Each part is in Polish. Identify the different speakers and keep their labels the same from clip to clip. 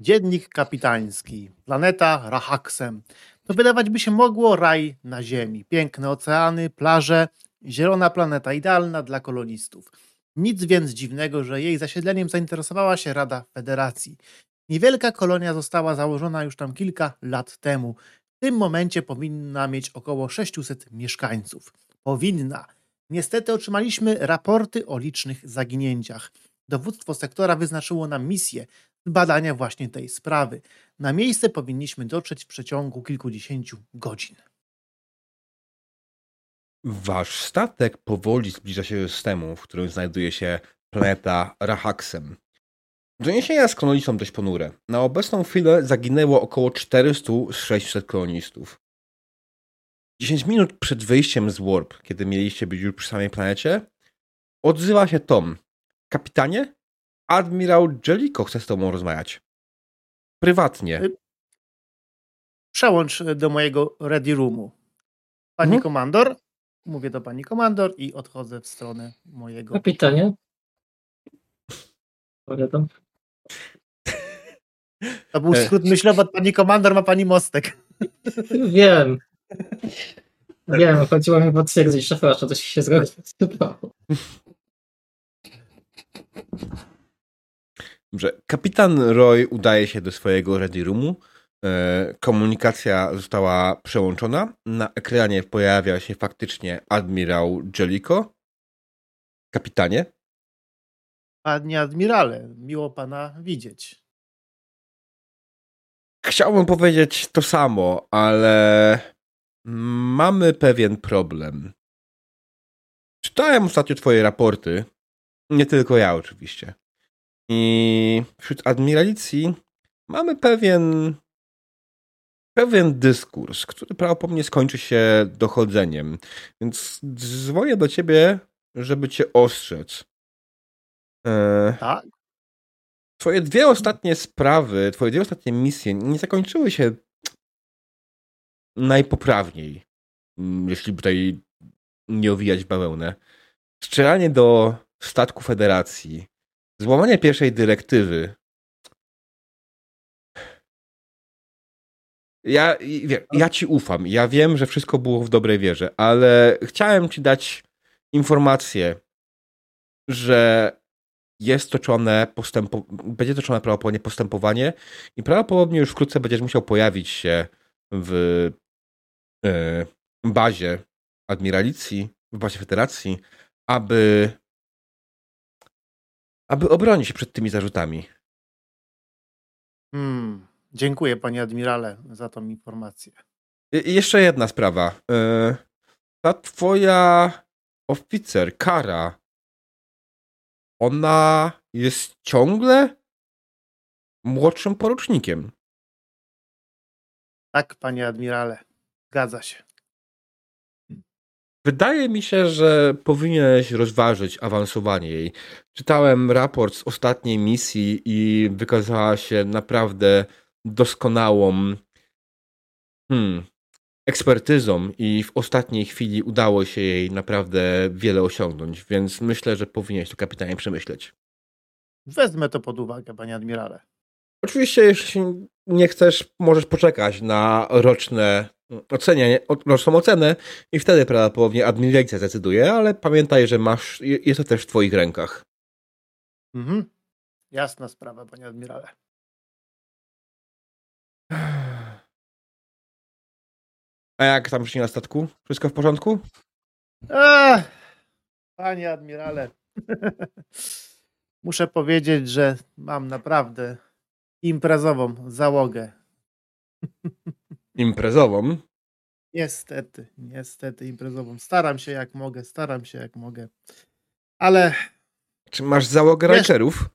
Speaker 1: Dziennik kapitański. Planeta Rahaksem. To wydawać by się mogło raj na Ziemi. Piękne oceany, plaże, zielona planeta idealna dla kolonistów. Nic więc dziwnego, że jej zasiedleniem zainteresowała się Rada Federacji. Niewielka kolonia została założona już tam kilka lat temu. W tym momencie powinna mieć około 600 mieszkańców. Powinna. Niestety otrzymaliśmy raporty o licznych zaginięciach. Dowództwo sektora wyznaczyło nam misję badania właśnie tej sprawy. Na miejsce powinniśmy dotrzeć w przeciągu kilkudziesięciu godzin.
Speaker 2: Wasz statek powoli zbliża się do systemu, w którym znajduje się planeta Rahaksem. Doniesienia z kolonii są dość ponure. Na obecną chwilę zaginęło około 400 z 600 kolonistów. 10 minut przed wyjściem z Warp, kiedy mieliście być już przy samej planecie, odzywa się Tom. Kapitanie, admirał Jellico chce z tobą rozmawiać. Prywatnie.
Speaker 1: Y- Przełącz do mojego ready roomu. Pani
Speaker 2: Mhm.
Speaker 1: komandor, mówię do pani komandor i odchodzę w stronę mojego.
Speaker 3: Kapitanie. Powiadam.
Speaker 1: To był
Speaker 2: E.
Speaker 1: skrót myślowy od pani komandor, ma pani mostek.
Speaker 3: Wiem. Wiem, chodziło mi potwierdzić, że proszę, coś się zgadzało.
Speaker 2: Dobrze. Kapitan Roy udaje się do swojego ready roomu. E, Komunikacja została przełączona. Na ekranie pojawia się faktycznie admirał Jellico. Kapitanie,
Speaker 1: Panie admirale, miło pana widzieć.
Speaker 2: Chciałbym powiedzieć to samo, ale mamy pewien problem. Czytałem ostatnio twoje raporty. Nie tylko ja oczywiście. I wśród admiralicji mamy pewien pewien dyskurs, który prawdopodobnie skończy się dochodzeniem. Więc dzwonię do ciebie, żeby cię ostrzec. E,
Speaker 1: Tak?
Speaker 2: Twoje dwie ostatnie sprawy, twoje dwie ostatnie misje nie zakończyły się najpoprawniej, mm, jeśli tutaj nie owijać bawełnę. Strzelanie do statku Federacji, złamanie pierwszej dyrektywy. Ja, ja ci ufam. Ja wiem, że wszystko było w dobrej wierze, ale chciałem ci dać informację, że jest toczone postępo, będzie toczone prawdopodobnie postępowanie i prawdopodobnie już wkrótce będziesz musiał pojawić się w e, bazie admiralicji, w bazie federacji, aby aby obronić się przed tymi zarzutami.
Speaker 1: Hmm. Dziękuję panie admirale za tą informację.
Speaker 2: I jeszcze jedna sprawa. E, Ta twoja oficer, Kara, ona jest ciągle młodszym porucznikiem.
Speaker 1: Tak, panie admirale. Zgadza się.
Speaker 2: Wydaje mi się, że powinieneś rozważyć awansowanie jej. Czytałem raport z ostatniej misji i wykazała się naprawdę doskonałą hmm, ekspertyzą i w ostatniej chwili udało się jej naprawdę wiele osiągnąć, więc myślę, że powinieneś to kapitanie przemyśleć.
Speaker 1: Wezmę to pod uwagę, panie admirale.
Speaker 2: Oczywiście, jeśli nie chcesz, możesz poczekać na roczne ocenianie, roczną ocenę i wtedy prawdopodobnie admiracja zdecyduje, ale pamiętaj, że masz, jest to też w twoich rękach.
Speaker 1: Mhm. Jasna sprawa, panie admirale.
Speaker 2: A jak tam się na statku? Wszystko w porządku?
Speaker 1: Ech, panie admirale. Muszę powiedzieć, że mam naprawdę imprezową załogę.
Speaker 2: Imprezową.
Speaker 1: Niestety, niestety imprezową. Staram się jak mogę, staram się jak mogę. Ale
Speaker 2: Czy masz załogę rancherów?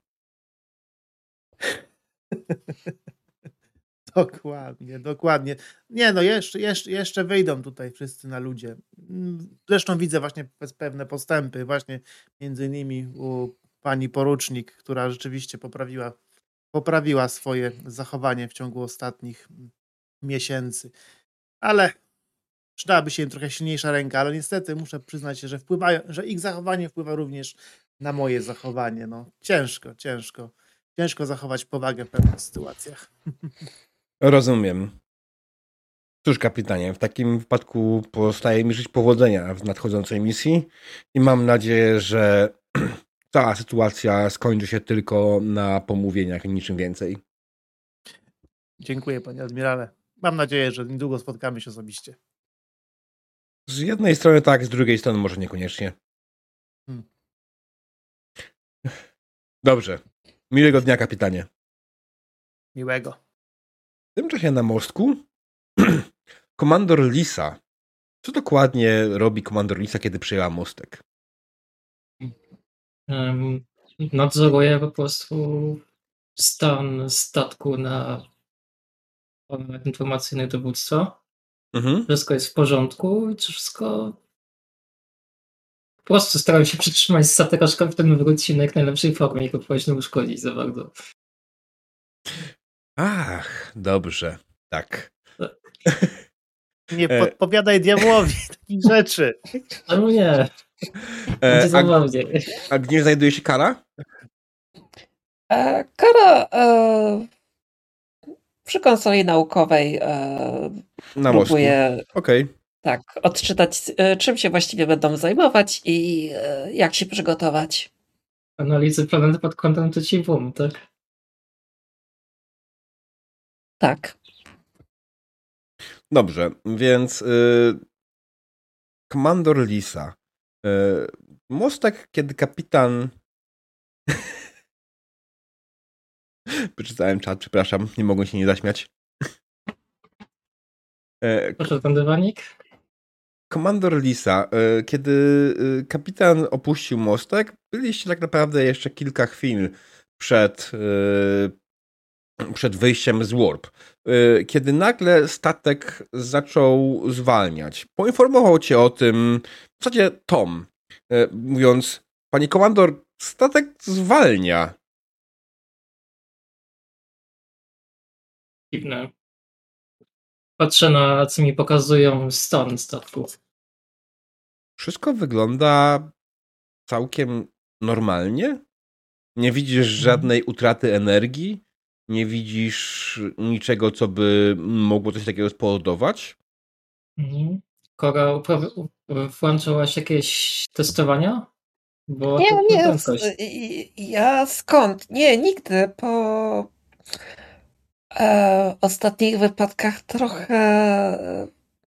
Speaker 1: Dokładnie, dokładnie. Nie no, jeszcze, jeszcze, jeszcze wyjdą tutaj wszyscy na ludzie. Zresztą widzę właśnie pe- pewne postępy właśnie między innymi u pani porucznik, która rzeczywiście poprawiła, poprawiła swoje zachowanie w ciągu ostatnich miesięcy. Ale przydałaby się im trochę silniejsza ręka, ale niestety muszę przyznać się, że wpływają, że ich zachowanie wpływa również na moje zachowanie. No, ciężko, ciężko. ciężko zachować powagę w pewnych sytuacjach.
Speaker 2: Rozumiem. Cóż, kapitanie, w takim wypadku pozostaje mi żyć powodzenia w nadchodzącej misji i mam nadzieję, że cała sytuacja skończy się tylko na pomówieniach i niczym więcej.
Speaker 1: Dziękuję, panie admirale. Mam nadzieję, że niedługo spotkamy się osobiście.
Speaker 2: Z jednej strony tak, z drugiej strony może niekoniecznie.
Speaker 1: Hmm.
Speaker 2: Dobrze. Miłego dnia, kapitanie.
Speaker 1: Miłego.
Speaker 2: W tym czasie na mostku komandor Lisa. Co dokładnie robi komandor Lisa, kiedy przejęła mostek?
Speaker 3: Um, nadzoruję po prostu stan statku na informacyjnych dowództwa.
Speaker 2: Mhm.
Speaker 3: Wszystko jest w porządku i wszystko. Po prostu staram się przytrzymać statek, aż kapitan wróci na jak najlepszej formie i go próbować nie uszkodzić za bardzo.
Speaker 2: Ach, dobrze. Tak.
Speaker 1: Nie
Speaker 2: E.
Speaker 1: podpowiadaj diabłowi takich rzeczy.
Speaker 3: Ale nie,
Speaker 2: E, a, a gdzie znajduje się kara?
Speaker 4: E, Kara e, przy konsoli naukowej e,
Speaker 2: Na
Speaker 4: próbuje
Speaker 2: Okej.
Speaker 4: tak, odczytać, e, czym się właściwie będą zajmować i e, jak się przygotować.
Speaker 3: Analizy planety pod kątem przeciwum, tak?
Speaker 4: Tak.
Speaker 2: Dobrze, więc y, komandor Lisa. Y, mostek, kiedy kapitan. Przeczytałem czat, przepraszam, nie mogłem się nie zaśmiać. E,
Speaker 3: Proszę ten dywanik.
Speaker 2: Komandor Lisa, e, kiedy e, kapitan opuścił mostek, byliście tak naprawdę jeszcze kilka chwil przed, przed wyjściem z Warp. Kiedy nagle statek zaczął zwalniać. Poinformował cię o tym w zasadzie Tom, mówiąc, panie komandor, statek zwalnia.
Speaker 3: Dziwne. Patrzę na co mi pokazują stan statku.
Speaker 2: Wszystko wygląda całkiem normalnie. Nie widzisz żadnej utraty energii. Nie widzisz niczego, co by mogło coś takiego spowodować.
Speaker 3: Mhm. Kora, włączyłaś jakieś testowania? Bo
Speaker 4: Nie, nie, ja skąd? Nie, nigdy. Po e, ostatnich wypadkach trochę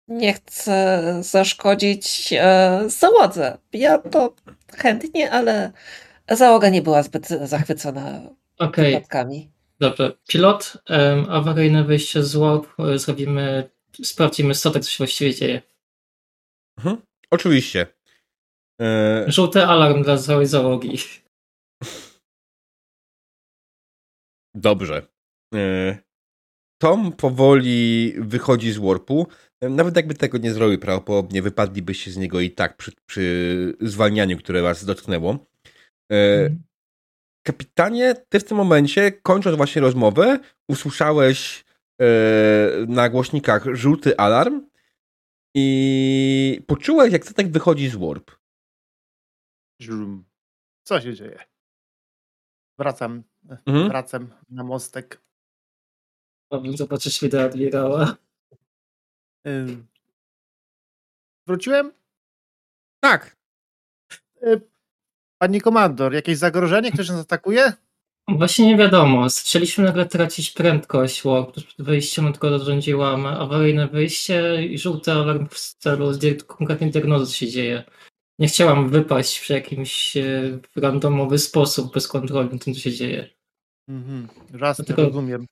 Speaker 4: nie chcę zaszkodzić e, załodze. Ja to chętnie, ale załoga nie była zbyt zachwycona
Speaker 3: Okej,
Speaker 4: wypadkami.
Speaker 3: dobrze. Pilot, em, awaryjne wyjście z warp, e, zrobimy, sprawdzimy statek, co się właściwie dzieje.
Speaker 2: Mhm. Oczywiście. E,
Speaker 3: Żółty alarm dla całej załogi.
Speaker 2: Dobrze. E, Tom powoli wychodzi z warpu. Nawet jakby tego nie zrobił, prawdopodobnie wypadlibyście z niego i tak przy, przy zwalnianiu, które was dotknęło. E,
Speaker 3: Mhm.
Speaker 2: Kapitanie, ty w tym momencie, kończąc właśnie rozmowę, usłyszałeś e, na głośnikach żółty alarm i poczułeś, jak statek wychodzi z warp.
Speaker 1: Żum. Co się dzieje? Wracam,
Speaker 2: Mhm.
Speaker 1: wracam na mostek.
Speaker 3: Chciałbym zobaczyć wideo admirała.
Speaker 1: Ym. Wróciłem?
Speaker 2: Tak.
Speaker 1: Y, Pani komandor, jakieś zagrożenie? Ktoś nas atakuje?
Speaker 3: Właśnie nie wiadomo. Zaczęliśmy nagle tracić prędkość. Przed wyjściem, tylko zarządziłam awaryjne wyjście i żółty alarm w celu zdi- konkretnej diagnozy, się dzieje. Nie chciałam wypaść w jakimś e, randomowy sposób, bez kontroli nad tym, co się dzieje.
Speaker 1: Mhm, jasne,
Speaker 3: Dlatego-
Speaker 1: rozumiem.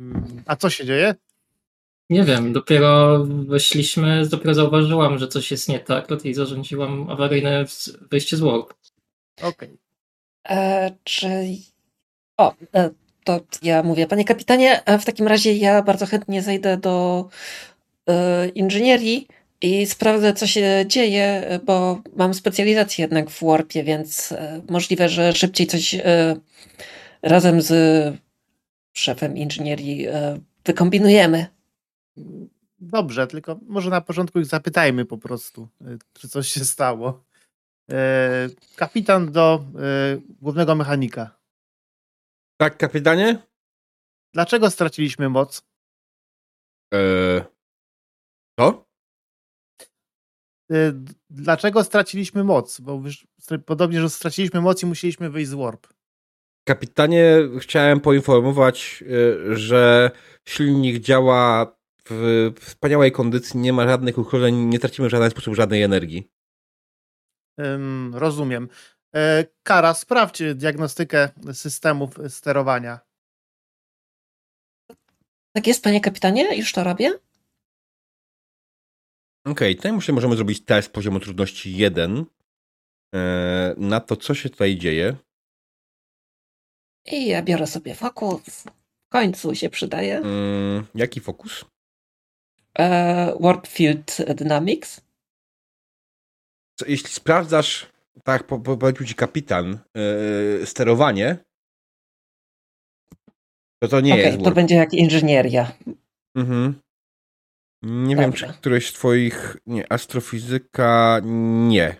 Speaker 1: Mm, A co się dzieje?
Speaker 3: Nie wiem, dopiero weszliśmy, dopiero zauważyłam, że coś jest nie tak, dlatego zarządziłam awaryjne w- wyjście z Warp.
Speaker 1: Okej.
Speaker 4: E, czy. O, e, to ja mówię, panie kapitanie, e, w takim razie ja bardzo chętnie zejdę do e, inżynierii i sprawdzę, co się dzieje, bo mam specjalizację jednak w Warpie, więc e, możliwe, że szybciej coś e, razem z szefem inżynierii e, wykombinujemy.
Speaker 1: Dobrze, tylko może na początku ich zapytajmy po prostu, y, czy coś się stało. E, kapitan do e, głównego mechanika.
Speaker 2: Tak, kapitanie?
Speaker 1: Dlaczego straciliśmy moc?
Speaker 2: Eee, co?
Speaker 1: E, dlaczego straciliśmy moc? Bo podobnie, że straciliśmy moc i musieliśmy wyjść z warp.
Speaker 2: Kapitanie, chciałem poinformować, e, że silnik działa w wspaniałej kondycji, nie ma żadnych uszkodzeń, nie tracimy w żaden sposób żadnej energii.
Speaker 1: Ym, rozumiem. E, Kara, sprawdź diagnostykę systemów sterowania.
Speaker 4: Tak jest, panie kapitanie? Już to robię?
Speaker 2: Okej, tutaj myślę, możemy zrobić test poziomu trudności 1 e, na to, co się tutaj dzieje.
Speaker 4: I ja biorę sobie fokus. W końcu się przydaje.
Speaker 2: Mm, jaki fokus?
Speaker 4: E, World Field Dynamics.
Speaker 2: Co, Jeśli sprawdzasz, tak jak po- po- powiedział ci kapitan, e, sterowanie, to to nie
Speaker 4: Okej,
Speaker 2: jest
Speaker 4: to będzie jak inżynieria.
Speaker 2: Mhm. Nie wiem, czy
Speaker 4: Dobrze.
Speaker 2: któreś z twoich... Nie, astrofizyka... Nie.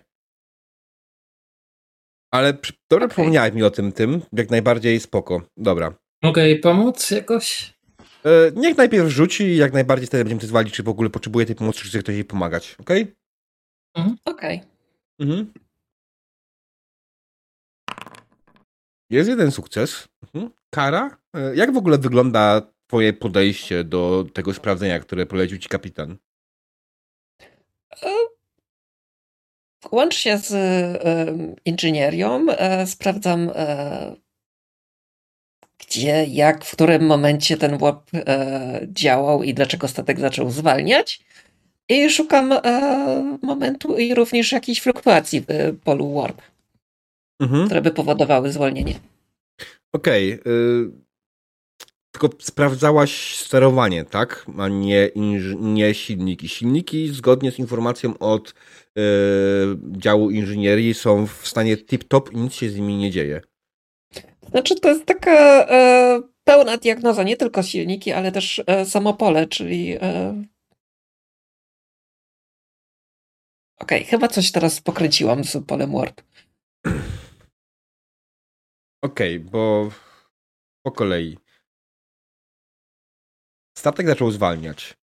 Speaker 2: Ale dobrze
Speaker 4: Okej.
Speaker 2: przypomniałeś mi o tym, tym. Jak najbardziej spoko. Dobra.
Speaker 3: Mogę jej pomóc jakoś?
Speaker 2: E, niech najpierw rzuci i jak najbardziej wtedy będziemy testowali, czy w ogóle potrzebuje tej pomocy, czy chce ktoś jej pomagać. Okej?
Speaker 4: Okej.
Speaker 2: Mhm. Jest jeden sukces. Mhm. Kara? E, Jak w ogóle wygląda twoje podejście do tego sprawdzenia, które polecił ci kapitan?
Speaker 4: E, Łącznie z e, inżynierią e, sprawdzam, e, gdzie, jak, w którym momencie ten warp e, działał i dlaczego statek zaczął zwalniać. I szukam momentu i również jakichś fluktuacji w polu warp,
Speaker 2: Mhm.
Speaker 4: które by powodowały zwolnienie.
Speaker 2: Okej. y, tylko sprawdzałaś sterowanie, tak? A nie, nie silniki. Silniki, zgodnie z informacją od y, działu inżynierii, są w stanie tip-top i nic się z nimi nie dzieje.
Speaker 4: Znaczy, to jest taka e, pełna diagnoza, nie tylko silniki, ale też e, samo pole, czyli. E... Okej, chyba coś teraz pokręciłam z polem warp.
Speaker 2: Okej, bo po kolei. Statek zaczął zwalniać.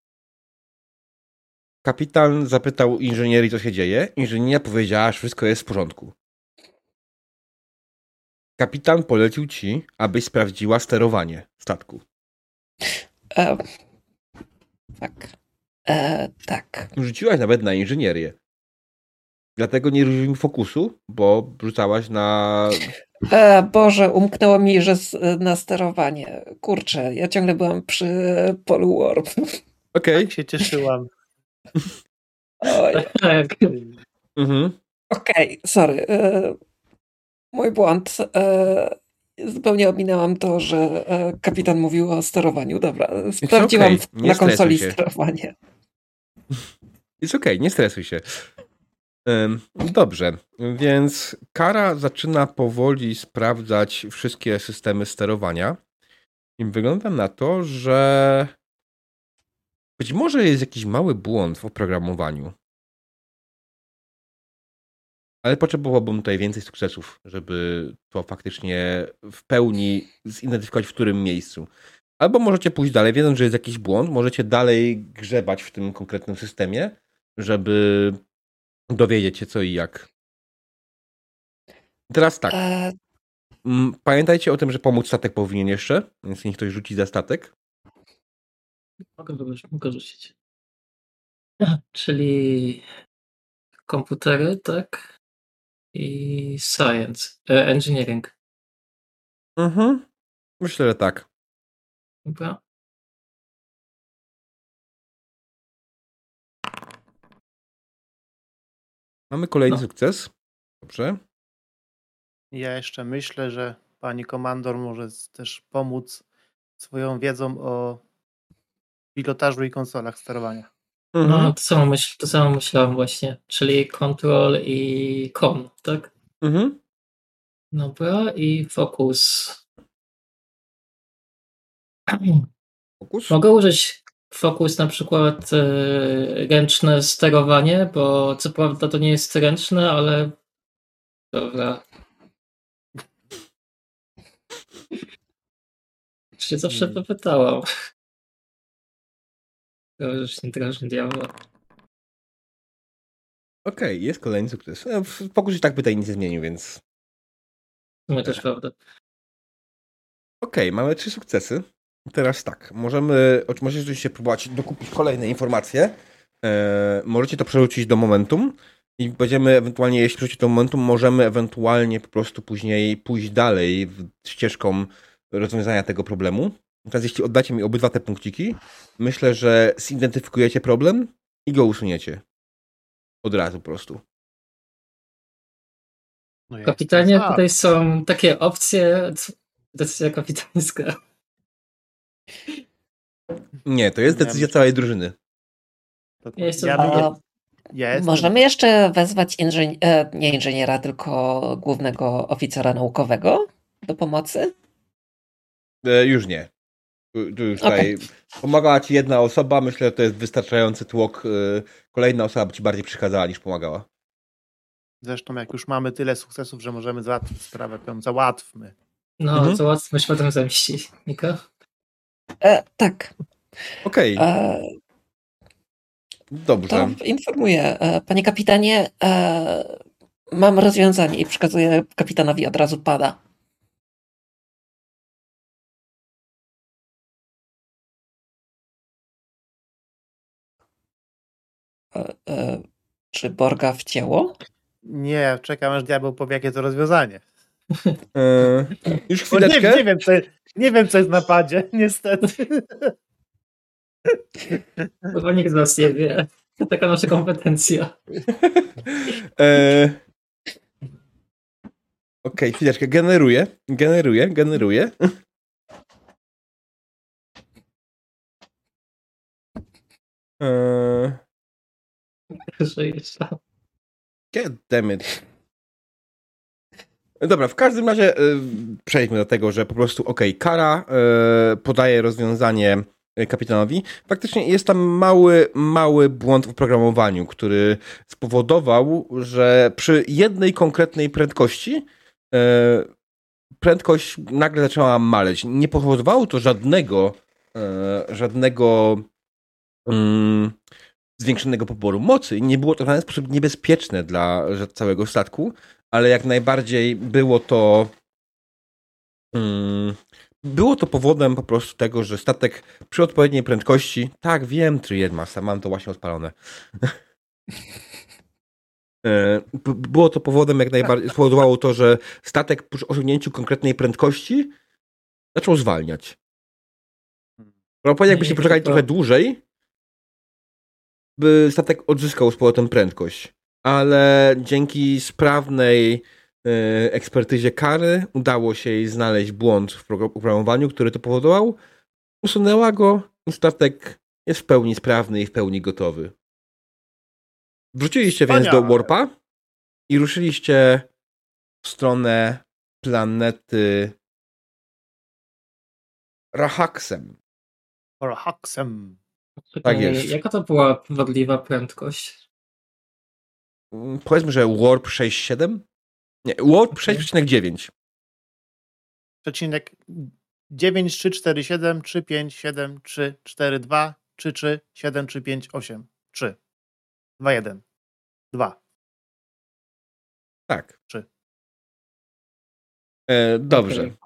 Speaker 2: Kapitan zapytał inżynierii, co się dzieje. Inżynieria powiedziała, że wszystko jest w porządku. Kapitan polecił ci, abyś sprawdziła sterowanie statku.
Speaker 4: E... Tak. E, tak.
Speaker 2: Rzuciłaś nawet na inżynierię. Dlatego nie rzucił mi fokusu, bo rzucałaś na.
Speaker 4: E, Boże, umknęło mi, że z, na sterowanie. Kurczę, ja ciągle byłam przy polu warp.
Speaker 2: Okej.
Speaker 1: Tak się cieszyłam.
Speaker 4: Oj.
Speaker 3: Tak.
Speaker 2: Mhm.
Speaker 4: Okej, sorry. E, mój błąd. E, zupełnie ominęłam to, że e, kapitan mówił o sterowaniu. Dobra, sprawdziłam
Speaker 2: nie
Speaker 4: na konsoli
Speaker 2: się.
Speaker 4: sterowanie.
Speaker 2: Jest okej, nie stresuj się. Dobrze, więc Kara zaczyna powoli sprawdzać wszystkie systemy sterowania. I wygląda na to, że być może jest jakiś mały błąd w oprogramowaniu. Ale potrzebowałbym tutaj więcej sukcesów, żeby to faktycznie w pełni zidentyfikować w którym miejscu. Albo możecie pójść dalej, wiedząc, że jest jakiś błąd, możecie dalej grzebać w tym konkretnym systemie, żeby dowiedzieć się co i jak. Teraz tak.
Speaker 4: E,
Speaker 2: Pamiętajcie o tym, że pomóc statek powinien jeszcze, więc niech ktoś rzuci za statek.
Speaker 3: Mogę, mogę rzucić. Czyli komputery, tak? I science, e, engineering.
Speaker 2: Mhm. Myślę, że tak.
Speaker 3: Dobra.
Speaker 2: Mamy kolejny
Speaker 3: No.
Speaker 2: sukces. Dobrze.
Speaker 1: Ja jeszcze myślę, że pani komandor może też pomóc swoją wiedzą o pilotażu i konsolach sterowania.
Speaker 2: Mhm.
Speaker 3: No, to samo, myśl, to samo myślałem właśnie. Czyli control i con, tak?
Speaker 2: Mhm.
Speaker 3: Dobra, i focus.
Speaker 2: Fokus.
Speaker 3: Mogę użyć Focus na przykład e, ręczne sterowanie, bo co prawda to nie jest ręczne, ale Dobra. Się zawsze
Speaker 1: Hmm.
Speaker 3: popytałam. Już nie drażni diabła.
Speaker 2: Okej, jest kolejny sukces. No, w- Pokój się tak pytań nic nie zmienił, więc...
Speaker 3: Sumie też prawda.
Speaker 2: Okej, mamy trzy sukcesy. Teraz tak, możemy, możecie oczywiście próbować dokupić kolejne informacje. E, możecie to przerzucić do momentum i będziemy ewentualnie, jeśli przerzucić do momentum, możemy ewentualnie po prostu później pójść dalej w ścieżką rozwiązania tego problemu. Teraz jeśli oddacie mi obydwa te punkciki, myślę, że zidentyfikujecie problem i go usuniecie. Od razu po prostu.
Speaker 1: No
Speaker 3: Kapitanie, tutaj są takie opcje. Decyzja kapitańska.
Speaker 2: Nie, to jest decyzja całej drużyny.
Speaker 1: To-
Speaker 3: Ja
Speaker 1: ja,
Speaker 4: A możemy jeszcze wezwać inżyni- e, nie inżyniera, tylko głównego oficera naukowego do pomocy?
Speaker 2: E, już nie. Tu, już tutaj pomagała ci jedna osoba, myślę, że to jest wystarczający tłok. e, Kolejna osoba by ci bardziej przeszkadzała niż pomagała.
Speaker 1: Zresztą jak już mamy tyle sukcesów, że możemy załatwić sprawę, to ją załatwmy.
Speaker 3: No,
Speaker 2: Mhm.
Speaker 3: załatwmy się potem zemści. Nika?
Speaker 4: E, tak.
Speaker 2: Okej,
Speaker 4: E,
Speaker 2: dobrze.
Speaker 4: to informuję. E, panie kapitanie, mam rozwiązanie i przekazuję kapitanowi od razu pada. Czy Borga wcięło?
Speaker 1: Nie, czekam aż diabeł powie, jakie to rozwiązanie.
Speaker 2: E, już
Speaker 1: Bo nie,
Speaker 2: chwileczkę.
Speaker 1: nie, wiem, co, nie wiem, co jest w napadzie, niestety.
Speaker 3: Chyba nikt z nas nie wie. To taka nasza kompetencja.
Speaker 2: E, Okej, chwileczkę. Generuję, generuję, generuję. E. God damn it. Dobra, w każdym razie y, przejdźmy do tego, że po prostu okej, kara y, podaje rozwiązanie kapitanowi. Faktycznie jest tam mały, mały błąd w programowaniu, który spowodował, że przy jednej konkretnej prędkości y, prędkość nagle zaczęła maleć. Nie powodowało to żadnego y, żadnego mm, zwiększonego poboru mocy. Nie było to żaden sposób niebezpieczne dla całego statku, ale jak najbardziej było to. Mm, było to powodem po prostu tego, że statek przy odpowiedniej prędkości. Tak, wiem, Triadmasta, mam to właśnie odpalone. E, Było to powodem, jak najbardziej spowodowało to, że statek przy osiągnięciu konkretnej prędkości zaczął zwalniać. Prawdopodobnie jakbyście poczekali
Speaker 3: to-
Speaker 2: trochę dłużej, by statek odzyskał z powrotem prędkość. Ale dzięki sprawnej e, ekspertyzie kary udało się jej znaleźć błąd w pro- programowaniu, który to powodował. Usunęła go i statek jest w pełni sprawny i w pełni gotowy. Wróciliście więc do. Warpa i ruszyliście w stronę planety Rahaksem.
Speaker 1: Or Haksem.
Speaker 3: Pytanie,
Speaker 2: jest.
Speaker 3: Jaka to była wadliwa prędkość?
Speaker 2: Mm, Powiedzmy, że Warp 6.7? Nie, Warp
Speaker 3: Okej.
Speaker 2: 6.9.
Speaker 1: Przecinek 9, 3, 4, 7, 3, 5, 7, 3, 4, 2, 3, 3, 7, 3, 5, 8, 3, 2, 1, 2.
Speaker 2: Tak.
Speaker 1: Trzy.
Speaker 2: E, dobrze.
Speaker 3: Okej.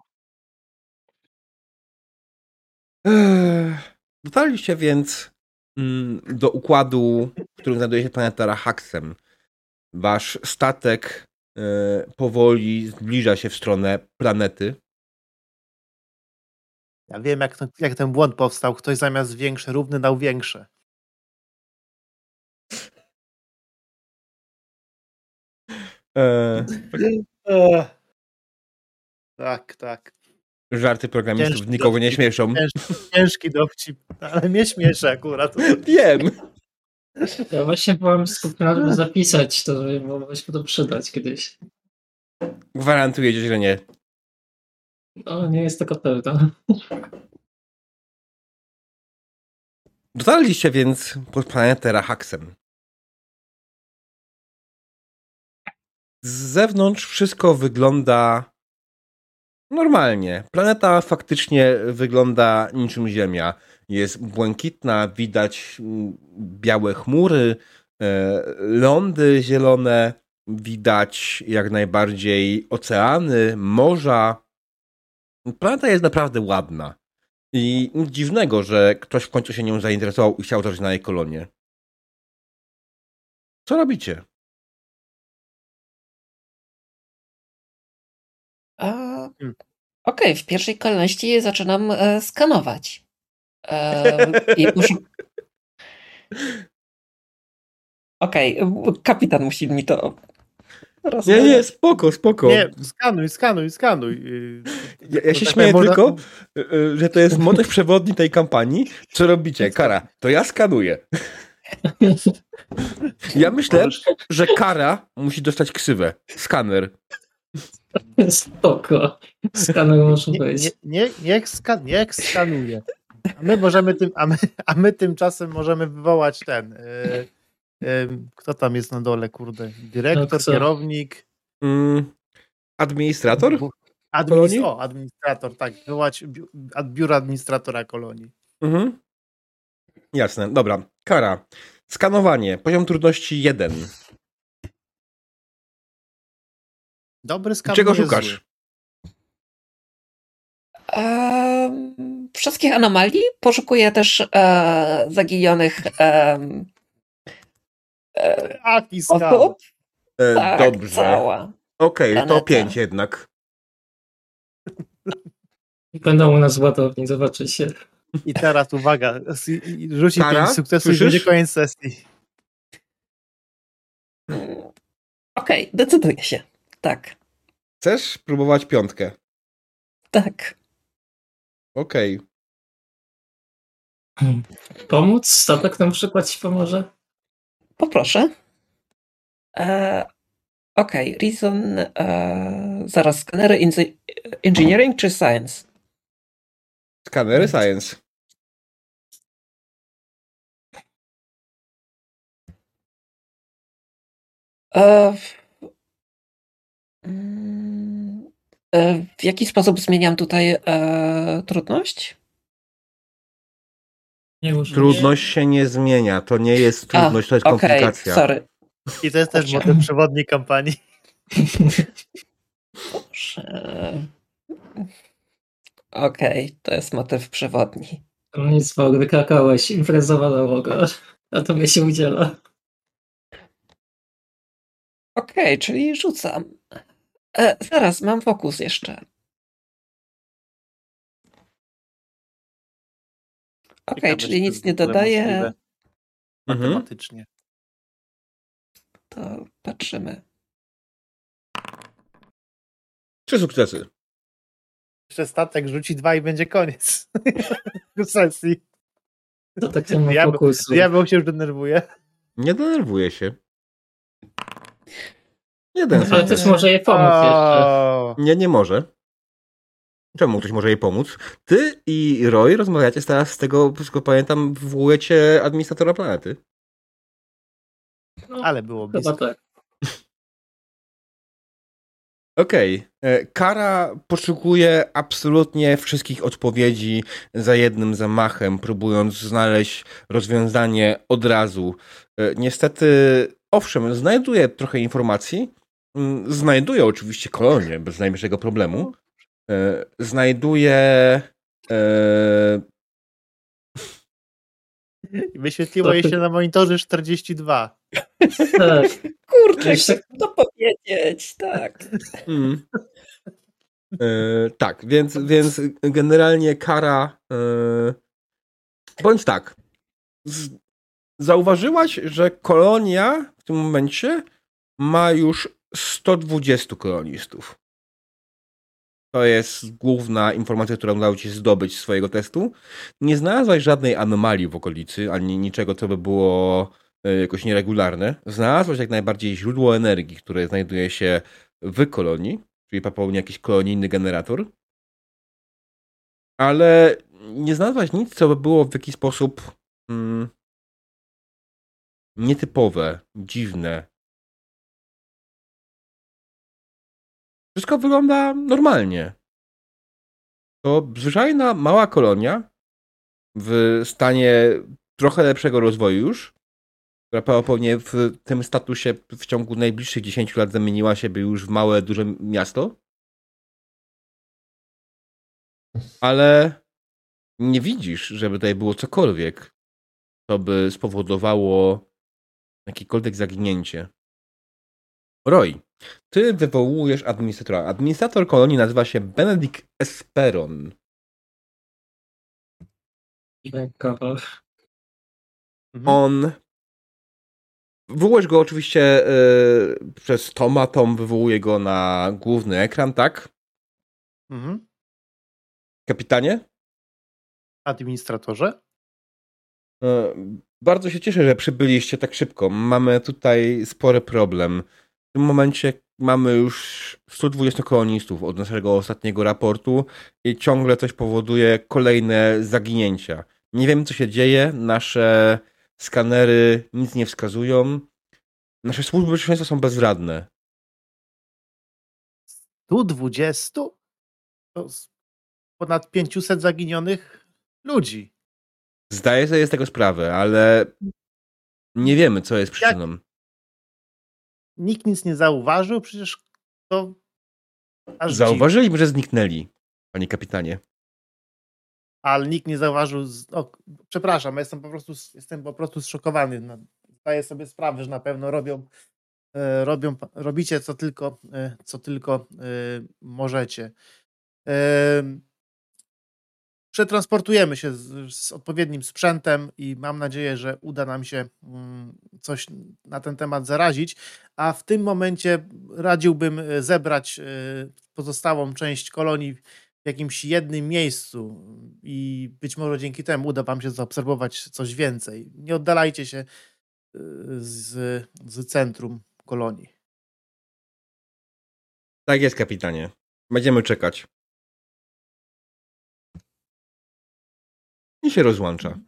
Speaker 2: Eee, Dotarliście więc mm, do układu, w którym znajduje się planeta Rahaksem. Wasz statek e, powoli zbliża się w stronę planety.
Speaker 1: Ja wiem, jak, to, jak ten błąd powstał. Ktoś zamiast większe równy dał większe.
Speaker 2: E,
Speaker 1: Ech. Tak, tak.
Speaker 2: żarty programistów
Speaker 1: Ciężki
Speaker 2: nikogo nie śmieszą.
Speaker 1: Ciężki, ciężki dowcip, ale mnie śmieszy akurat.
Speaker 2: Wiem.
Speaker 3: Ja właśnie byłam skupiona, żeby zapisać to, żeby mogło się to przydać kiedyś.
Speaker 2: Gwarantuję ci, że nie.
Speaker 3: No, nie jest taka pewna.
Speaker 2: Dotarliście więc pod planetę Rahaksem. Z zewnątrz wszystko wygląda normalnie. Planeta faktycznie wygląda niczym Ziemia. Jest błękitna, widać mm, białe chmury, e, lądy zielone, widać jak najbardziej oceany, morza. Planeta jest naprawdę ładna. I nic dziwnego, że ktoś w końcu się nią zainteresował i chciał zacząć na jej kolonię. Co robicie?
Speaker 4: Okej, w pierwszej kolejności zaczynam e, skanować. I Okej, kapitan musi mi to
Speaker 2: Nie,
Speaker 4: rozmawiać.
Speaker 2: nie, spoko, spoko.
Speaker 1: Nie, skanuj, skanuj, skanuj. Yy,
Speaker 2: Ja, ja się
Speaker 1: tak
Speaker 2: śmieję
Speaker 1: można-
Speaker 2: tylko, y, y, że to jest motyw przewodni tej kampanii. Co robicie? Kara, to ja skanuję. Ja myślę, że Kara musi dostać ksywę. Skaner.
Speaker 3: Spoko. Skaner może być.
Speaker 1: nie, nie, niech, ska, niech skanuje. A my możemy tym, a my, a my tymczasem możemy wywołać ten. Yy, yy, kto tam jest na dole, kurde? Dyrektor,
Speaker 3: No,
Speaker 1: kierownik.
Speaker 2: Mm, administrator?
Speaker 1: Administ- o, administrator, tak. Wywołać biu, ad- biuro administratora kolonii.
Speaker 2: Mhm. Jasne, dobra. Kara. Skanowanie. Poziom trudności 1.
Speaker 1: Dobry skan.
Speaker 2: Czego szukasz?
Speaker 4: Wszystkich anomalii. Poszukuję też e, zaginionych e,
Speaker 1: skan.
Speaker 4: osób.
Speaker 2: E,
Speaker 4: Tak,
Speaker 2: dobrze.
Speaker 4: cała.
Speaker 2: Okej, to
Speaker 4: planeta.
Speaker 2: 5 jednak.
Speaker 3: Będą u nas ładowni, zobaczycie.
Speaker 1: I teraz uwaga, rzuci
Speaker 2: Kara?
Speaker 1: pięć sukcesów i
Speaker 2: Słyszysz?
Speaker 1: będzie koniec sesji.
Speaker 4: Okej, decyduję się. Tak,
Speaker 2: Chcesz próbować piątkę?
Speaker 4: tak.
Speaker 2: Okej.
Speaker 3: Pomóc? Statek na przykład ci pomoże?
Speaker 4: Poproszę. E, Okej, reason. E, zaraz, skanery inzy- engineering czy science?
Speaker 2: Skanery Science.
Speaker 4: E, w- Mm, w jaki sposób zmieniam tutaj e, trudność?
Speaker 2: Trudność się nie zmienia. To nie jest trudność, to jest
Speaker 4: Okej,
Speaker 2: komplikacja.
Speaker 4: sorry.
Speaker 1: I to jest też motyw przewodni kampanii.
Speaker 4: Okej, to jest motyw przewodni.
Speaker 3: No nic, bo wykrakałeś, imprezowa załoga. A tobie się udziela.
Speaker 4: Okej, czyli rzucam. E, zaraz, mam fokus jeszcze. Okej,
Speaker 1: Ciekawe,
Speaker 4: czyli
Speaker 1: to
Speaker 4: nic
Speaker 1: jest
Speaker 4: nie
Speaker 1: w ogóle
Speaker 4: dodaję.
Speaker 1: możliwe
Speaker 2: Mhm.
Speaker 1: Matematycznie.
Speaker 4: To patrzymy.
Speaker 2: Trzy sukcesy.
Speaker 1: Jeszcze statek rzuci dwa i będzie koniec sesji.
Speaker 3: To tak ma
Speaker 1: Ja-
Speaker 3: fokusu.
Speaker 1: Diabeł się już denerwuje.
Speaker 2: Nie denerwuję się. Jeden
Speaker 3: Ale też może jej pomóc jeszcze.
Speaker 2: Nie, nie może. Czemu ktoś może jej pomóc? Ty i Roy rozmawiacie teraz z tego, wszystko pamiętam, wywołujecie administratora planety.
Speaker 3: No,
Speaker 1: Ale było
Speaker 3: chyba
Speaker 1: blisko.
Speaker 3: tak.
Speaker 2: Okej. e, Kara poszukuje absolutnie wszystkich odpowiedzi za jednym zamachem, próbując znaleźć rozwiązanie od razu. E, Niestety, owszem, znajduje trochę informacji. Mm, Znajduje oczywiście kolonię bez najmniejszego problemu. E, Znajduje. e,
Speaker 1: I Wyświetliło jej się na monitorze 42.
Speaker 3: Tak.
Speaker 4: Kurczę, chcę to powiedzieć, tak.
Speaker 2: Mm. E, tak, więc, więc generalnie kara. E, bądź tak. Z, zauważyłaś, że kolonia w tym momencie ma już 120 kolonistów. To jest główna informacja, którą udało ci zdobyć z swojego testu. Nie znalazłaś żadnej anomalii w okolicy, ani niczego, co by było e, jakoś nieregularne. Znalazłaś jak najbardziej źródło energii, które znajduje się w kolonii, czyli popełni jakiś kolonijny generator. Ale nie znalazłaś nic, co by było w jakiś sposób mm, nietypowe, dziwne. Wszystko wygląda normalnie. To zwyczajna mała kolonia w stanie trochę lepszego rozwoju już, która prawdopodobnie w tym statusie w ciągu najbliższych 10 lat zamieniła się by już w małe, duże miasto. Ale nie widzisz, żeby tutaj było cokolwiek, co by spowodowało jakiekolwiek zaginięcie. Roy, ty wywołujesz administratora. Administrator kolonii nazywa się Benedict Esperon.
Speaker 1: Mhm.
Speaker 2: On. Wywołujesz go oczywiście y, przez Toma. Tom wywołuje go na główny ekran, tak?
Speaker 1: Mhm.
Speaker 2: Kapitanie?
Speaker 1: Administratorze?
Speaker 2: Y, bardzo się cieszę, że przybyliście tak szybko. Mamy tutaj spory problem. W tym momencie mamy już 120 kolonistów od naszego ostatniego raportu i ciągle coś powoduje kolejne zaginięcia. Nie wiem, co się dzieje. Nasze skanery nic nie wskazują. Nasze służby bezpieczeństwa są bezradne.
Speaker 1: Tu 20? To ponad 500 zaginionych ludzi.
Speaker 2: Zdaję sobie z tego sprawę, ale nie wiemy, co jest przyczyną.
Speaker 1: Nikt nic nie zauważył, przecież to. Aż.
Speaker 2: Zauważyliśmy, że zniknęli, panie kapitanie.
Speaker 1: Ale nikt nie zauważył. Z... O, przepraszam, ja jestem po prostu, jestem po prostu zszokowany. No, Zdaję sobie sprawę, że na pewno robią, e, robią robicie co tylko, e, co tylko e, możecie. Przetransportujemy się z, z odpowiednim sprzętem i mam nadzieję, że uda nam się mm, coś na ten temat zarazić. A w tym momencie radziłbym e, zebrać e, pozostałą część kolonii w jakimś jednym miejscu i być może dzięki temu uda Wam się zaobserwować coś więcej. Nie oddalajcie się e, z, z centrum kolonii.
Speaker 2: Tak jest, kapitanie. Będziemy czekać. I się rozłącza.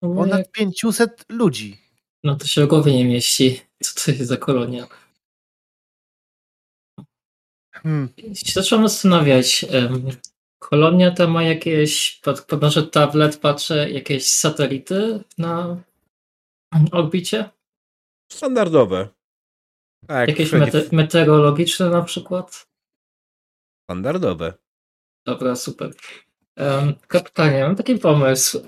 Speaker 1: Ponad 500 ludzi.
Speaker 3: no to się w głowie nie mieści. Co to jest za kolonia?
Speaker 1: Hmm.
Speaker 3: Się zacząłem zastanawiać. Kolonia ta ma jakieś, pod- podnoszę tablet, patrzę, jakieś satelity na orbicie?
Speaker 2: Standardowe. Tak,
Speaker 3: Jakieś mete- meteorologiczne na przykład?
Speaker 2: standardowe.
Speaker 3: Dobra, super. Kapitanie, mam taki pomysł.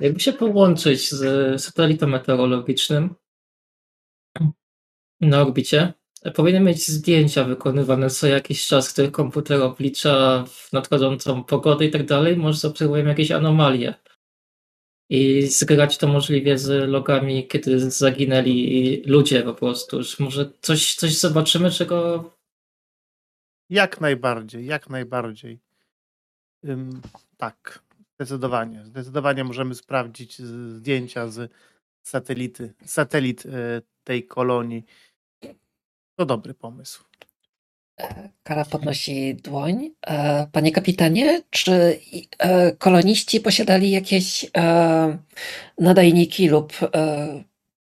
Speaker 3: Jakby się połączyć z satelitem meteorologicznym na orbicie, powinien mieć zdjęcia wykonywane co jakiś czas, który komputer oblicza nadchodzącą pogodę i tak dalej. Może zaobserwujemy jakieś anomalie. I zgrać to możliwie z logami, kiedy zaginęli ludzie po prostu. Może coś, coś zobaczymy, czego
Speaker 1: Jak najbardziej, jak najbardziej. Ym, tak, zdecydowanie. Zdecydowanie możemy sprawdzić zdjęcia z satelity, satelit e, tej kolonii. To dobry pomysł.
Speaker 4: Kara podnosi dłoń. E, Panie kapitanie, czy e, koloniści posiadali jakieś e, nadajniki lub e,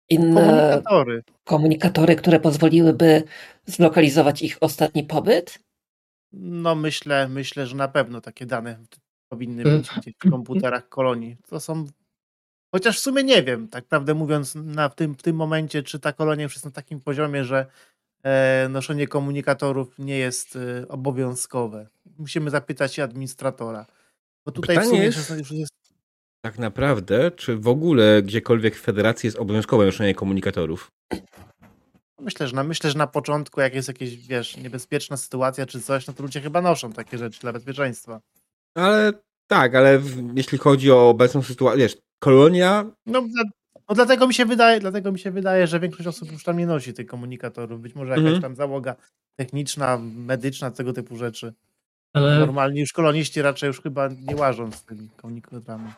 Speaker 4: inne
Speaker 1: Komunikatory.
Speaker 4: komunikatory, które pozwoliłyby zlokalizować ich ostatni pobyt?
Speaker 1: No myślę, myślę, że na pewno takie dane powinny
Speaker 3: Mm.
Speaker 1: być gdzieś w komputerach kolonii. To są. Chociaż w sumie nie wiem, tak prawdę mówiąc, na, w, tym, w tym momencie, czy ta kolonia już jest na takim poziomie, że e, noszenie komunikatorów nie jest e, obowiązkowe. Musimy zapytać się administratora. Bo tutaj w
Speaker 2: Pytanie
Speaker 1: sumie
Speaker 2: jest-
Speaker 1: już jest
Speaker 2: Tak naprawdę, czy w ogóle gdziekolwiek w federacji jest obowiązkowe noszenie komunikatorów?
Speaker 1: Myślę, że na, myślę, że na początku, jak jest jakaś, wiesz, niebezpieczna sytuacja czy coś, no to ludzie chyba noszą takie rzeczy dla bezpieczeństwa.
Speaker 2: Ale tak, ale w, jeśli chodzi o obecną sytuację, wiesz, kolonia,
Speaker 1: No, dla, no dlatego mi się wydaje, dlatego mi się wydaje, że większość osób już tam nie nosi tych komunikatorów. Być może jakaś
Speaker 2: Mhm.
Speaker 1: tam załoga techniczna, medyczna, tego typu rzeczy.
Speaker 3: ale
Speaker 1: Normalni już koloniści raczej już chyba nie łażą z tymi komunikatorami.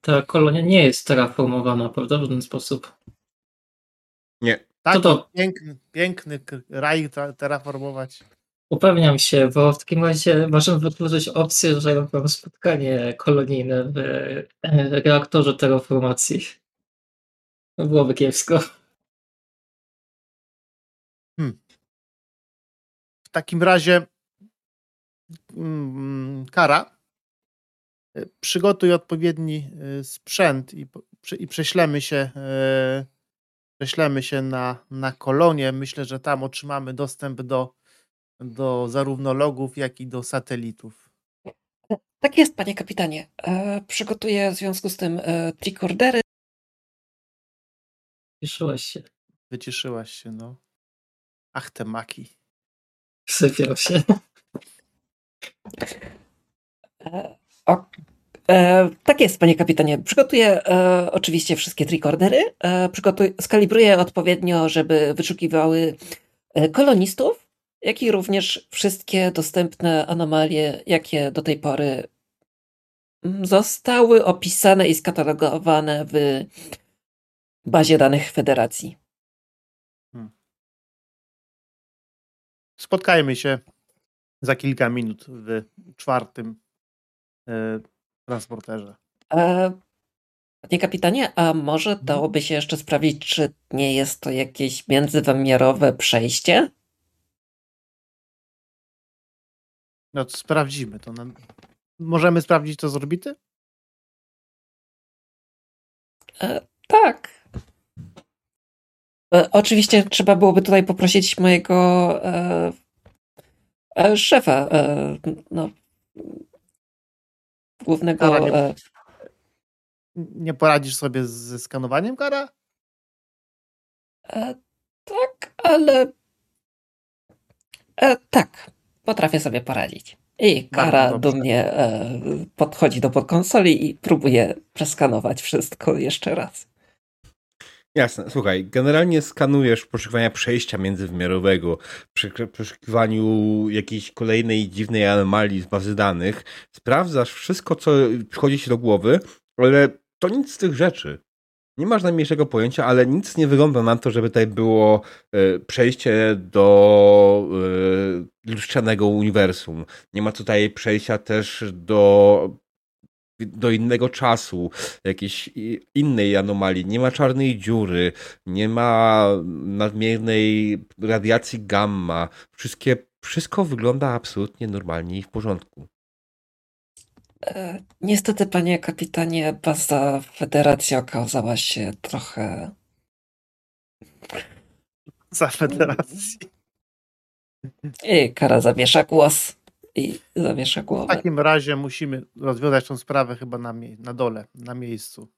Speaker 3: ta kolonia nie jest terraformowana, prawda, w żaden sposób.
Speaker 2: nie.
Speaker 1: Tak,
Speaker 3: To to-
Speaker 1: piękny, piękny raj terraformować.
Speaker 3: Upewniam się, bo w takim razie możemy wykluczyć opcję, że mam spotkanie kolonijne w reaktorze terraformacji. Byłoby kiepsko.
Speaker 1: takim razie mm, Kara, przygotuj odpowiedni y, sprzęt i, i prześlemy się y, prześlemy się na, na kolonie. Myślę, że tam otrzymamy dostęp do, do zarówno logów, jak i do satelitów.
Speaker 4: Tak jest, panie kapitanie. E, przygotuję w związku z tym e, tricordery.
Speaker 3: Cieszyłeś się.
Speaker 1: Wycieszyłaś się, no. Ach, te maki.
Speaker 3: Sypiał się.
Speaker 4: E, o, e, tak jest, panie kapitanie. Przygotuję e, oczywiście wszystkie tricordery. E, skalibruję odpowiednio, żeby wyszukiwały e, kolonistów, jak i również wszystkie dostępne anomalie, jakie do tej pory mm, zostały opisane i skatalogowane w bazie danych Federacji.
Speaker 1: Spotkajmy się za kilka minut w czwartym e, transporterze.
Speaker 4: E, Panie kapitanie, a może dałoby się jeszcze sprawdzić, czy nie jest to jakieś międzywymiarowe przejście?
Speaker 1: No to sprawdzimy to. Na... Możemy sprawdzić to z orbity?
Speaker 4: E, tak. E, oczywiście trzeba byłoby tutaj poprosić mojego e, e, szefa, e, no, głównego.
Speaker 1: Nie-
Speaker 4: E,
Speaker 1: Nie poradzisz sobie ze skanowaniem, Kara?
Speaker 4: e, tak, ale. E, tak, potrafię sobie poradzić. I Kara do mnie e, podchodzi do podkonsoli i próbuje przeskanować wszystko jeszcze raz.
Speaker 2: Jasne, słuchaj, generalnie skanujesz poszukiwania przejścia międzywymiarowego, przy poszukiwaniu jakiejś kolejnej dziwnej anomalii z bazy danych, sprawdzasz wszystko, co przychodzi ci do głowy, ale to nic z tych rzeczy. Nie masz najmniejszego pojęcia, ale nic nie wygląda na to, żeby tutaj było e, przejście do e, lustrzanego uniwersum. Nie ma tutaj przejścia też do do innego czasu, jakiejś innej anomalii. Nie ma czarnej dziury, nie ma nadmiernej radiacji gamma. Wszystkie, wszystko wygląda absolutnie normalnie i w porządku.
Speaker 4: E, Niestety, panie kapitanie, baza Federacji okazała się trochę.
Speaker 1: Za federacji.
Speaker 4: I kara zawiesza głos. I zawiesza
Speaker 1: W
Speaker 4: głowę.
Speaker 1: takim razie musimy rozwiązać tą sprawę chyba na, mie- na dole, na miejscu.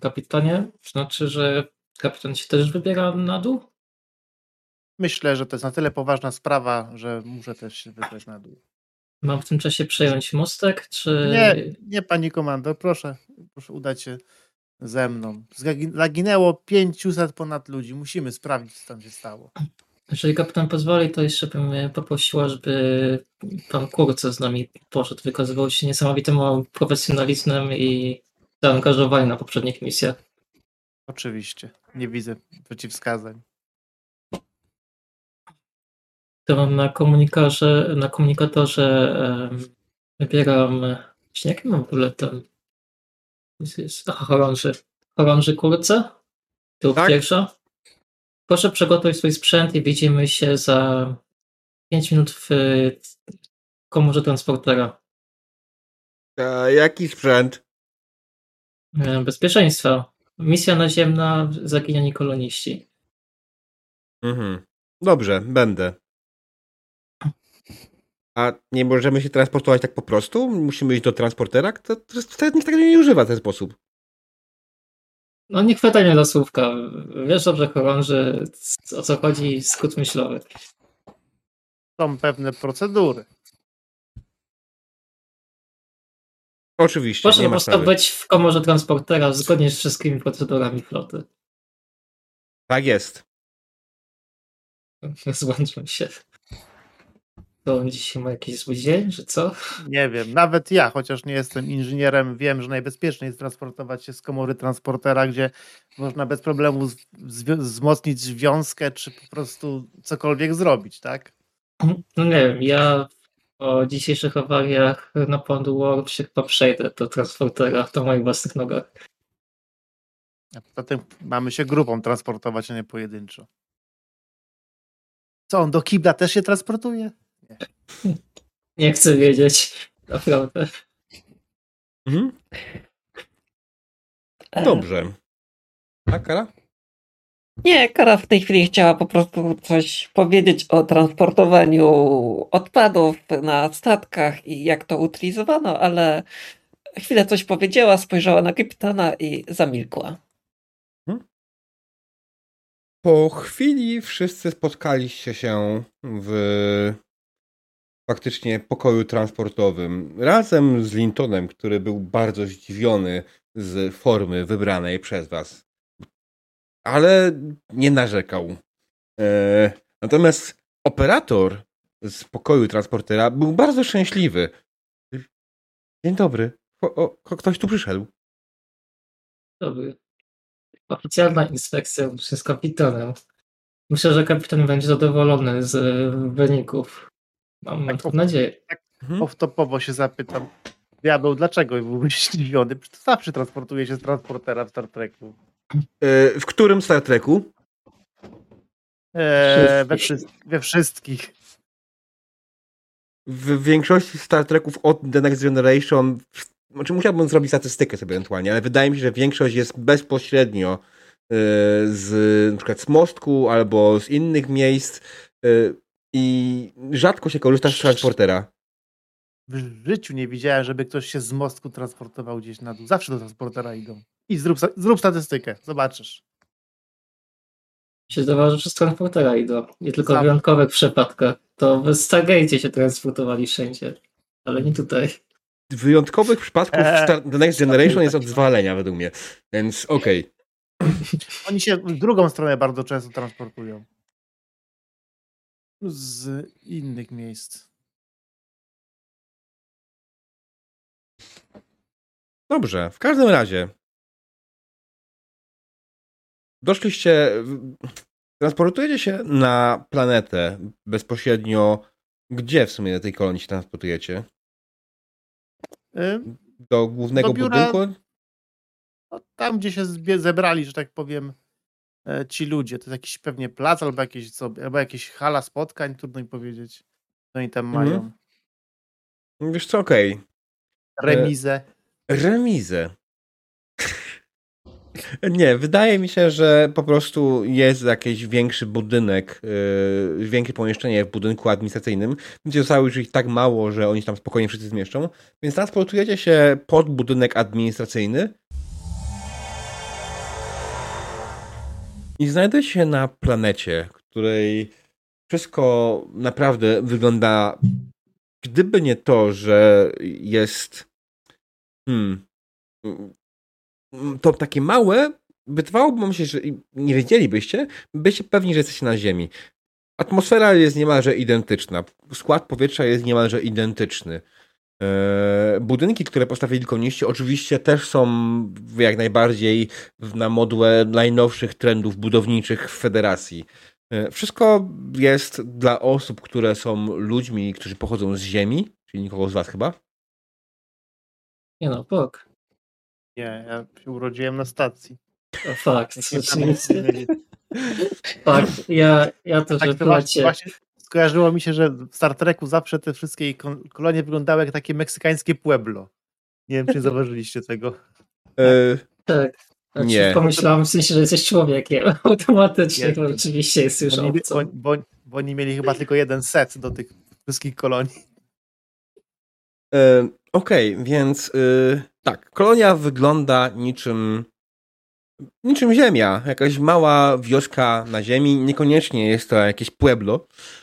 Speaker 3: Kapitanie, znaczy, że kapitan się też wybiera na dół?
Speaker 1: Myślę, że to jest na tyle poważna sprawa, że muszę też się wybrać na dół.
Speaker 3: Mam w tym czasie przejąć mostek, czy...
Speaker 1: Nie, nie pani komando, proszę, proszę udać się ze mną. Zagi- Zaginęło 500 ponad ludzi. Musimy sprawdzić, co tam się stało.
Speaker 3: Jeżeli kapitan pozwoli, to jeszcze bym e, poprosiła, żeby pan Kurce z nami poszedł. Wykazywał się niesamowitym profesjonalizmem i zaangażowaniem na poprzednich misjach.
Speaker 1: Oczywiście, nie widzę przeciwwskazań.
Speaker 3: To mam na komunikarze, na komunikatorze wybieram. Właśnie jaki mam w ogóle ten. jest- jest- Aha, chorąży. Chorąży kurce? Tu
Speaker 2: Tak.
Speaker 3: pierwsza. Proszę przygotuj swój sprzęt i widzimy się za 5 minut w e, komorze transportera.
Speaker 2: A jaki sprzęt?
Speaker 3: E, Bezpieczeństwa. Misja naziemna, zaginieni koloniści.
Speaker 2: Mhm. Dobrze, będę. A nie możemy się transportować tak po prostu? Musimy iść do transportera? To, to, wtedy nikt tego nie używa w ten sposób.
Speaker 3: No nie chwytaj mnie za słówka. Wiesz dobrze, chorąży, o co chodzi, skrót myślowy.
Speaker 1: Są pewne procedury.
Speaker 2: Oczywiście,
Speaker 3: Proszę
Speaker 2: nie
Speaker 3: po prostu być w komorze transportera zgodnie z wszystkimi procedurami floty.
Speaker 2: Tak jest.
Speaker 3: Złączmy się. To on dzisiaj ma jakiś zły dzień, czy co?
Speaker 1: Nie wiem, nawet ja, chociaż nie jestem inżynierem, wiem, że najbezpieczniej jest transportować się z komory transportera, gdzie można bez problemu wzmocnić związkę, czy po prostu cokolwiek zrobić, tak?
Speaker 3: No nie wiem, ja po dzisiejszych awariach na Pond Warp się chyba przejdę do transportera to moich własnych nogach.
Speaker 1: A poza tym mamy się grupą transportować, a nie pojedynczo. Co, on do kibla też się transportuje?
Speaker 3: Nie chcę wiedzieć. Naprawdę.
Speaker 2: Mhm.
Speaker 4: E,
Speaker 2: Dobrze. Tak, Kara?
Speaker 4: Nie, Kara w tej chwili chciała po prostu coś powiedzieć o transportowaniu odpadów na statkach i jak to utylizowano, ale chwilę coś powiedziała, spojrzała na kapitana i zamilkła.
Speaker 2: Po chwili wszyscy spotkaliście się w faktycznie pokoju transportowym razem z Lintonem, który był bardzo zdziwiony z formy wybranej przez was. Ale nie narzekał. E, natomiast operator z pokoju transportera był bardzo szczęśliwy. Dzień dobry. O, o, ktoś tu przyszedł.
Speaker 3: Dobry. Oficjalna inspekcja z kapitanem. Myślę, że kapitan będzie zadowolony z e, wyników. Mam
Speaker 1: Tak,
Speaker 3: taką nadzieję.
Speaker 2: Mhm.
Speaker 1: Off-topowo się zapytam. Diabeł, dlaczego byłbyś zdziwiony? Przecież to zawsze transportuje się z transportera w Star Treku.
Speaker 2: E, w którym Star Treku?
Speaker 1: Eee, we,
Speaker 3: Wszystkich.
Speaker 1: wszy- we wszystkich.
Speaker 2: w większości Star Treków od The Next Generation, znaczy musiałbym zrobić statystykę sobie ewentualnie, ale wydaje mi się, że większość jest bezpośrednio y, z na przykład z mostku albo z innych miejsc y, i rzadko się korzysta z transportera.
Speaker 1: W życiu nie widziałem, żeby ktoś się z mostku transportował gdzieś na dół. Zawsze do transportera idą. I zrób, zrób statystykę, zobaczysz.
Speaker 3: się zdawało, że przez transportera idą. Nie tylko w
Speaker 1: Zawsze.
Speaker 3: wyjątkowych przypadkach. To w Stargate się transportowali wszędzie. Ale nie tutaj.
Speaker 2: Wyjątkowych przypadków w
Speaker 1: Eee.
Speaker 2: Star, The Next Generation jest od zwalenia według mnie, więc okej.
Speaker 1: Oni się w drugą stronę bardzo często transportują. Z innych miejsc.
Speaker 2: Dobrze, w każdym razie. Doszliście. Transportujecie się na planetę bezpośrednio. Gdzie w sumie na tej kolonii się transportujecie?
Speaker 1: Y,
Speaker 2: Do głównego
Speaker 1: Do biura-
Speaker 2: budynku?
Speaker 1: No, tam, gdzie się zebrali, że tak powiem, ci ludzie. To jest jakiś pewnie plac albo jakieś, co, albo jakieś hala spotkań, trudno mi powiedzieć. Co oni tam
Speaker 2: Mhm.
Speaker 1: mają.
Speaker 2: Wiesz co, okej.
Speaker 1: Remizę.
Speaker 2: Remizę. Nie, wydaje mi się, że po prostu jest jakiś większy budynek, yy, większe pomieszczenie w budynku administracyjnym, gdzie zostało już ich tak mało, że oni tam spokojnie wszyscy zmieszczą, więc transportujecie się pod budynek administracyjny i znajdujecie się na planecie, której wszystko naprawdę wygląda, gdyby nie to, że jest hmm, to takie małe, wydawałoby się, że nie wiedzielibyście, byście pewni, że jesteście na Ziemi. Atmosfera jest niemalże identyczna. Skład powietrza jest niemalże identyczny. Eee, budynki, które postawili koloniści, oczywiście też są jak najbardziej na modłę najnowszych trendów budowniczych w Federacji. Eee, wszystko jest dla osób, które są ludźmi, którzy pochodzą z Ziemi, czyli nikogo z was chyba.
Speaker 3: Nie no, pok.
Speaker 1: Nie, ja się urodziłem na stacji.
Speaker 3: To fakt. Fakt. Ja, ja też
Speaker 1: Tak,
Speaker 3: tak,
Speaker 1: to właśnie, właśnie skojarzyło mi się, że w Star Treku zawsze te wszystkie kolonie wyglądały jak takie meksykańskie pueblo. Nie wiem, czy nie zauważyliście tego.
Speaker 2: Eee,
Speaker 3: Tak. Znaczy,
Speaker 2: Nie.
Speaker 3: Pomyślałem w sensie, że jesteś człowiekiem. Automatycznie
Speaker 1: Nie.
Speaker 3: to rzeczywiście jest już
Speaker 1: Bo oni,
Speaker 3: obco.
Speaker 1: bo, bo, bo oni mieli chyba tylko jeden set do tych wszystkich kolonii.
Speaker 2: E, Okej, więc y, tak, kolonia wygląda niczym niczym ziemia, jakaś mała wioska na ziemi, niekoniecznie jest to jakieś pueblo, e,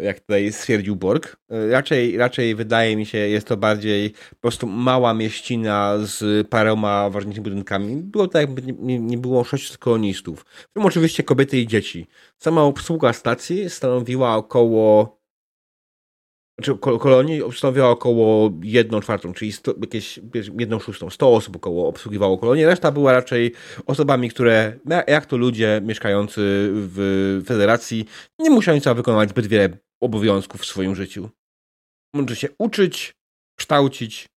Speaker 2: jak tutaj stwierdził Borg. E, Raczej, raczej wydaje mi się, jest to bardziej po prostu mała mieścina z paroma ważnymi budynkami. Było tak, jakby nie, nie było sześciu kolonistów, w tym oczywiście kobiety i dzieci. Sama obsługa stacji stanowiła około znaczy ko- kolonii stanowiła około 1 czwartą, czyli sto, jakieś wiesz, 1 szóstą, 100 osób około obsługiwało kolonię, reszta była raczej osobami, które ja- jak to ludzie mieszkający w federacji, nie musieli wykonywać zbyt wiele obowiązków w swoim życiu. Może się uczyć, kształcić,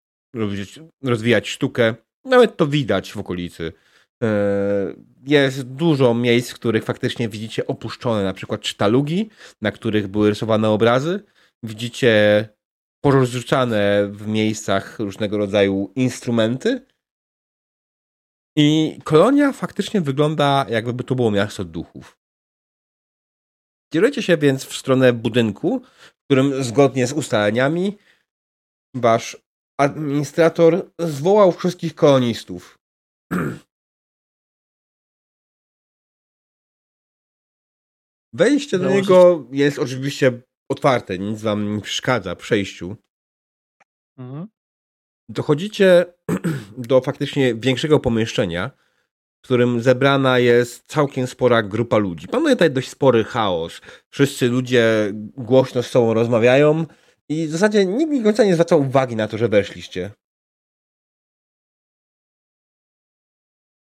Speaker 2: rozwijać sztukę, nawet to widać w okolicy. E, jest dużo miejsc, w których faktycznie widzicie opuszczone, na przykład sztalugi, na których były rysowane obrazy. Widzicie porozrzucane w miejscach różnego rodzaju instrumenty. I kolonia faktycznie wygląda, jakby to było miasto duchów. Kierujecie się więc w stronę budynku, w którym zgodnie z ustaleniami wasz administrator zwołał wszystkich kolonistów. Wejście do niego jest oczywiście otwarte, nic wam nie przeszkadza w przejściu. Mhm. Dochodzicie do faktycznie większego pomieszczenia, w którym zebrana jest całkiem spora grupa ludzi. Panuje tutaj dość spory chaos. Wszyscy ludzie głośno z sobą rozmawiają i w zasadzie nikt mi końca nie zwracał uwagi na to, że weszliście.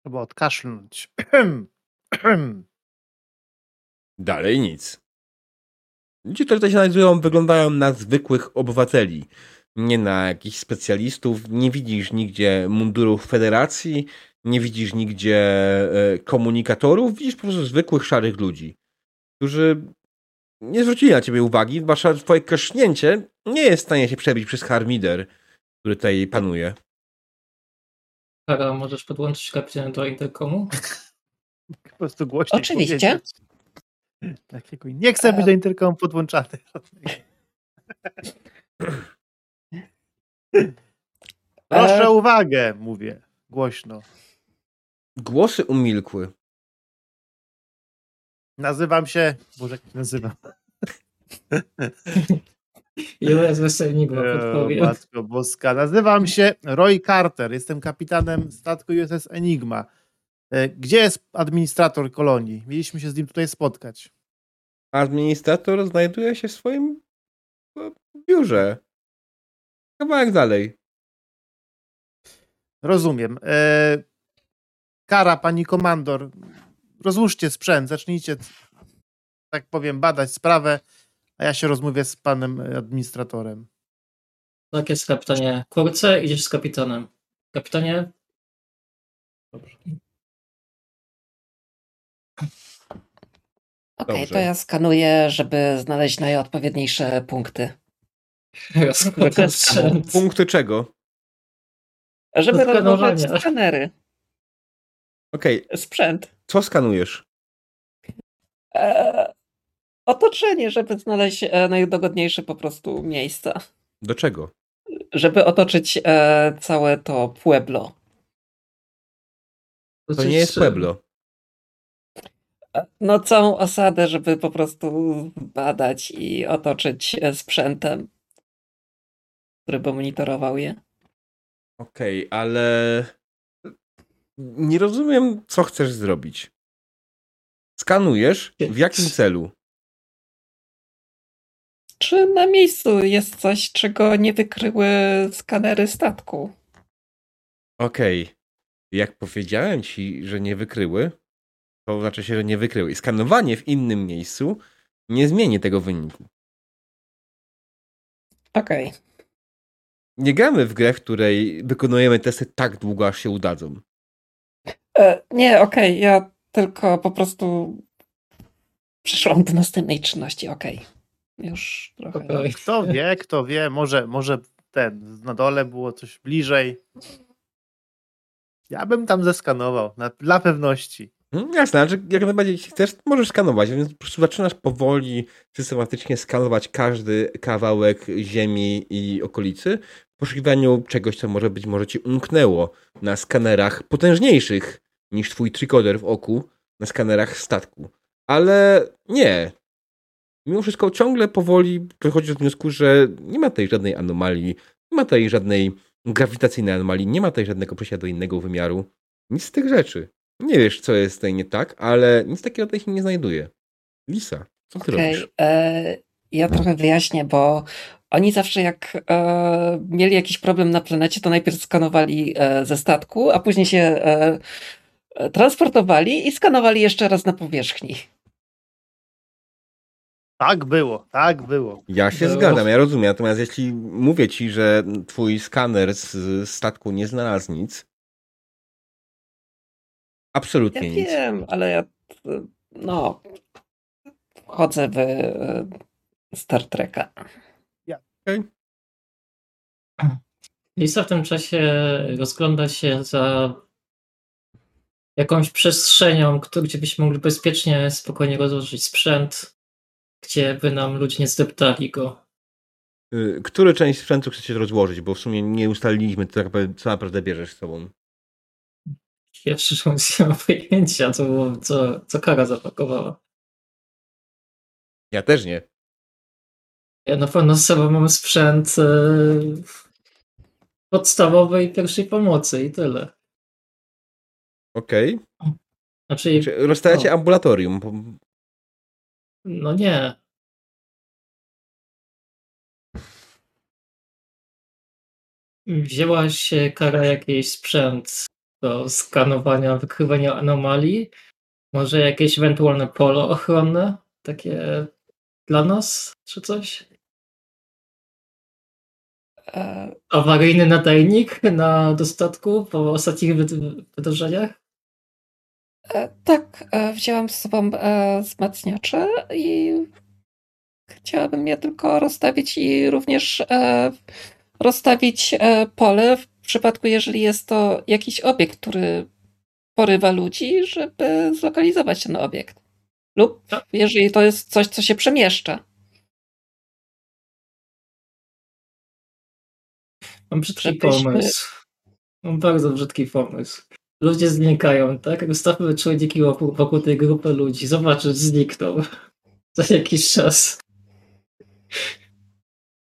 Speaker 1: Trzeba odkaszlnąć.
Speaker 2: Dalej nic. Ludzie, którzy tutaj się znajdują, wyglądają na zwykłych obywateli. Nie na jakichś specjalistów. Nie widzisz nigdzie mundurów federacji, nie widzisz nigdzie e, komunikatorów. Widzisz po prostu zwykłych, szarych ludzi, którzy nie zwrócili na ciebie uwagi. Wasze twoje kasznięcie nie jest w stanie się przebić przez harmider, który tutaj panuje.
Speaker 3: Kara, możesz podłączyć kapitana do interkomu?
Speaker 1: Po prostu głośniej
Speaker 4: Oczywiście.
Speaker 1: Powiedzieć. Takiego nie chcę być do interkomu podłączany. Proszę o uwagę, mówię głośno.
Speaker 2: Głosy umilkły.
Speaker 1: Nazywam się. Boże, jak się nazywam?
Speaker 3: Ile weselników podpowiem.
Speaker 1: Matko Boska. Nazywam się Roy Carter. Jestem kapitanem statku USS Enigma. E, gdzie jest administrator kolonii? Mieliśmy się z nim tutaj spotkać.
Speaker 2: Administrator znajduje się w swoim e, biurze. Kawałek dalej.
Speaker 1: Rozumiem. E, kara, pani komandor. Rozłóżcie sprzęt, zacznijcie, tak powiem, badać sprawę, a ja się rozmówię z panem administratorem.
Speaker 3: Tak jest, kapitanie. Kurce, idziesz z kapitanem. Kapitanie?
Speaker 4: Dobrze. Okej, okay, to ja skanuję, żeby znaleźć najodpowiedniejsze punkty.
Speaker 2: Punkty czego?
Speaker 4: Żeby rozłożyć skanery.
Speaker 2: Okej. Okay.
Speaker 4: Sprzęt.
Speaker 2: Co skanujesz?
Speaker 4: E, otoczenie, żeby znaleźć e, najdogodniejsze po prostu miejsca.
Speaker 2: Do czego?
Speaker 4: Żeby otoczyć e, całe to Pueblo.
Speaker 2: To nie jest Pueblo.
Speaker 4: No, całą osadę, żeby po prostu badać i otoczyć e, sprzętem, który by monitorował je.
Speaker 2: Okej, okay, ale nie rozumiem, co chcesz zrobić. Skanujesz? W jakim celu?
Speaker 4: Czy na miejscu jest coś, czego nie wykryły skanery statku?
Speaker 2: Okej. Okay. Jak powiedziałem ci, że nie wykryły, to znaczy się, że nie wykryły. I skanowanie w innym miejscu nie zmieni tego wyniku.
Speaker 4: Okej. Okay.
Speaker 2: Nie gramy w grę, w której wykonujemy testy tak długo, aż się udadzą.
Speaker 4: E, nie, okej, okay. ja tylko po prostu przeszłam do następnej czynności, okej. Okay. Już trochę. Okay.
Speaker 1: Kto wie, kto wie, może, może ten, na dole było coś bliżej. Ja bym tam zeskanował, na, dla pewności.
Speaker 2: Hmm, jasne, że jak najbardziej chcesz, możesz skanować, więc po prostu zaczynasz powoli, systematycznie skanować każdy kawałek ziemi i okolicy w poszukiwaniu czegoś, co może być może ci umknęło na skanerach potężniejszych niż twój trikoder w oku, na skanerach statku. Ale nie. Mimo wszystko ciągle powoli dochodzi do wniosku, że nie ma tutaj żadnej anomalii, nie ma tutaj żadnej grawitacyjnej anomalii, nie ma tutaj żadnego przejścia do innego wymiaru. Nic z tych rzeczy. Nie wiesz, co jest tutaj nie tak, ale nic takiego tutaj się nie znajduje. Lisa, co ty okay, robisz?
Speaker 4: E, ja trochę wyjaśnię, bo oni zawsze jak e, mieli jakiś problem na planecie, to najpierw skanowali e, ze statku, a później się e, e, transportowali i skanowali jeszcze raz na powierzchni.
Speaker 1: Tak było, tak było.
Speaker 2: Ja się było. zgadzam, ja rozumiem. Natomiast jeśli mówię ci, że twój skaner z statku nie znalazł nic, Absolutnie
Speaker 4: Ja
Speaker 2: nic.
Speaker 4: wiem, ale ja no wchodzę w y, Star Treka.
Speaker 3: Lisa w tym czasie rozgląda się za jakąś przestrzenią, gdzie byśmy mogli bezpiecznie, spokojnie rozłożyć sprzęt, gdzie by nam ludzie nie zdeptali go.
Speaker 2: Y, Który część sprzętu chcecie rozłożyć? Bo w sumie nie ustaliliśmy, co, tak co naprawdę bierzesz z sobą.
Speaker 3: Ja szczerze nie mam pojęcia, co, było- co, co Kara zapakowała.
Speaker 2: Ja też nie.
Speaker 3: Ja na pewno z sobą mam sprzęt e, podstawowej pierwszej pomocy i tyle.
Speaker 2: Okej.
Speaker 3: Znaczy,
Speaker 2: Znaczy, Rozstawiacie
Speaker 3: No.
Speaker 2: ambulatorium.
Speaker 3: no nie. Wzięłaś Kara jakiś sprzęt do skanowania, wykrywania anomalii? Może jakieś ewentualne polo ochronne? Takie dla nas, czy coś?
Speaker 4: E,
Speaker 3: Awaryjny nadajnik na dostatku po ostatnich wyd- wydarzeniach?
Speaker 4: e, tak, e, wzięłam z sobą wzmacniacze i chciałabym je tylko rozstawić i również rozstawić pole w przypadku, jeżeli jest to jakiś obiekt, który porywa ludzi, żeby zlokalizować ten obiekt. Lub
Speaker 3: Tak.
Speaker 4: jeżeli to jest coś, co się przemieszcza.
Speaker 3: Mam brzydki
Speaker 4: Żebyśmy-
Speaker 3: pomysł. Mam bardzo brzydki pomysł. Ludzie znikają, tak? Ustawmy człowieki wokół, wokół tej grupy ludzi. Zobaczysz, znikną. Za jakiś czas.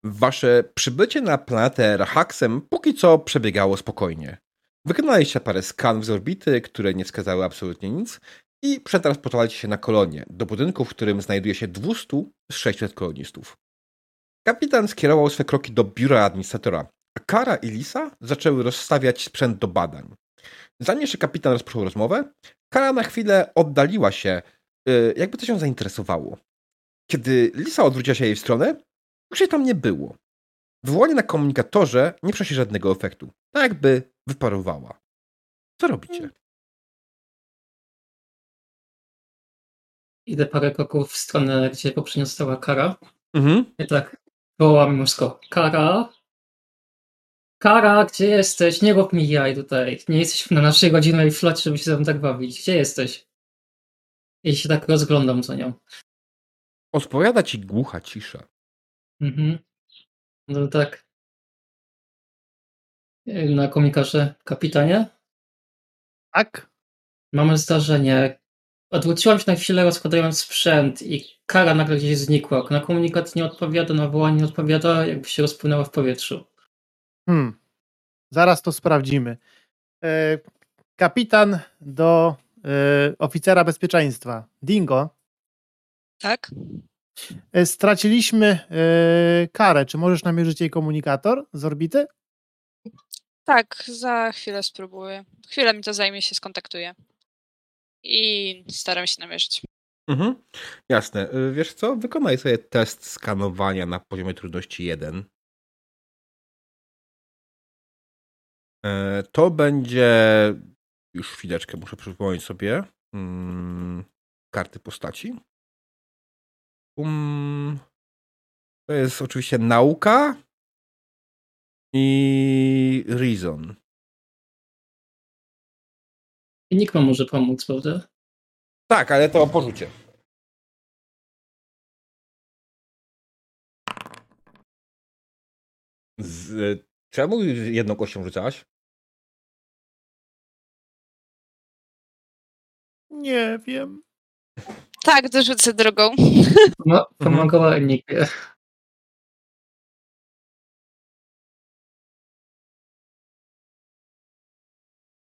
Speaker 2: Wasze przybycie na planetę Rahaxem póki co przebiegało spokojnie. Wykonaliście parę skanów z orbity, które nie wskazały absolutnie nic i przetransportowaliście się na kolonię, do budynku, w którym znajduje się 200 z 600 kolonistów. Kapitan skierował swe kroki do biura administratora, a Kara i Lisa zaczęły rozstawiać sprzęt do badań. Zanim jeszcze kapitan rozpoczął rozmowę, Kara na chwilę oddaliła się, y, jakby to się zainteresowało. Kiedy Lisa odwróciła się jej w stronę, jej tam nie było. Wywołanie na komunikatorze nie przynosi żadnego efektu. Tak jakby wyparowała. Co robicie?
Speaker 3: Idę parę kroków w stronę, gdzie poprzednio stała Kara.
Speaker 2: Mhm.
Speaker 3: I tak wołam męsko. Kara? Kara, gdzie jesteś? Nie rób mi jaj tutaj. Nie jesteś na naszej godzinnej flocie, żeby się mną tak bawić. Gdzie jesteś? I się tak rozglądam za nią.
Speaker 2: Odpowiada ci głucha cisza.
Speaker 3: Mhm. No tak. Na komunikarze, kapitanie,
Speaker 1: Tak?
Speaker 3: mamy zdarzenie. Odwróciłam się na chwilę, rozkładając sprzęt i kara nagle gdzieś znikła. Na komunikat nie odpowiada, na wołanie nie odpowiada, jakby się rozpłynęła w powietrzu.
Speaker 1: Hmm. Zaraz to sprawdzimy. E, kapitan do e, oficera bezpieczeństwa. Dingo.
Speaker 5: Tak?
Speaker 1: E, straciliśmy e, karę. Czy możesz namierzyć jej komunikator z orbity?
Speaker 5: Tak, za chwilę spróbuję. Chwilę mi to zajmie, się skontaktuję. I staram się namierzyć.
Speaker 2: Mhm. Jasne. Y, Wiesz co? Wykonaj sobie test skanowania na poziomie trudności 1. E, To będzie. Już chwileczkę, muszę przypomnieć sobie. Mm, karty postaci. Um, to jest oczywiście nauka i reason.
Speaker 3: I nikt wam może pomóc, prawda?
Speaker 2: Tak, ale to porzucie. Z, czemu jedną kością rzucałaś?
Speaker 1: Nie wiem.
Speaker 5: Tak, dorzucę drogą.
Speaker 3: Poma- Pomagała Enigmie.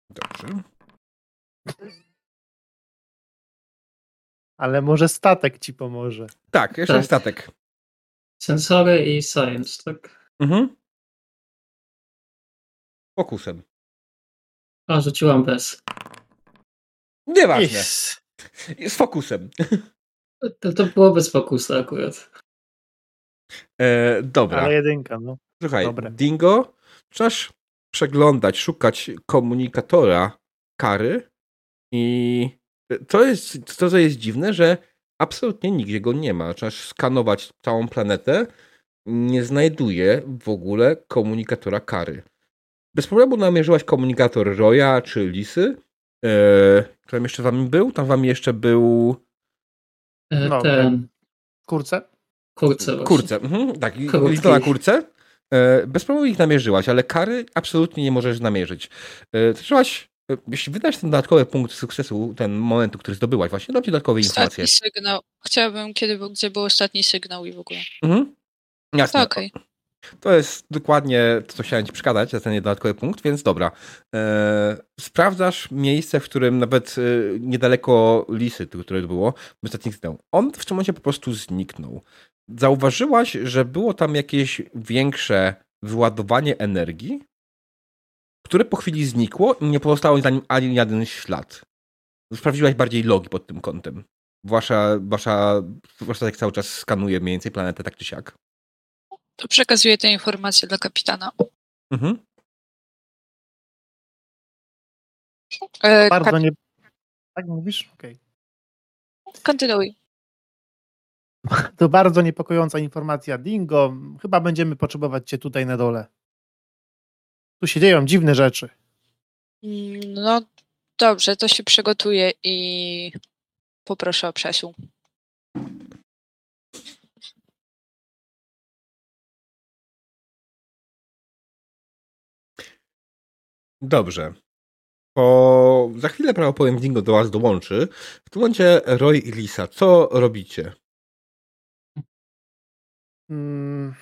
Speaker 2: Dobrze.
Speaker 1: Ale może statek ci pomoże.
Speaker 2: Tak, jeszcze
Speaker 3: Tak.
Speaker 2: statek.
Speaker 3: Sensory i science, tak?
Speaker 2: Mhm. Fokusem.
Speaker 3: A, rzuciłam bez.
Speaker 2: Nieważne.
Speaker 1: Yes.
Speaker 2: Z fokusem.
Speaker 3: To, to było bez fokusa akurat.
Speaker 2: E, dobra.
Speaker 1: Ale jedynka, no.
Speaker 2: Słuchaj,
Speaker 1: Dobre.
Speaker 2: Dingo, zaczynasz przeglądać, szukać komunikatora kary I to jest to, co jest dziwne, że absolutnie nigdzie go nie ma. Trzeba skanować całą planetę. Nie znajduje w ogóle komunikatora kary. Bez problemu namierzyłaś komunikator Roya czy Lisy. Eee, tam jeszcze wami był? Tam wami jeszcze był.
Speaker 3: E,
Speaker 1: No,
Speaker 3: Ten.
Speaker 1: Kurce?
Speaker 3: Kurce. właśnie.
Speaker 2: Kurce. Mhm, tak, i-
Speaker 3: Krótki.
Speaker 2: lista na kurce. E, Bez problemu ich namierzyłaś, ale kary absolutnie nie możesz namierzyć. E, E, Jeśli wydasz ten dodatkowy punkt sukcesu, ten momentu, który zdobyłaś, właśnie dam ci dodatkowe informacje.
Speaker 5: Ostatni sygnał. Chciałabym, kiedy był, gdzie był ostatni sygnał i w ogóle.
Speaker 2: Mhm. Jasne.
Speaker 5: To okej.
Speaker 2: To jest dokładnie to, co chciałem ci przekazać, za ten dodatkowy punkt, więc dobra. E, sprawdzasz miejsce, w którym nawet e, niedaleko Lisy, które było, ostatni zniknął. On w tym momencie po prostu zniknął. Zauważyłaś, że było tam jakieś większe wyładowanie energii, które po chwili znikło i nie pozostało za nim ani jeden ślad. Sprawdziłaś bardziej logi pod tym kątem. Wasza, wasza, wasza tak cały czas skanuje mniej więcej planetę tak czy siak.
Speaker 5: To przekazuję te informacje dla kapitana.
Speaker 2: Mhm.
Speaker 5: E,
Speaker 1: Bardzo
Speaker 5: kap-
Speaker 1: nie... Tak mówisz? Okej.
Speaker 5: Kontynuuj.
Speaker 1: To bardzo niepokojąca informacja. Dingo, chyba będziemy potrzebować cię tutaj na dole. Tu się dzieją dziwne rzeczy.
Speaker 5: Mm, No dobrze, to się przygotuję i poproszę o przesył.
Speaker 2: Dobrze. Po... Za chwilę prawdopodobnie Dingo do was dołączy. W tym momencie Roy i Lisa, co robicie?
Speaker 1: Mm,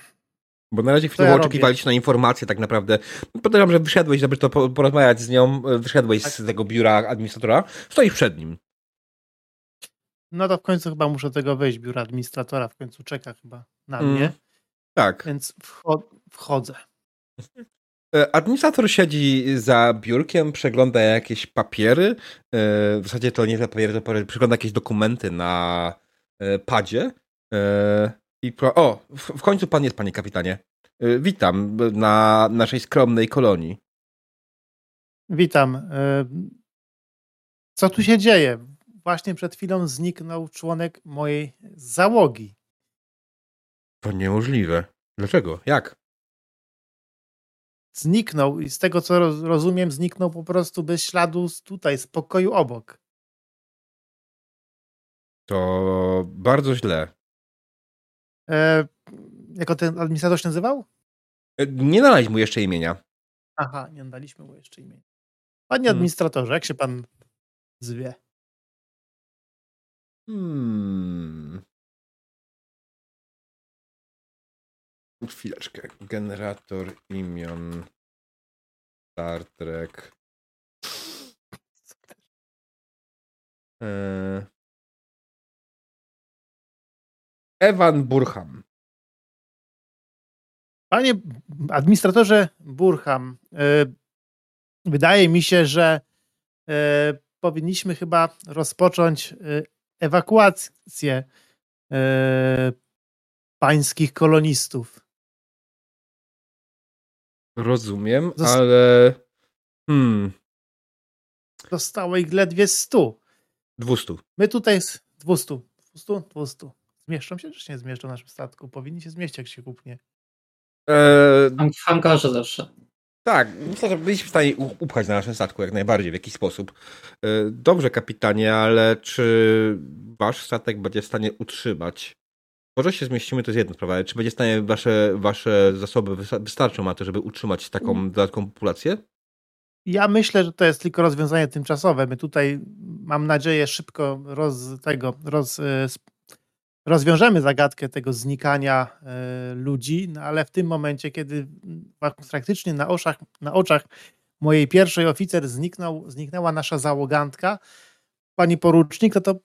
Speaker 2: Bo na razie
Speaker 1: Co
Speaker 2: chwilowo
Speaker 1: ja
Speaker 2: oczekiwaliście na informację tak naprawdę. Podejrzewam, że wyszedłeś, żeby to po- porozmawiać z nią, wyszedłeś
Speaker 1: Tak.
Speaker 2: z tego biura administratora, stoisz przed nim.
Speaker 1: no to w końcu chyba muszę tego wejść. Biuro administratora w końcu czeka chyba na
Speaker 2: Mm.
Speaker 1: mnie,
Speaker 2: Tak.
Speaker 1: więc wcho- wchodzę.
Speaker 2: E, Administrator siedzi za biurkiem, przegląda jakieś papiery. E, W zasadzie to nie papiery, to papiery, przegląda jakieś dokumenty na e, padzie. I pro... O, w końcu pan jest, panie kapitanie. Witam na naszej skromnej kolonii.
Speaker 1: Witam. Co tu się dzieje? Właśnie przed chwilą zniknął członek mojej załogi.
Speaker 2: To niemożliwe. Dlaczego? Jak?
Speaker 1: Zniknął i z tego co roz- rozumiem, zniknął po prostu bez śladu z tutaj, z pokoju obok.
Speaker 2: To bardzo źle.
Speaker 1: E, jako ten administrator się nazywał?
Speaker 2: E, Nie naleźć mu jeszcze imienia.
Speaker 1: Aha, nie daliśmy mu jeszcze imienia. Panie
Speaker 2: Hmm.
Speaker 1: administratorze, jak się pan zwie?
Speaker 2: Hmm. Chwileczkę. Generator imion. Star Trek. Eee. Evan Burham.
Speaker 1: Panie administratorze Burham, e, wydaje mi się, że e, powinniśmy chyba rozpocząć e, ewakuację e, pańskich kolonistów.
Speaker 2: Rozumiem,
Speaker 1: Zos-
Speaker 2: ale. Hmm.
Speaker 1: Zostało ich ledwie 100.
Speaker 2: 200.
Speaker 1: My tutaj z 200. 200? 200. Zmieszczą się, czy się nie zmieszczą w naszym statku? Powinni się zmieścić, jak się kupnie.
Speaker 2: Eee,
Speaker 3: Tam w hangarze zawsze.
Speaker 2: Tak, myślę, że byliśmy w stanie upchać na naszym statku jak najbardziej w jakiś sposób. E, Dobrze, kapitanie, ale czy wasz statek będzie w stanie utrzymać? Może się zmieścimy, to jest jedna sprawa, ale czy będzie w stanie wasze, wasze zasoby wysta- wystarczą na to, żeby utrzymać taką dodatkową populację?
Speaker 1: Ja myślę, że to jest tylko rozwiązanie tymczasowe. My tutaj, mam nadzieję, szybko roz, tego, roz, e, rozwiążemy zagadkę tego znikania e, ludzi, no ale w tym momencie, kiedy mm, praktycznie na oczach, na oczach mojej pierwszej oficer zniknął, zniknęła nasza załogantka, pani porucznik, no to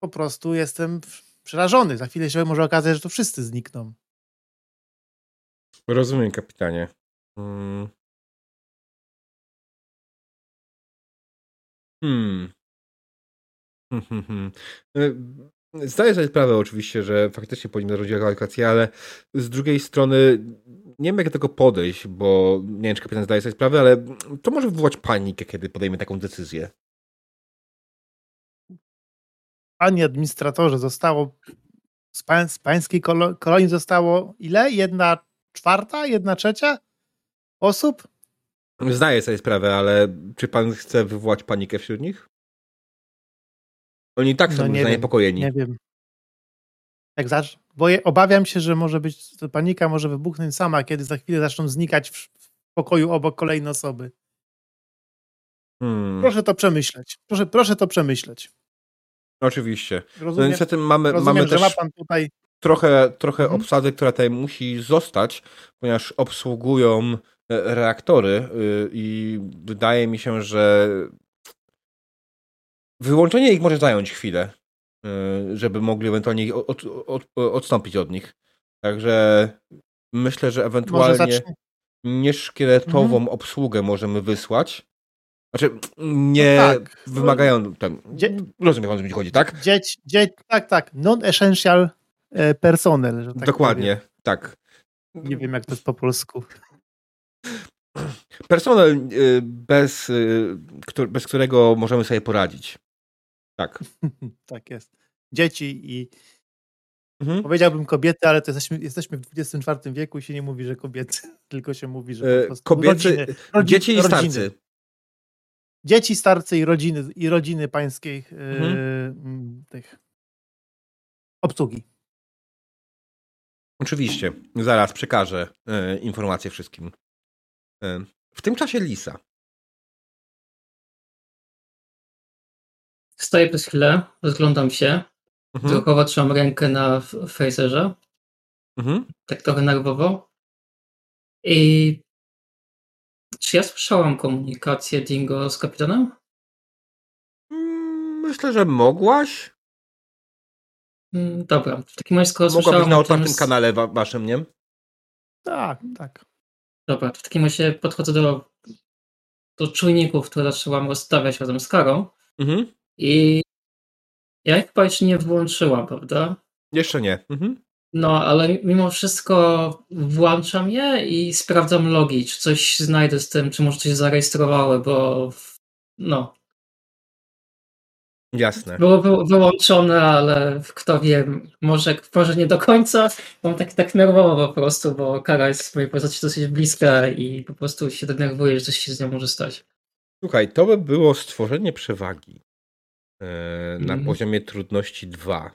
Speaker 1: po prostu jestem przerażony. Za chwilę się może okazać, że to wszyscy znikną.
Speaker 2: Rozumiem, kapitanie. Hmm. Hmm. Hmm, hmm, hmm. E, Zdaję sobie sprawę oczywiście, że faktycznie powinien zrobić ewakuację, ale z drugiej strony nie wiem jak do tego podejść, bo nie wiem czy kapitan zdaje sobie sprawę, ale to może wywołać panikę, kiedy podejmie taką decyzję.
Speaker 1: Panie administratorze, zostało z, pań, z pańskiej kolo, kolonii zostało ile? Jedna czwarta? Jedna trzecia osób?
Speaker 2: Zdaję sobie sprawę, ale czy pan chce wywołać panikę wśród nich? Oni i tak są
Speaker 1: No nie wiem,
Speaker 2: zaniepokojeni.
Speaker 1: Nie wiem. Jak zacz... Bo obawiam się, że może być, to panika może wybuchnąć sama, kiedy za chwilę zaczną znikać w, w pokoju obok kolejne osoby.
Speaker 2: Hmm,
Speaker 1: Proszę to przemyśleć. Proszę, proszę to przemyśleć.
Speaker 2: Oczywiście. No
Speaker 1: Rozumiem,
Speaker 2: niestety mamy,
Speaker 1: rozumiem
Speaker 2: mamy też
Speaker 1: ma tutaj
Speaker 2: trochę, trochę
Speaker 1: Mhm.
Speaker 2: obsady, która tutaj musi zostać, ponieważ obsługują e, reaktory y, i wydaje mi się, że wyłączenie ich może zająć chwilę, y, żeby mogli ewentualnie od, od, odstąpić od nich. Także myślę, że ewentualnie nieszkieletową
Speaker 1: Mhm.
Speaker 2: obsługę możemy wysłać. Znaczy, nie
Speaker 1: No tak.
Speaker 2: wymagają tam.
Speaker 1: Dzie-
Speaker 2: Rozumiem, o co mi chodzi, tak?
Speaker 1: Dzieć, dzieć, tak, tak. Non-essential e, personnel. Że tak
Speaker 2: Dokładnie, tak.
Speaker 1: Powiem. Nie wiem, jak to jest po polsku.
Speaker 2: Personel, y, bez, któ- bez którego możemy sobie poradzić. Tak.
Speaker 1: tak jest. Dzieci i
Speaker 2: Mhm.
Speaker 1: powiedziałbym kobiety, ale to jesteśmy, jesteśmy w XXIV wieku i się nie mówi, że kobiety, tylko się mówi, że po
Speaker 2: E,
Speaker 1: prostu
Speaker 2: Kobiety,
Speaker 1: rodziny, rodzi-
Speaker 2: dzieci i
Speaker 1: rodziny.
Speaker 2: starcy.
Speaker 1: Dzieci, starcy i rodziny, i rodziny pańskiej e,
Speaker 2: Mhm.
Speaker 1: tych obsługi.
Speaker 2: Oczywiście. Zaraz przekażę e, informacje wszystkim. E, w tym czasie Lisa.
Speaker 3: Stoję przez chwilę, rozglądam się.
Speaker 2: Mhm.
Speaker 3: Trzymam rękę na Fraserze,
Speaker 2: Mhm.
Speaker 3: tak trochę nerwowo. I czy ja słyszałam komunikację Dingo z kapitanem?
Speaker 2: Mm, Myślę, że mogłaś.
Speaker 3: Mm, Dobra, w takim razie skoro
Speaker 2: Mogła
Speaker 3: słyszałam
Speaker 2: być na otwartym
Speaker 3: z-
Speaker 2: kanale wa- waszym, nie?
Speaker 1: Tak, tak.
Speaker 3: Dobra, to w takim razie podchodzę do, do czujników, które zaczęłam rozstawiać razem z Karą
Speaker 2: Mhm.
Speaker 3: i ja ich chyba jeszcze nie włączyłam, prawda?
Speaker 2: Jeszcze nie. Mhm.
Speaker 3: No, ale mimo wszystko włączam je i sprawdzam logi, czy coś znajdę z tym, czy może coś zarejestrowały, bo no,
Speaker 2: Jasne.
Speaker 3: było wy wyłączone, ale kto wie, może, może nie do końca. Mam tak, tak nerwowo po prostu, bo Kara jest w mojej postaci dosyć bliska i po prostu się denerwuję, że coś się z nią może stać.
Speaker 2: Słuchaj, to by było stworzenie przewagi e, na
Speaker 3: Mhm.
Speaker 2: poziomie trudności 2.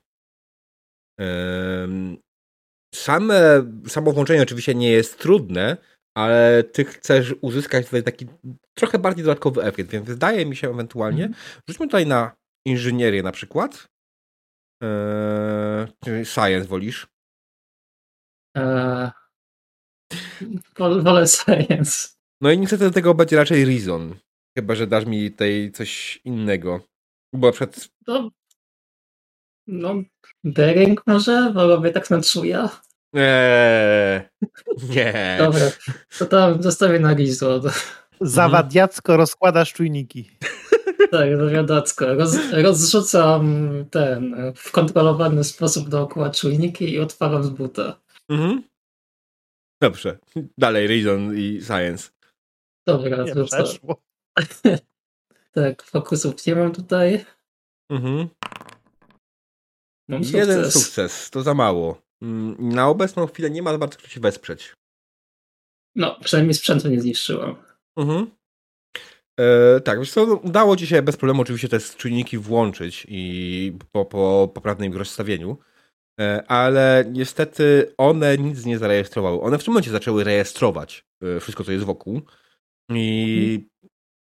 Speaker 2: Same, samo włączenie oczywiście nie jest trudne, ale ty chcesz uzyskać tutaj taki trochę bardziej dodatkowy efekt, więc wydaje mi się ewentualnie,
Speaker 3: Mhm.
Speaker 2: rzućmy tutaj na inżynierię na przykład. Eee, science wolisz?
Speaker 3: Eee, wol- wolę science.
Speaker 2: No i niestety do tego będzie raczej reason. Chyba, że dasz mi tutaj coś innego. Bo na przykład
Speaker 3: No, no Bering może, bo robię tak na czuja.
Speaker 2: Eee, nie.
Speaker 3: Dobra, to tam zostawię na Gizo.
Speaker 1: Zawadiacko rozkładasz czujniki.
Speaker 3: Tak, zawiadacko. Roz, rozrzucam ten w kontrolowany sposób dookoła czujniki i otwaram z buta.
Speaker 2: Mhm. Dobrze. Dalej Reason i Science.
Speaker 3: Dobra,
Speaker 1: Nie przeszło.
Speaker 3: Tak, fokusów nie mam tutaj.
Speaker 2: Mhm.
Speaker 3: Mam
Speaker 2: Jeden
Speaker 3: sukces.
Speaker 2: sukces, to za mało. Mm, Na obecną chwilę nie ma bardzo kto się wesprzeć.
Speaker 3: No, przynajmniej sprzętu nie zniszczyłam.
Speaker 2: Mhm. E, tak, wiesz co, no, udało ci się bez problemu oczywiście te czujniki włączyć i po, po poprawnym ich rozstawieniu, e, ale niestety one nic nie zarejestrowały. One w tym momencie zaczęły rejestrować e, wszystko, co jest wokół i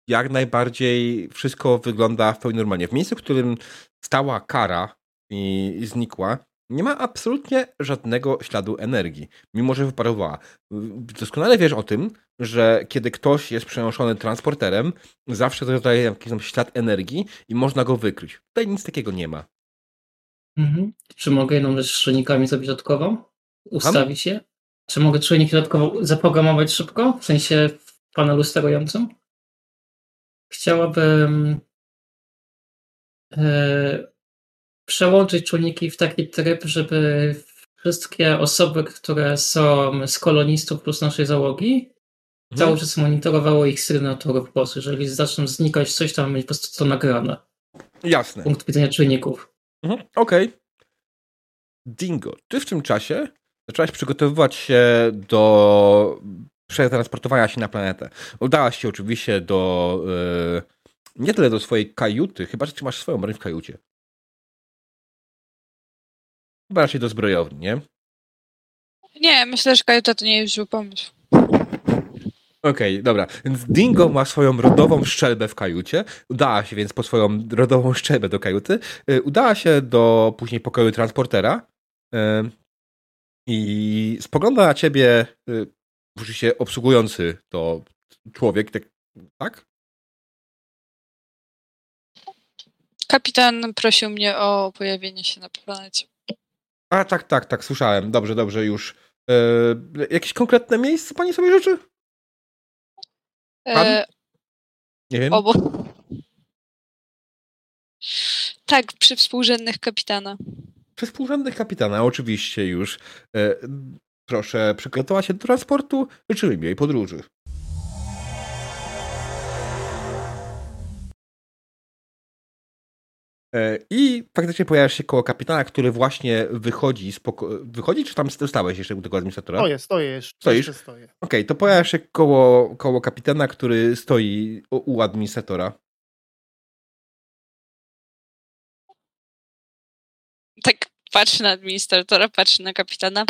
Speaker 2: jak najbardziej wszystko wygląda w pełni normalnie. W miejscu, w którym stała kara i, i znikła, nie ma absolutnie żadnego śladu energii, mimo że wyparowała. Doskonale wiesz o tym, że kiedy ktoś jest przenoszony transporterem, zawsze dodaje jakiś tam ślad energii i można go wykryć. Tutaj nic takiego nie ma.
Speaker 3: Mhm. Czy mogę jedną rzecz z czujnikami zrobić dodatkową? Ustawić je? Czy mogę czujniki dodatkowo zaprogramować szybko? W sensie w panelu sterującym? Chciałabym e, przełączyć czujniki w taki tryb, żeby wszystkie osoby, które są z kolonistów plus naszej załogi, cały czas monitorowało ich sygnaturę po prostu. Jeżeli zaczną znikać coś, tam mieć po prostu to nagrane.
Speaker 2: Jasne.
Speaker 3: Punkt widzenia czujników.
Speaker 2: Mhm, Okej. Dingo, ty w tym czasie zaczęłaś przygotowywać się do przetransportowania się na planetę. Udałaś się oczywiście do. e, nie tyle do swojej kajuty, chyba że ty masz swoją broń w kajucie. Chyba raczej do zbrojowni, nie?
Speaker 5: Nie, myślę, że kajuta to nie jest zły pomysł.
Speaker 2: Okej, dobra. Więc Dingo ma swoją rodową szczelbę w kajucie. Udała się więc po swoją rodową szczelbę do kajuty. Y, Udała się do później pokoju transportera y, i spogląda na ciebie y, oczywiście obsługujący to człowiek, tak? tak?
Speaker 5: Kapitan prosił mnie o pojawienie się na planecie.
Speaker 2: A tak, tak, tak, słyszałem. Dobrze, dobrze, już. Y, jakieś konkretne miejsce pani sobie życzy? Pan?
Speaker 5: E,
Speaker 2: Nie wiem.
Speaker 5: obok. Tak, przy współrzędnych kapitana.
Speaker 2: Przez współrzędnych kapitana, oczywiście już. E, proszę przygotować się do transportu. Życzymy miłej podróży. I faktycznie pojawiasz się koło kapitana, który właśnie wychodzi z poko- Wychodzi, czy tam stałeś jeszcze u tego administratora?
Speaker 1: Stoję, stoję jeszcze.
Speaker 2: Stoisz?
Speaker 1: jeszcze stoję.
Speaker 2: Okej, to pojawiasz się koło, koło kapitana, który stoi u, u administratora.
Speaker 5: Tak patrzy na administratora, patrzy na kapitana.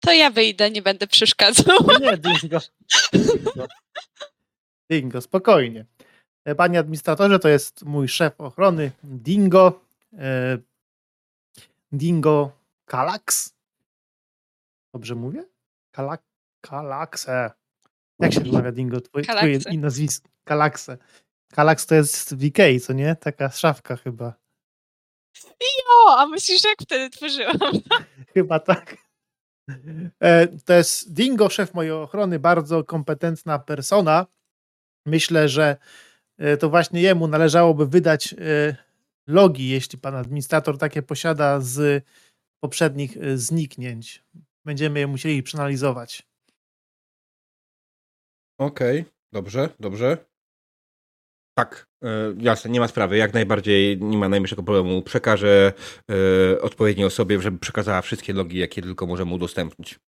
Speaker 5: To ja wyjdę, nie będę przeszkadzał.
Speaker 1: Nie, Dingo. Dingo. Dingo, spokojnie. E, Panie administratorze, to jest mój szef ochrony, Dingo. E, Dingo Kalax. Dobrze mówię? Kalak, Kalaxe. Jak się wymawia Dingo? Twoje, twoje
Speaker 5: Kalakse.
Speaker 1: nazwisko. Kalaxe. Kalax to jest w Ikei, co nie? Taka szafka chyba.
Speaker 5: O, a myślisz, jak wtedy tworzyłam?
Speaker 1: Chyba tak. E, To jest Dingo, szef mojej ochrony, bardzo kompetentna persona. Myślę, że to właśnie jemu należałoby wydać e, logi, jeśli pan administrator takie posiada z poprzednich e, zniknięć. Będziemy je musieli przeanalizować.
Speaker 2: Okej, dobrze, dobrze. Tak, e, jasne, nie ma sprawy. Jak najbardziej nie ma najmniejszego problemu. Przekażę e, odpowiedniej osobie, żeby przekazała wszystkie logi, jakie tylko możemy udostępnić.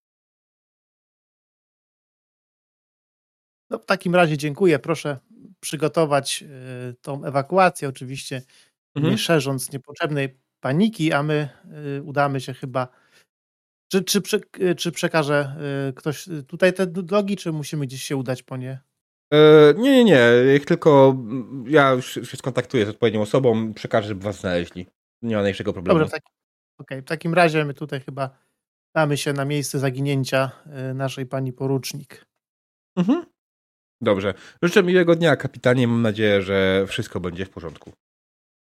Speaker 1: No, w takim razie dziękuję. Proszę przygotować e, tą ewakuację, oczywiście
Speaker 2: Mhm.
Speaker 1: nie szerząc niepotrzebnej paniki, a my y, udamy się chyba. Czy, czy, y, czy przekaże y, ktoś tutaj te drogi, czy musimy gdzieś się udać po nie?
Speaker 2: E, nie, nie, nie. Jak tylko mm, ja już się skontaktuję z odpowiednią osobą, przekażę, żeby was znaleźli. Nie ma najmniejszego problemu.
Speaker 1: Dobrze, w, tak, okej, w takim razie my tutaj chyba damy się na miejsce zaginięcia y, naszej pani porucznik.
Speaker 2: Mhm. Dobrze. Życzę miłego dnia, kapitanie. Mam nadzieję, że wszystko będzie w porządku.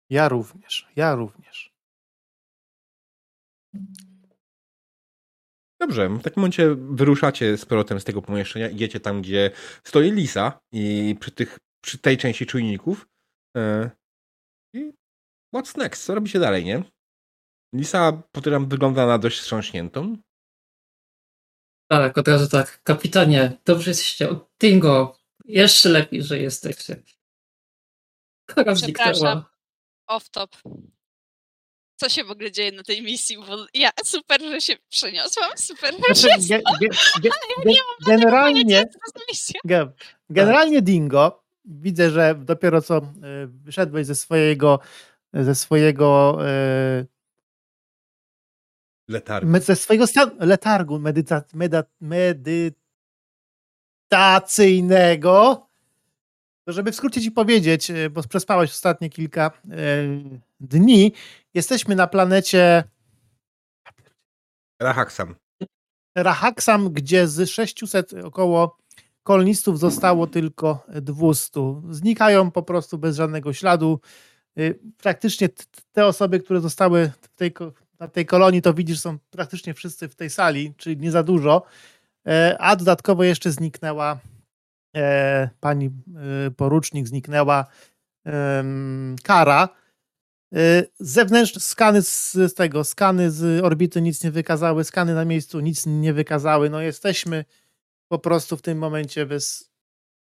Speaker 1: Ja również, ja również.
Speaker 2: Dobrze, w takim momencie wyruszacie z powrotem z tego pomieszczenia, idziecie tam, gdzie stoi Lisa i przy, tych, przy tej części czujników. E, I what's next? Co robi się dalej, nie? Lisa podejrzewam wygląda na dość wstrząśniętą.
Speaker 3: Tak, od razu tak. Kapitanie, dobrze jesteście. Dingo, jeszcze lepiej, że jesteście. Zniknęła.
Speaker 5: Przepraszam. Off top. Co się w ogóle dzieje na tej misji? Bo ja super, że się przeniosłam, super, że
Speaker 1: Znaczy,
Speaker 5: się
Speaker 1: ge, ge, ge,
Speaker 5: ja
Speaker 1: ge,
Speaker 5: nie mam
Speaker 1: generalnie, ge, generalnie Dingo, widzę, że dopiero co y, wyszedłeś ze swojego ze swojego y,
Speaker 2: Letarg.
Speaker 1: Me- ze swojego stanu letargu medyta, meda, medytacyjnego, to żeby w skrócie ci powiedzieć, e, bo przespałeś ostatnie kilka e, dni, jesteśmy na planecie
Speaker 2: Rahaksam.
Speaker 1: Rahaksam, gdzie z 600 około kolonistów zostało tylko 200. Znikają po prostu bez żadnego śladu. Y, Praktycznie te osoby, które zostały w tej, na tej kolonii, to widzisz, są praktycznie wszyscy w tej sali, czyli nie za dużo. E, A dodatkowo jeszcze zniknęła e, pani e, porucznik, zniknęła Kara. Zewnętrzne skany z, z tego, skany z orbity nic nie wykazały, skany na miejscu nic nie wykazały. No jesteśmy po prostu w tym momencie bez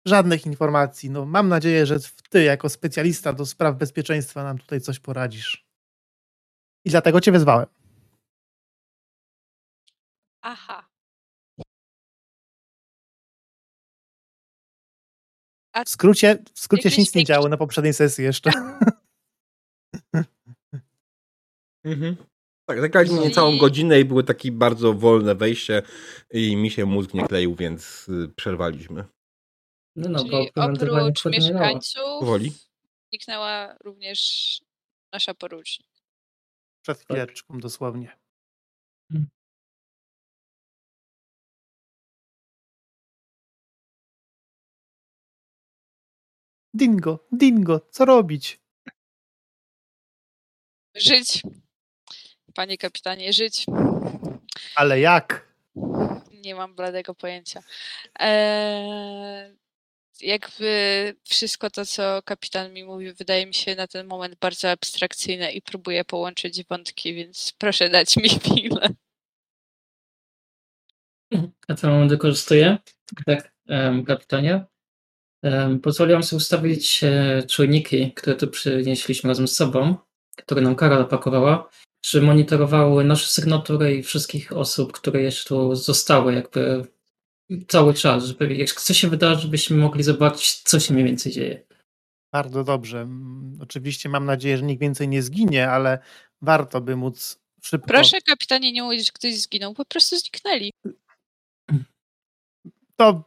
Speaker 1: żadnych informacji. No mam nadzieję, że ty jako specjalista do spraw bezpieczeństwa nam tutaj coś poradzisz. I dlatego cię wezwałem.
Speaker 5: Aha. A
Speaker 1: W skrócie, w skrócie się nic nie działo na poprzedniej sesji jeszcze.
Speaker 2: Mhm. Tak, zagraliśmy
Speaker 5: Czyli-
Speaker 2: niecałą godzinę i były takie bardzo wolne wejście i mi się mózg nie kleił, więc y, przerwaliśmy.
Speaker 3: No, no,
Speaker 5: czyli oprócz mieszkańców
Speaker 2: Powoli.
Speaker 5: zniknęła również nasza porucznik.
Speaker 1: Przed chwileczką dosłownie. Dingo, dingo, co robić?
Speaker 5: Żyć. Panie kapitanie, żyć.
Speaker 1: Ale jak?
Speaker 5: Nie mam bladego pojęcia. Eee, jakby wszystko to, co kapitan mi mówi, wydaje mi się na ten moment bardzo abstrakcyjne i próbuję połączyć wątki, więc proszę dać mi chwilę.
Speaker 3: Ja ten moment wykorzystuję. Tak, em, kapitanie. Em, Pozwoliłam sobie ustawić e, czujniki, które tu przynieśliśmy razem z sobą, które nam Karol opakowała, czy monitorowały nasze sygnatury i wszystkich osób, które jeszcze tu zostały, jakby cały czas, żeby jak coś się wydarzy, żebyśmy mogli zobaczyć, co się mniej więcej dzieje.
Speaker 1: Bardzo dobrze. Oczywiście mam nadzieję, że nikt więcej nie zginie, ale warto by móc szybko.
Speaker 5: Proszę kapitanie nie mówić, że ktoś zginął, po prostu zniknęli.
Speaker 1: To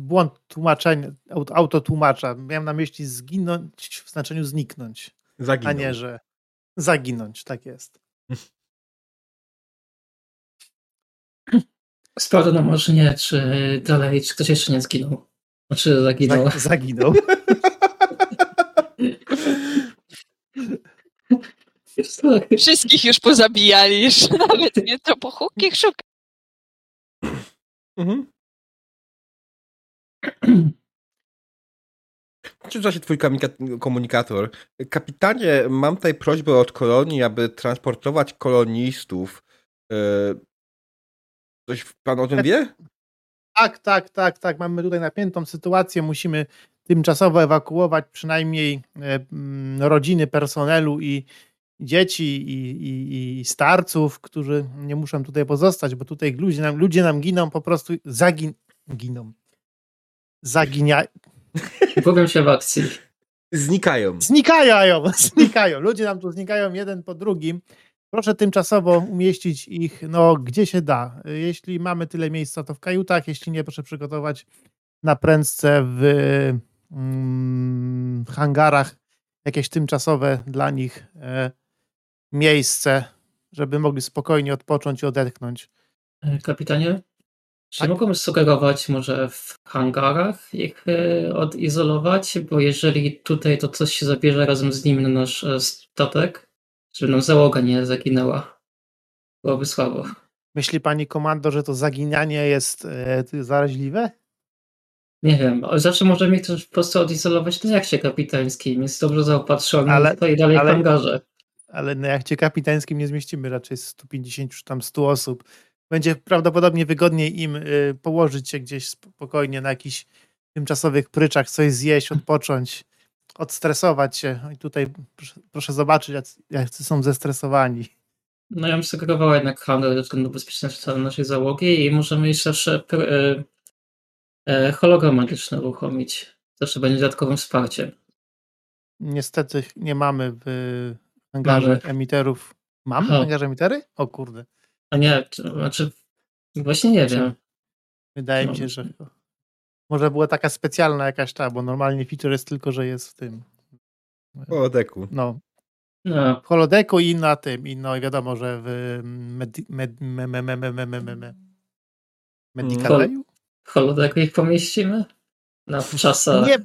Speaker 1: błąd tłumaczenia, aut- autotłumacza. Miałem na myśli zginąć w znaczeniu zniknąć, a
Speaker 2: Zaginął.
Speaker 1: nie, że zaginąć. Tak jest.
Speaker 3: Sprawdza nam może nie, czy dalej, czy ktoś jeszcze nie zginął. Znaczy zaginął.
Speaker 1: Zag- zaginął.
Speaker 5: Wszystkich już pozabijali, już nawet nie to po hukich szuka.
Speaker 2: Mhm. Czyta się twój kamika- komunikator. Kapitanie, mam tutaj prośbę od kolonii, aby transportować kolonistów. E, Coś pan o tym wie?
Speaker 1: Tak, tak, tak, tak. Mamy tutaj napiętą sytuację. Musimy tymczasowo ewakuować przynajmniej e, mm, rodziny personelu i dzieci i, i, i starców, którzy nie muszą tutaj pozostać, bo tutaj ludzie nam, ludzie nam giną, po prostu zagin, giną. Zaginia,
Speaker 3: Gubią się w akcji.
Speaker 2: Znikają.
Speaker 1: znikają, znikają. Ludzie nam tu znikają jeden po drugim. Proszę tymczasowo umieścić ich, no, gdzie się da. Jeśli mamy tyle miejsca, to w kajutach, jeśli nie, proszę przygotować na prędce w mm, hangarach jakieś tymczasowe dla nich e, miejsce, żeby mogli spokojnie odpocząć i odetchnąć.
Speaker 3: E, Kapitanie, czy mogłem sugerować może w hangarach ich e, odizolować? Bo jeżeli tutaj to coś się zabierze razem z nim na nasz e, statek, żeby nam załoga nie zaginęła. Byłoby słabo.
Speaker 1: Myśli pani komando, że to zaginanie jest e, zaraźliwe?
Speaker 3: Nie wiem, ale zawsze możemy ich też po prostu odizolować na jakcie kapitańskim. Jest dobrze zaopatrzony
Speaker 1: Ale-
Speaker 3: stoi dalej
Speaker 1: ale-
Speaker 3: w hangarze.
Speaker 1: ale na jachcie kapitańskim nie zmieścimy raczej 150 czy tam 100 osób. Będzie prawdopodobnie wygodniej im y, położyć się gdzieś spokojnie na jakichś tymczasowych pryczach, coś zjeść, odpocząć, odstresować się. I tutaj proszę, zobaczyć, jacy, jacy są zestresowani.
Speaker 3: No ja bym sugerował jednak hangar ze względu całej naszej załogi i możemy jeszcze zawsze e, e, hologram medyczny uruchomić. Zawsze będzie dodatkowym wsparciem.
Speaker 1: Niestety nie mamy w hangarze
Speaker 3: Mamy.
Speaker 1: emiterów. Mamy w
Speaker 3: Aha.
Speaker 1: hangarze emitery? O kurde.
Speaker 3: A nie, czy, znaczy właśnie nie znaczy, wiem.
Speaker 1: Wydaje
Speaker 3: no.
Speaker 1: mi się, no. że może była taka specjalna jakaś ta, bo normalnie feature jest tylko, że jest w tym.
Speaker 2: Holodeku.
Speaker 1: No.
Speaker 3: no.
Speaker 1: W holodeku i na tym, i no i wiadomo, że w mm, medi, med, me,
Speaker 3: holodeku ich pomieścimy? Na czasach.
Speaker 1: Nie,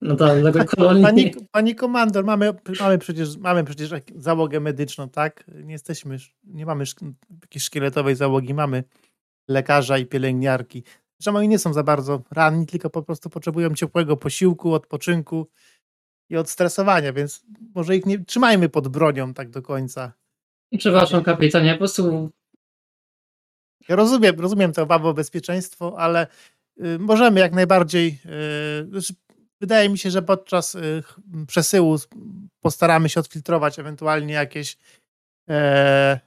Speaker 3: na dalego kolonii.
Speaker 1: pani, pani komandor, mamy, mamy, przecież, mamy przecież załogę medyczną, tak? Nie jesteśmy, nie mamy jakiejś szkieletowej załogi, mamy lekarza i pielęgniarki. Że oni nie są za bardzo ranni, tylko po prostu potrzebują ciepłego posiłku, odpoczynku i odstresowania, więc może ich nie trzymajmy pod bronią tak do końca.
Speaker 3: Przepraszam kapitanie, po prostu
Speaker 1: Ja rozumiem, rozumiem te obawy o bezpieczeństwo, ale y, możemy jak najbardziej. Wydaje mi się, że podczas y, przesyłu postaramy się odfiltrować ewentualnie jakieś e,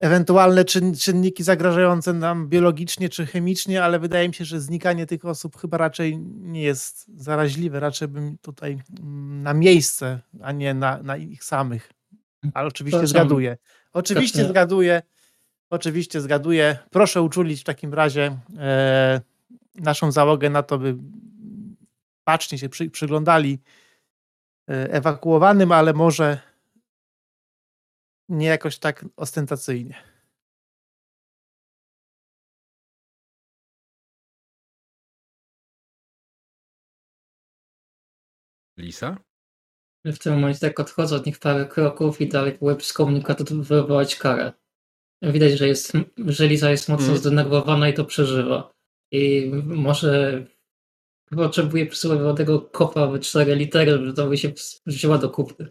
Speaker 1: ewentualne czyn, czynniki zagrażające nam biologicznie czy chemicznie, ale wydaje mi się, że znikanie tych osób chyba raczej nie jest zaraźliwe. Raczej bym tutaj mm, na miejsce, a nie na, na ich samych. Ale oczywiście zgaduję. Oczywiście zgaduję. Oczywiście zgaduję. Proszę uczulić w takim razie e, naszą załogę na to, by bacznie się przy, przyglądali e, ewakuowanym, ale może nie jakoś tak ostentacyjnie.
Speaker 2: Lisa?
Speaker 3: W tym momencie tak odchodzę od nich parę kroków i dalej próbuję przez komunikator wywołać karę. Widać, że, jest, że Lisa jest mocno
Speaker 2: Mm.
Speaker 3: zdenerwowana i to przeżywa. I może potrzebuje przysłowiowego kopa w cztery litery, żeby to by się wzięła do kupy.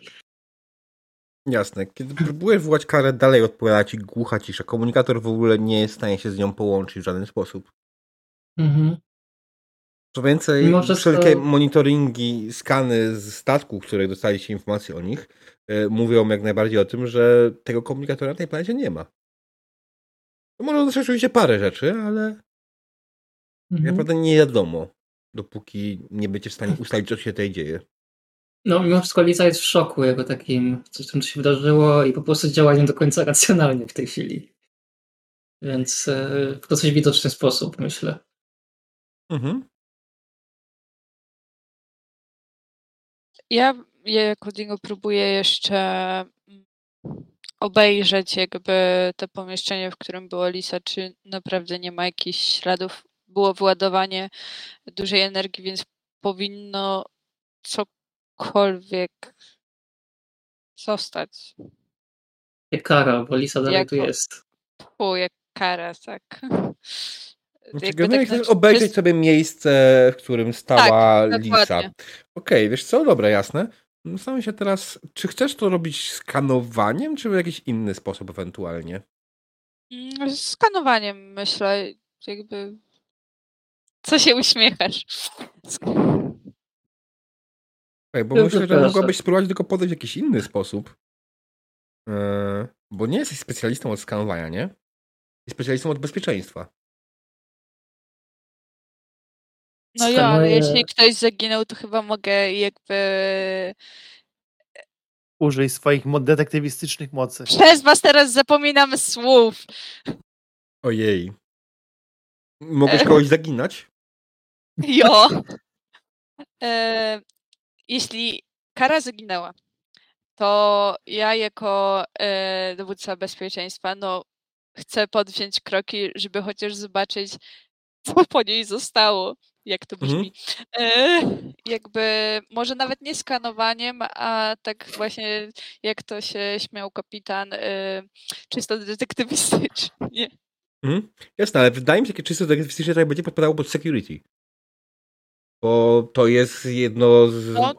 Speaker 2: Jasne. Kiedy próbujesz wywołać karę, dalej odpowiada ci głucha cisza. Komunikator w ogóle nie jest w stanie się z nią połączyć w żaden sposób.
Speaker 3: Mhm.
Speaker 2: Co więcej, wszelkie monitoringi, skany z statku, które dostaliście informacje o nich, e, mówią jak najbardziej o tym, że tego komunikatora na tej planecie nie ma. To może oznaczać oczywiście parę rzeczy, ale
Speaker 3: Mhm.
Speaker 2: naprawdę nie wiadomo, dopóki nie będziecie w stanie ustalić, co się tutaj dzieje.
Speaker 3: No, mimo wszystko Lisa jest w szoku jego takim, coś tam co się wydarzyło i po prostu działa nie do końca racjonalnie w tej chwili. Więc e, w dosyć widoczny sposób, myślę.
Speaker 2: Mhm.
Speaker 5: Ja, ja jako Dingo próbuję jeszcze mm, obejrzeć jakby to pomieszczenie, w którym była Lisa, czy naprawdę nie ma jakichś śladów. Było wyładowanie dużej energii, więc powinno cokolwiek zostać.
Speaker 3: Jak kara, bo Lisa dalej tu
Speaker 5: Jako-
Speaker 3: jest.
Speaker 5: Fu, jak kara, tak.
Speaker 2: Znaczy, generalnie
Speaker 5: tak
Speaker 2: chcesz obejrzeć
Speaker 5: czyst-
Speaker 2: sobie miejsce, w którym stała
Speaker 5: Tak,
Speaker 2: Lisa. Okej, wiesz co? Dobra, jasne. Zastanawiam się teraz, czy chcesz to robić skanowaniem, czy w jakiś inny sposób ewentualnie?
Speaker 5: Mm, skanowaniem myślę, jakby. Co się uśmiechasz?
Speaker 2: Ej, bo myślę, że mogłabyś spróbować tylko podejść w jakiś inny sposób. Eee, bo nie jesteś specjalistą od skanowania, nie? Jesteś specjalistą od bezpieczeństwa.
Speaker 5: No ja, ale jeśli ktoś zaginął, to chyba mogę jakby
Speaker 1: Użyj swoich detektywistycznych mocy.
Speaker 5: przez was teraz zapominam słów.
Speaker 2: Ojej. Mogłeś
Speaker 5: E.
Speaker 2: kogoś zaginać?
Speaker 5: Jo. E, jeśli Kara zaginęła, to ja jako e, dowódca bezpieczeństwa, no chcę podjąć kroki, żeby chociaż zobaczyć, co po niej zostało. Jak to brzmi. E, jakby może nawet nie skanowaniem, a tak właśnie jak to się śmiał kapitan, e, czysto detektywistycznie.
Speaker 2: Mhm. Jasne, ale wydaje mi się, że czysto detektywistyczne tutaj będzie podpadało pod security. Bo to jest jedno z...
Speaker 5: No,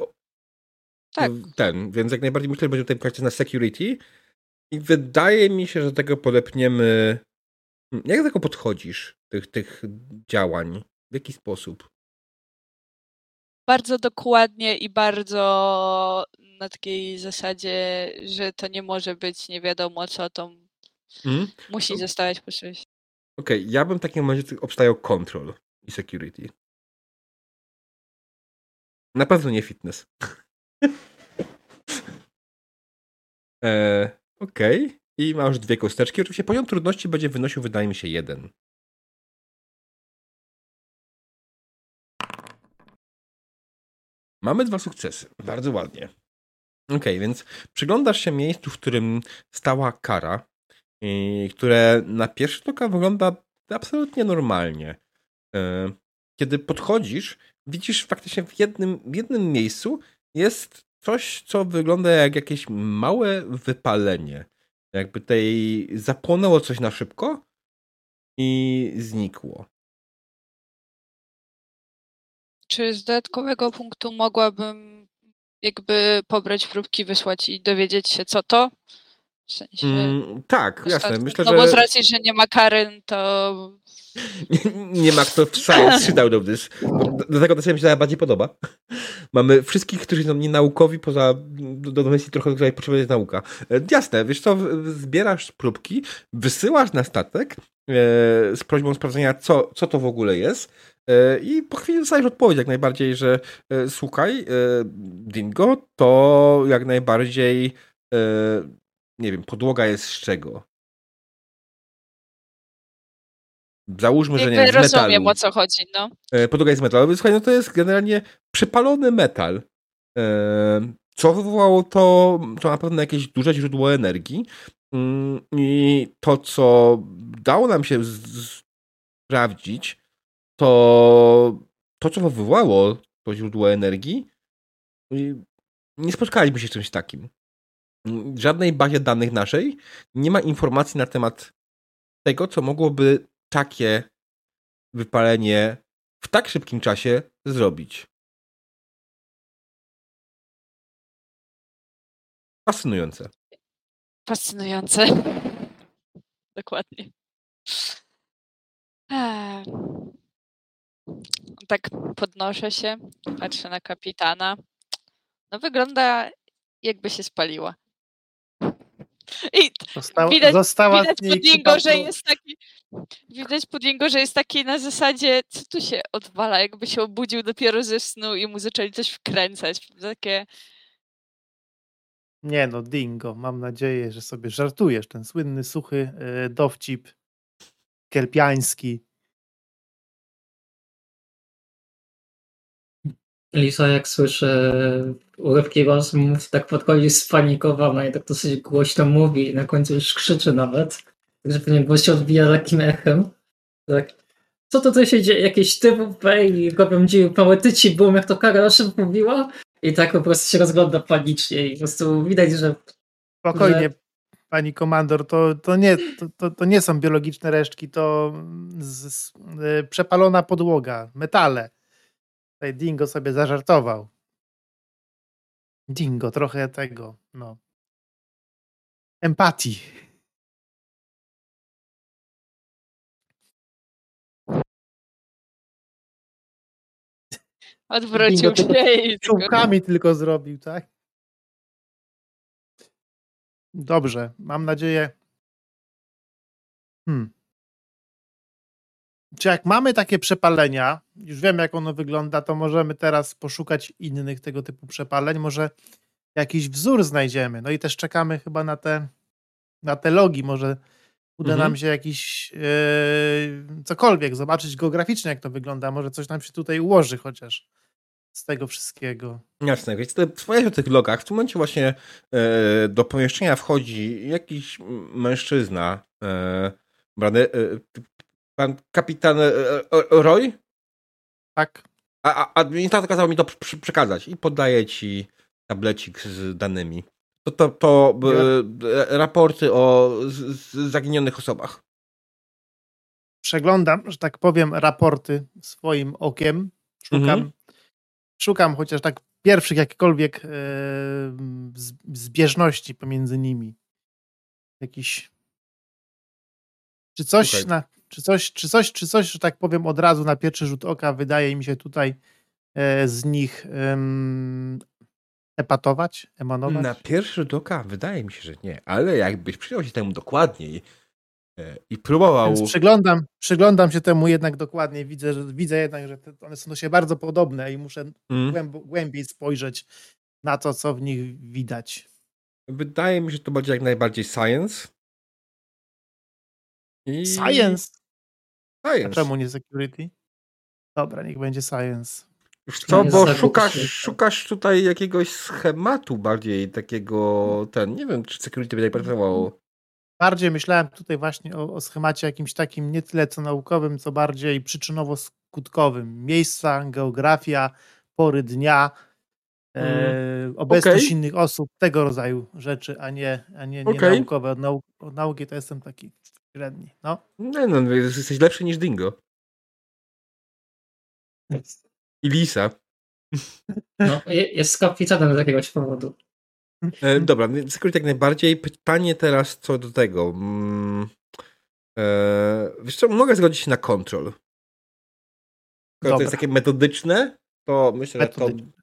Speaker 5: tak.
Speaker 2: Ten, więc jak najbardziej myślę, że będzie tutaj praktycznie na security. I wydaje mi się, że tego podepniemy... Jak do tego podchodzisz, tych, tych działań? W jaki sposób?
Speaker 5: bardzo dokładnie i bardzo na takiej zasadzie, że to nie może być nie wiadomo co, to
Speaker 2: Mhm.
Speaker 5: musi zostać po czymś.
Speaker 2: Okej, ja bym w takim razie obstawiał control i security. Na pewno nie fitness. e, Okej. I masz dwie kosteczki. Oczywiście poziom trudności będzie wynosił, wydaje mi się, jeden. Mamy dwa sukcesy. Bardzo ładnie. Okej, więc przyglądasz się miejscu, w którym stała kara, i które na pierwszy rzut oka wygląda absolutnie normalnie. E, Kiedy podchodzisz, widzisz faktycznie w jednym, w jednym miejscu jest coś, co wygląda jak jakieś małe wypalenie. Jakby tej zapłonęło coś na szybko i znikło.
Speaker 5: Czy z dodatkowego punktu mogłabym jakby pobrać próbki, wysłać i dowiedzieć się co to? W sensie...
Speaker 2: Mm, tak, jasne. Myślę,
Speaker 5: no
Speaker 2: że
Speaker 5: bo z racji, że nie ma Karen, to
Speaker 2: nie, nie ma kto w science sit out of this. Bo d- Dlatego to sobie mi się bardziej podoba. Mamy wszystkich, którzy są nienaukowi, poza do, do myśli trochę, której potrzebna jest nauka. E, jasne, wiesz co, zbierasz próbki, wysyłasz na statek e, z prośbą sprawdzenia, co, co to w ogóle jest e, i po chwili dostajesz odpowiedź jak najbardziej, że e, słuchaj, Dingo, to jak najbardziej nie wiem, podłoga jest z czego? Załóżmy, że nie wiem, z
Speaker 5: rozumiem
Speaker 2: metalu.
Speaker 5: o co chodzi, no.
Speaker 2: E, Podłoga jest metalowa, słuchaj, no to jest generalnie przepalony metal. E, Co wywołało to, to na pewno jakieś duże źródło energii. Mm, I to, co dało nam się sprawdzić, to to, co wywołało to źródło energii, nie spotkaliśmy się z czymś takim. W żadnej bazie danych naszej nie ma informacji na temat tego, co mogłoby takie wypalenie w tak szybkim czasie zrobić. Fascynujące.
Speaker 5: Fascynujące. Dokładnie. Eee. Tak podnoszę się, patrzę na kapitana. No wygląda jakby się spaliła. I
Speaker 1: Została,
Speaker 5: Widać-
Speaker 1: została
Speaker 5: widać
Speaker 1: z niej
Speaker 5: po Dingo,
Speaker 1: kupa
Speaker 5: że jest taki. Widać po Dingo, że jest taki na zasadzie, co tu się odwala, jakby się obudził dopiero ze snu i mu zaczęli coś wkręcać. Takie.
Speaker 1: Nie no, Dingo, mam nadzieję, że sobie żartujesz. Ten słynny, suchy e, dowcip kelpiański.
Speaker 3: Lisa, jak słyszy urywki rozmów, tak podchodzi spanikowana i tak dosyć głośno mówi i na końcu już krzyczy nawet. Także pewnie głos się odbija takim echem. Tak. Co to tutaj się dzieje? Jakieś typy i robią dzieje poetyci, boom, jak to Karol szybko mówiła. I tak po prostu się rozgląda panicznie i po prostu widać, że
Speaker 1: Spokojnie,
Speaker 3: Że-
Speaker 1: pani komandor, to, to, nie, to, to, to nie są biologiczne resztki, to z, z, e, przepalona podłoga, metale. Tutaj Dingo sobie zażartował. Dingo, trochę tego, no. Empatii.
Speaker 5: Odwrócił
Speaker 1: Dingo
Speaker 5: się i. tylko-
Speaker 1: Czułkami tylko zrobił, tak? Dobrze, mam nadzieję. Hmm. Czy jak mamy takie przepalenia, już wiem jak ono wygląda, to możemy teraz poszukać innych tego typu przepaleń. Może jakiś wzór znajdziemy. No i też czekamy chyba na te, na te logi. Może uda
Speaker 2: Mhm.
Speaker 1: nam się jakiś e, cokolwiek zobaczyć geograficznie, jak to wygląda. Może coś nam się tutaj ułoży chociaż z tego wszystkiego.
Speaker 2: Jasne, więc wspomniałeś o tych logach. W tym momencie właśnie e, do pomieszczenia wchodzi jakiś mężczyzna, e, brany, e, pan kapitan e, e, Roy,
Speaker 1: Tak?
Speaker 2: a, a administrator kazał mi to przekazać i podaje ci tablecik z danymi. To, to, to e, e, raporty o z, z zaginionych osobach.
Speaker 1: przeglądam, że tak powiem, raporty swoim okiem. Szukam,
Speaker 2: Mhm.
Speaker 1: szukam chociaż tak pierwszych jakichkolwiek e, z- zbieżności pomiędzy nimi. Jakiś. Czy coś,
Speaker 2: Słuchaj.
Speaker 1: na, czy coś, czy coś, czy coś, że tak powiem, od razu na pierwszy rzut oka wydaje mi się tutaj e, z nich em, epatować, emanować?
Speaker 2: Na pierwszy rzut oka wydaje mi się, że nie, ale jakbyś przyjrzał się temu dokładniej e, i próbował...
Speaker 1: Więc przyglądam, przyglądam się temu jednak dokładniej. Widzę, że, widzę jednak, że te, one są do siebie bardzo podobne i muszę
Speaker 2: Mm.
Speaker 1: głęb, głębiej spojrzeć na to, co w nich widać.
Speaker 2: Wydaje mi się, że to będzie jak najbardziej science. I...
Speaker 1: Science? A
Speaker 2: Science.
Speaker 1: czemu nie security? Dobra, niech będzie science.
Speaker 2: Co, bo szukasz, szukasz tutaj jakiegoś schematu bardziej takiego, ten, nie wiem, czy security by pracowało.
Speaker 1: Bardziej myślałem tutaj właśnie o, o schemacie jakimś takim nie tyle co naukowym, co bardziej przyczynowo-skutkowym. Miejsca, geografia, pory dnia, e, obecność
Speaker 2: Okej.
Speaker 1: innych osób, tego rodzaju rzeczy, a nie, a nie, nie
Speaker 2: Okej.
Speaker 1: naukowe. Od, nau, od nauki to jestem taki średni. No.
Speaker 2: Nie no, jesteś lepszy niż Dingo. I Lisa.
Speaker 3: no, je- jest kapitanem z jakiegoś powodu.
Speaker 2: E, dobra, więc security jak najbardziej. Pytanie teraz co do tego. Mm, e, wiesz co, mogę zgodzić się na control. Skoro to jest takie metodyczne, to myślę, że to
Speaker 1: Metodyczne.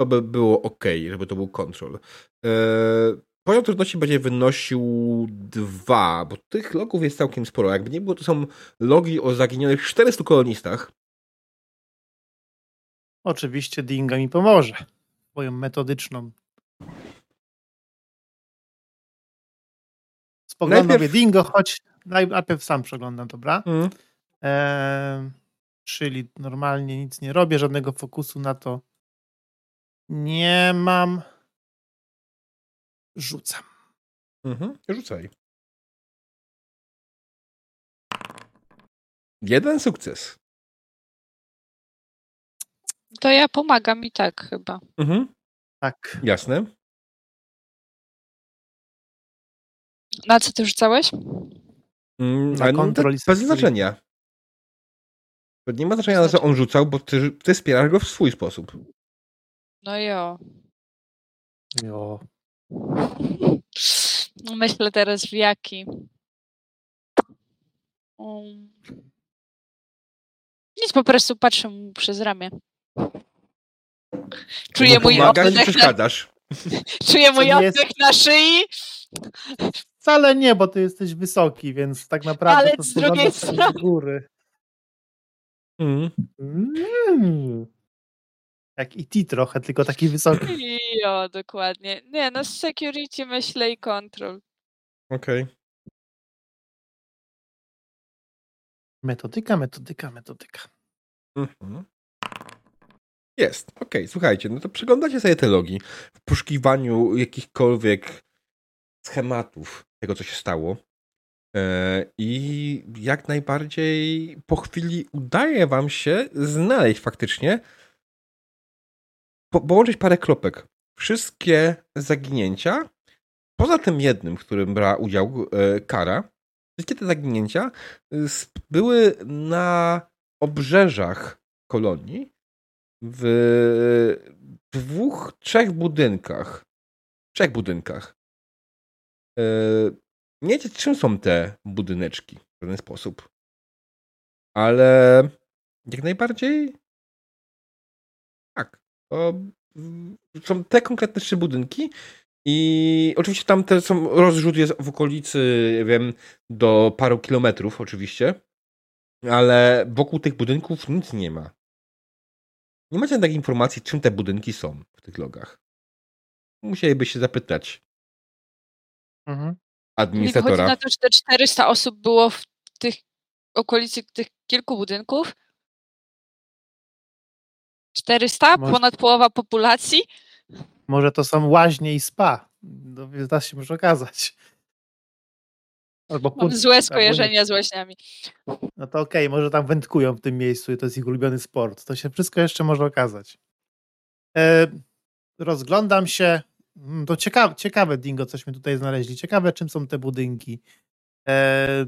Speaker 2: to by było ok, żeby to był kontrol. E, poziom trudności będzie wynosił dwa, bo tych logów jest całkiem sporo. Jakby nie było, to są logi o zaginionych 400 kolonistach.
Speaker 1: Oczywiście Dinga mi pomoże. Swoją metodyczną. Spoglądam
Speaker 2: Najpierw-.
Speaker 1: Dingo, choć najpierw sam przeglądam, dobra? Eee, czyli normalnie nic nie robię, żadnego fokusu na to nie mam. Rzucam.
Speaker 2: Mhm. Rzucaj. Jeden sukces.
Speaker 5: To ja pomagam i tak chyba.
Speaker 2: Mhm.
Speaker 1: Tak.
Speaker 2: Jasne.
Speaker 5: Na co ty rzucałeś?
Speaker 2: Mm,
Speaker 1: Na
Speaker 2: no,
Speaker 1: control
Speaker 2: to
Speaker 1: i
Speaker 2: bez znaczenia. To nie ma znaczenia, na co on rzucał, bo ty, ty wspierasz go w swój sposób.
Speaker 5: No jo.
Speaker 1: Jo.
Speaker 5: Myślę teraz w jaki. Um. Nic, po prostu patrzę mu przez ramię. Czuję
Speaker 2: No,
Speaker 5: mój oddech, na,
Speaker 2: przeszkadzasz.
Speaker 5: czuję mój
Speaker 1: jest-
Speaker 5: oddech na szyi,
Speaker 1: Wcale nie, bo ty jesteś wysoki, więc tak naprawdę
Speaker 5: Ale
Speaker 1: to
Speaker 5: z drugiej strony-
Speaker 1: do góry.
Speaker 2: Mhm.
Speaker 1: Mm. Jak i ti trochę, tylko taki wysoki.
Speaker 5: Jo, dokładnie. Nie, no security myślę i control.
Speaker 2: Okej.
Speaker 1: Metodyka, metodyka, metodyka.
Speaker 2: Mhm. Jest, okej, słuchajcie, no to przeglądacie sobie te logi w poszukiwaniu jakichkolwiek schematów tego, co się stało. E, I jak najbardziej po chwili udaje wam się znaleźć faktycznie, po, połączyć parę kropek. Wszystkie zaginięcia, poza tym jednym, w którym brała udział e, Kara, wszystkie te zaginięcia y, były na obrzeżach kolonii w dwóch, trzech budynkach. Trzech budynkach. E, Nie wiecie, czym są te budyneczki w żaden sposób. Ale jak najbardziej. To są te konkretne trzy budynki i oczywiście tam te są, rozrzut jest w okolicy, nie wiem, do paru kilometrów oczywiście, ale wokół tych budynków nic nie ma. Nie macie takiej informacji, czym te budynki są w tych logach. Musielibyście zapytać
Speaker 1: Mhm.
Speaker 2: Administratora.
Speaker 5: na to, że te 400 osób było w tych okolicy tych kilku budynków. 400?
Speaker 1: Może-
Speaker 5: Ponad połowa populacji?
Speaker 1: Może to są łaźnie i spa. No, to się może okazać. Albo
Speaker 5: Mam złe skojarzenia z łaźniami.
Speaker 1: No to okej, może tam wędkują w tym miejscu i to jest ich ulubiony sport. To się wszystko jeszcze może okazać. E, rozglądam się. Mm, To ciekawe, ciekawe, Dingo, cośmy tutaj znaleźli. Ciekawe, czym są te budynki. E,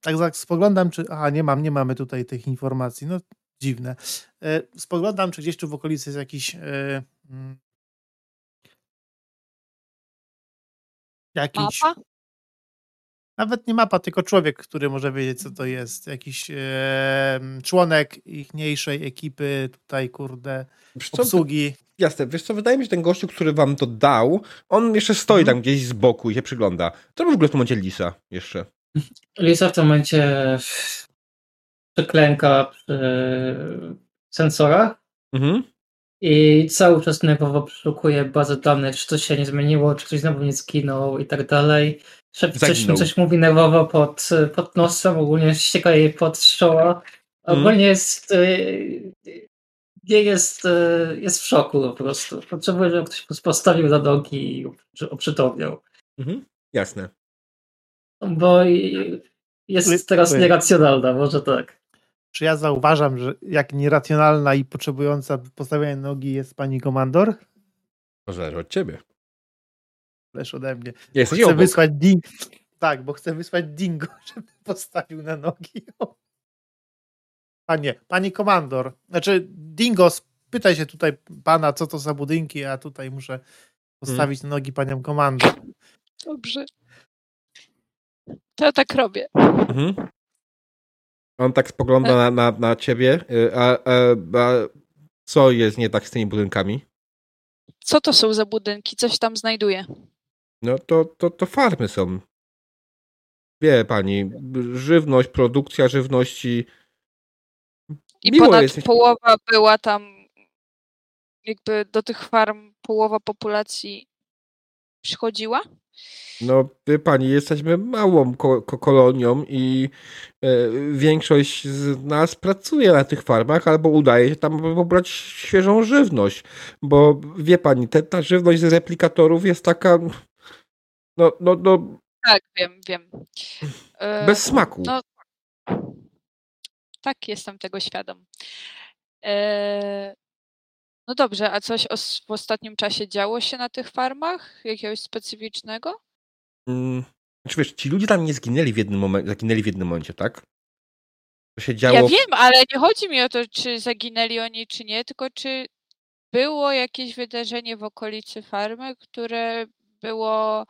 Speaker 1: tak spoglądam, czy. Aha, nie mam, nie mamy tutaj tych informacji. No, dziwne. E, spoglądam, czy gdzieś tu w okolicy jest jakiś. E, mm, jakiś.
Speaker 5: Mapa?
Speaker 1: Nawet nie mapa, tylko człowiek, który może wiedzieć, co to jest. Jakiś e, członek ichniejszej ekipy, tutaj, kurde,
Speaker 2: Wiesz co,
Speaker 1: obsługi.
Speaker 2: Jasne, wiesz co, wydaje mi się, że ten gościu, który wam to dał, on jeszcze stoi
Speaker 1: Mhm.
Speaker 2: tam gdzieś z boku i się przygląda. Co robi w ogóle w tym momencie Lisa jeszcze?
Speaker 3: Lisa w tym momencie przyklęka przy sensorach
Speaker 2: Mhm.
Speaker 3: i cały czas nerwowo przeszukuje bazę danych, czy coś się nie zmieniło, czy ktoś znowu nie zginął i tak dalej. Coś, coś mówi nerwowo pod, pod nosem, ogólnie ścieka jej pod czoła. Ogólnie jest y, nie jest, y, jest w szoku po prostu. Potrzebuje, żeby ktoś postawił na nogi i oprzy- oprzytomniał.
Speaker 2: Mhm. Jasne.
Speaker 3: Bo jest teraz nieracjonalna, może tak.
Speaker 1: Czy ja zauważam, że jak nieracjonalna i potrzebująca postawienia nogi jest pani komandor?
Speaker 2: To zależy od ciebie.
Speaker 1: Lecz ode mnie.
Speaker 2: Jesteś
Speaker 1: Chcę
Speaker 2: obok.
Speaker 1: wysłać Ding. Tak, bo chcę wysłać Dingo, żeby postawił na nogi. Panie, pani komandor. Znaczy, Dingo, spytaj się tutaj pana, co to za budynki, a tutaj muszę postawić na nogi panią komandor.
Speaker 5: Dobrze. To ja tak robię.
Speaker 2: Mhm. On tak spogląda na, na, na ciebie. y, A, a, a co jest nie tak z tymi budynkami?
Speaker 5: Co to są za budynki? Coś tam znajduję.
Speaker 2: No to, to, to farmy są. Wie pani, żywność, produkcja żywności.
Speaker 5: I
Speaker 2: Miło
Speaker 5: ponad
Speaker 2: jest.
Speaker 5: połowa była tam, jakby do tych farm połowa populacji przychodziła.
Speaker 2: No, wie pani, jesteśmy małą ko- ko- kolonią i e, większość z nas pracuje na tych farmach albo udaje się tam pobrać świeżą żywność. Bo wie pani, te, ta żywność z replikatorów jest taka. No, no, no
Speaker 5: Tak, wiem, wiem. E,
Speaker 2: bez smaku.
Speaker 5: No, tak, jestem tego świadom. E, no dobrze, a coś os- w ostatnim czasie działo się na tych farmach? Jakiegoś specyficznego?
Speaker 2: Mm, Znaczy wiesz, ci ludzie tam nie zginęli w jednym momencie, zaginęli w jednym momencie, tak? To się działo.
Speaker 5: Ja wiem, ale nie chodzi mi o to, czy zaginęli oni, czy nie, tylko czy było jakieś wydarzenie w okolicy farmy, które było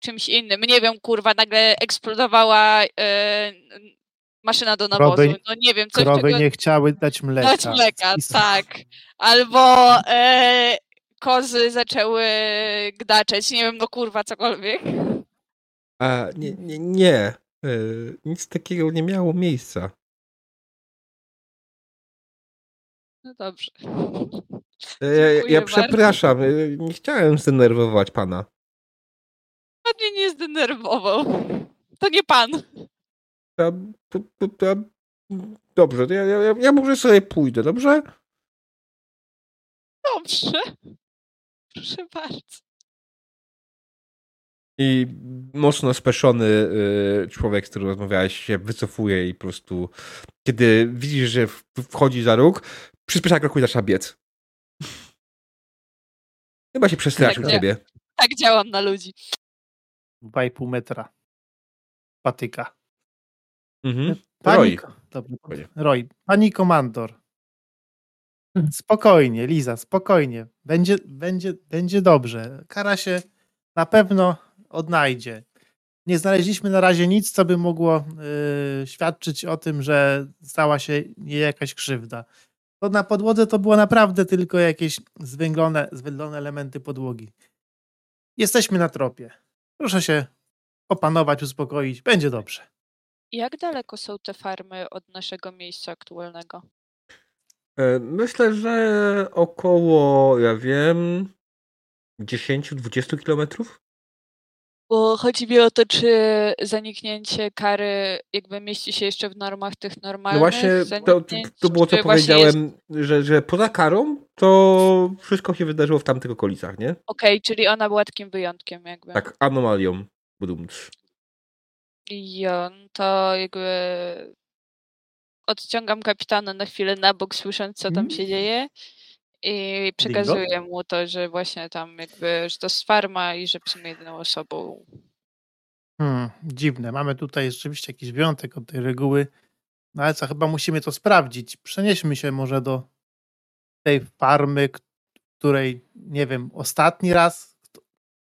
Speaker 5: czymś innym. Nie wiem, kurwa, nagle eksplodowała e, maszyna do nawozu.
Speaker 1: Krowy-
Speaker 5: No nie wiem, coś
Speaker 1: Krowy
Speaker 5: czego...
Speaker 1: nie chciały dać mleka.
Speaker 5: Dać mleka, tak. Albo e, kozy zaczęły gdaczeć, nie wiem, no kurwa, cokolwiek.
Speaker 2: A, nie, nie, nie. E, nic takiego nie miało miejsca.
Speaker 5: No dobrze.
Speaker 2: E, Ja, ja,
Speaker 5: bardzo.
Speaker 2: przepraszam, e, nie chciałem zdenerwować pana.
Speaker 5: Pan mnie nie zdenerwował. To nie pan.
Speaker 2: To, ja- dobrze, ja, ja, ja może sobie pójdę, dobrze?
Speaker 5: Dobrze. Proszę bardzo.
Speaker 2: I mocno speszony y, człowiek, z którym rozmawiałeś, się wycofuje i po prostu, kiedy widzisz, że wchodzi za róg, przyspiesza kroku i zaczyna biec. Chyba się przestraszył
Speaker 5: Tak,
Speaker 2: ciebie.
Speaker 5: Tak działam na ludzi.
Speaker 1: 2,5 metra. Patyka.
Speaker 2: Mhm.
Speaker 1: Pani,
Speaker 2: Roy.
Speaker 1: Roy. Pani komandor. Spokojnie, Liza, spokojnie. Będzie, będzie, będzie dobrze. Kara się na pewno odnajdzie. Nie znaleźliśmy na razie nic, co by mogło y, świadczyć o tym, że stała się jej jakaś krzywda. To na podłodze to było naprawdę tylko jakieś zwęglone, zwęglone elementy podłogi. Jesteśmy na tropie. Proszę się opanować, uspokoić. Będzie dobrze.
Speaker 5: Jak daleko są te farmy od naszego miejsca aktualnego?
Speaker 2: E, Myślę, że około, ja wiem, 10-20 kilometrów.
Speaker 5: Bo chodzi mi o to, czy zaniknięcie kary jakby mieści się jeszcze w normach tych
Speaker 2: No
Speaker 5: normalnych.
Speaker 2: właśnie, to, to było co
Speaker 5: właśnie jest-
Speaker 2: powiedziałem, że, że poza karą to wszystko się wydarzyło w tamtych okolicach, nie?
Speaker 5: Okej, czyli ona była takim wyjątkiem jakby.
Speaker 2: Tak, anomalią. Budumcz.
Speaker 5: I on to jakby odciągam kapitana na chwilę na bok, słysząc co tam się dzieje i przekazuję mu to, że właśnie tam jakby, że to jest farma i że w sumie jedyną osobą
Speaker 1: Hmm, dziwne. Mamy tutaj rzeczywiście jakiś wyjątek od tej reguły. No ale co, chyba musimy to sprawdzić. Przenieśmy się może do tej farmy, której, nie wiem, ostatni raz kto-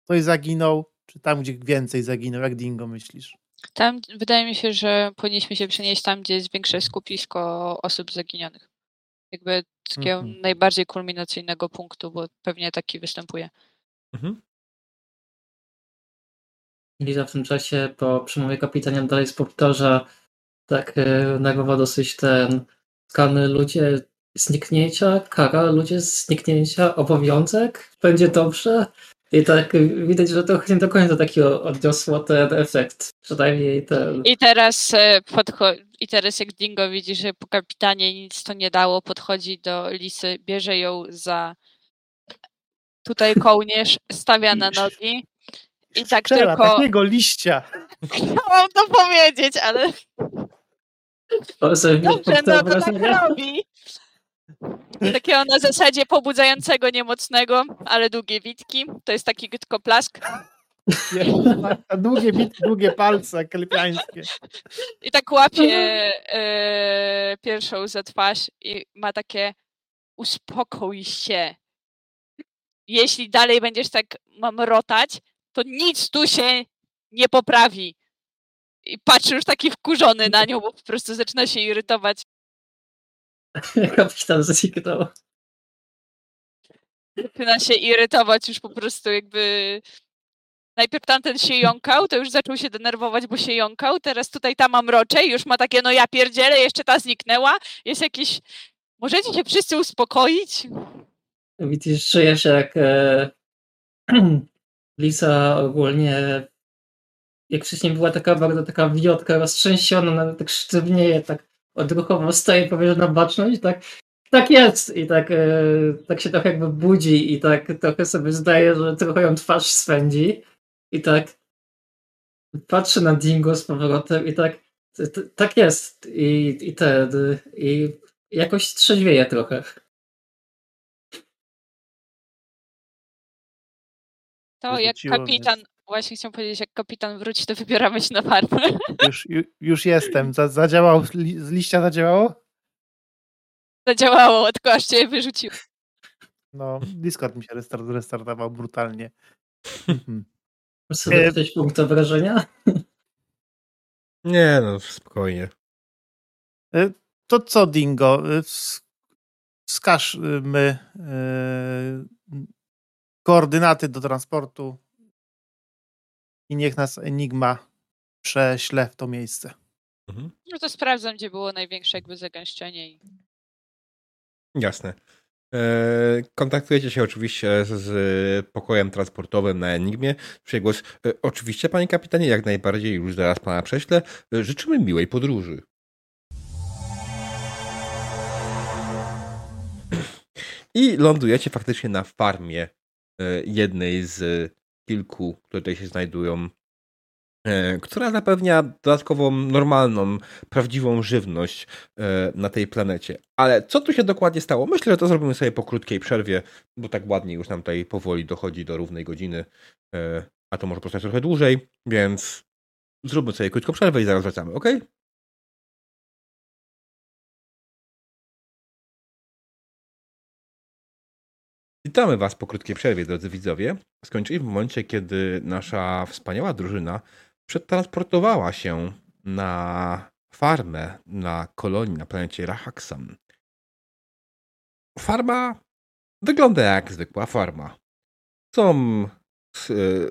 Speaker 1: ktoś zaginął, czy tam, gdzie więcej zaginął, jak Dingo myślisz?
Speaker 5: Tam wydaje mi się, że powinniśmy się przenieść tam, gdzie jest większe skupisko osób zaginionych. Jakby takiego
Speaker 1: Mhm.
Speaker 5: najbardziej kulminacyjnego punktu, bo pewnie taki występuje.
Speaker 2: Mhm.
Speaker 3: Liza w tym czasie po przemowie kapitania dalej powtarza tak e, nerwowo dosyć ten skany ludzie zniknięcia, kara, ludzie zniknięcia, obowiązek, będzie dobrze. I tak widać, że to nie do końca taki odniosło ten efekt. Przynajmniej ten.
Speaker 5: I teraz e, podcho- i teraz jak Dingo widzi, że po kapitanie nic to nie dało, podchodzi do Lisy, bierze ją za tutaj kołnierz, stawia na nogi i tak
Speaker 1: Strzela
Speaker 5: tylko
Speaker 1: takiego liścia.
Speaker 5: chciałam to powiedzieć, ale dobrze, no
Speaker 3: to
Speaker 5: tak robi. Takiego na zasadzie pobudzającego, niemocnego, ale długie witki. To jest taki tylko plask.
Speaker 1: Długie, bit, długie palce klepiańskie.
Speaker 5: I tak łapie e, pierwszą za twarz i ma takie uspokój się. Jeśli dalej będziesz tak mamrotać, to nic tu się nie poprawi. I patrzy już taki wkurzony na nią, bo po prostu zaczyna się irytować.
Speaker 3: Kapitan zniknął.
Speaker 5: zaczyna się irytować już po prostu jakby... Najpierw tamten się jąkał, to już zaczął się denerwować, bo się jąkał. Teraz tutaj ta mam roczej, już ma takie, no ja pierdzielę, jeszcze ta zniknęła. Jest jakiś... Możecie się wszyscy uspokoić?
Speaker 3: Widzisz, czujesz jak e, Lisa ogólnie jak wcześniej była taka bardzo taka wiotka, roztrzęsiona, nawet tak sztywnieje, tak odruchowo staje powiedzmy na baczność, tak tak jest. I tak, e, tak się trochę jakby budzi i tak trochę sobie zdaje, że trochę ją twarz swędzi. I tak patrzy na Dingo z powrotem i tak t- t- tak jest. I, i ten i jakoś trzeźwieje trochę.
Speaker 5: To jak kapitan, właśnie chciałam powiedzieć, jak kapitan wróci, to wybieramy się na farmę.
Speaker 1: Już, ju, już jestem. Za, zadziałał, li, z liścia zadziałało?
Speaker 5: Zadziałało, tylko aż cię wyrzucił.
Speaker 1: No, Discord mi się restart, restartował brutalnie. Mhm.
Speaker 3: Sobie dać punkt wrażenia?
Speaker 2: Nie, no spokojnie.
Speaker 1: Y, To co, Dingo? Y, ws- Wskaż y, my y, koordynaty do transportu i niech nas Enigma prześle w to miejsce.
Speaker 2: Mhm.
Speaker 5: No to sprawdzam, gdzie było największe jakby zagęszczenie. I...
Speaker 2: Jasne. E, Kontaktujecie się oczywiście z- pokojem transportowym na Enigmie. Przegłos. E, Oczywiście, panie kapitanie, jak najbardziej już zaraz pana prześlę. E, Życzymy miłej podróży. I lądujecie faktycznie na farmie jednej z kilku, które tutaj się znajdują, e, która zapewnia dodatkową, normalną, prawdziwą żywność e, na tej planecie. Ale co tu się dokładnie stało? Myślę, że to zrobimy sobie po krótkiej przerwie, bo tak ładnie już nam tutaj powoli dochodzi do równej godziny, e, a to może potrwać trochę dłużej, więc zróbmy sobie krótką przerwę i zaraz wracamy, ok? Witamy Was po krótkiej przerwie, drodzy widzowie. Skończyli w momencie, kiedy nasza wspaniała drużyna przetransportowała się na farmę na kolonii na planecie Rahaxam. Farma wygląda jak zwykła farma. Są y,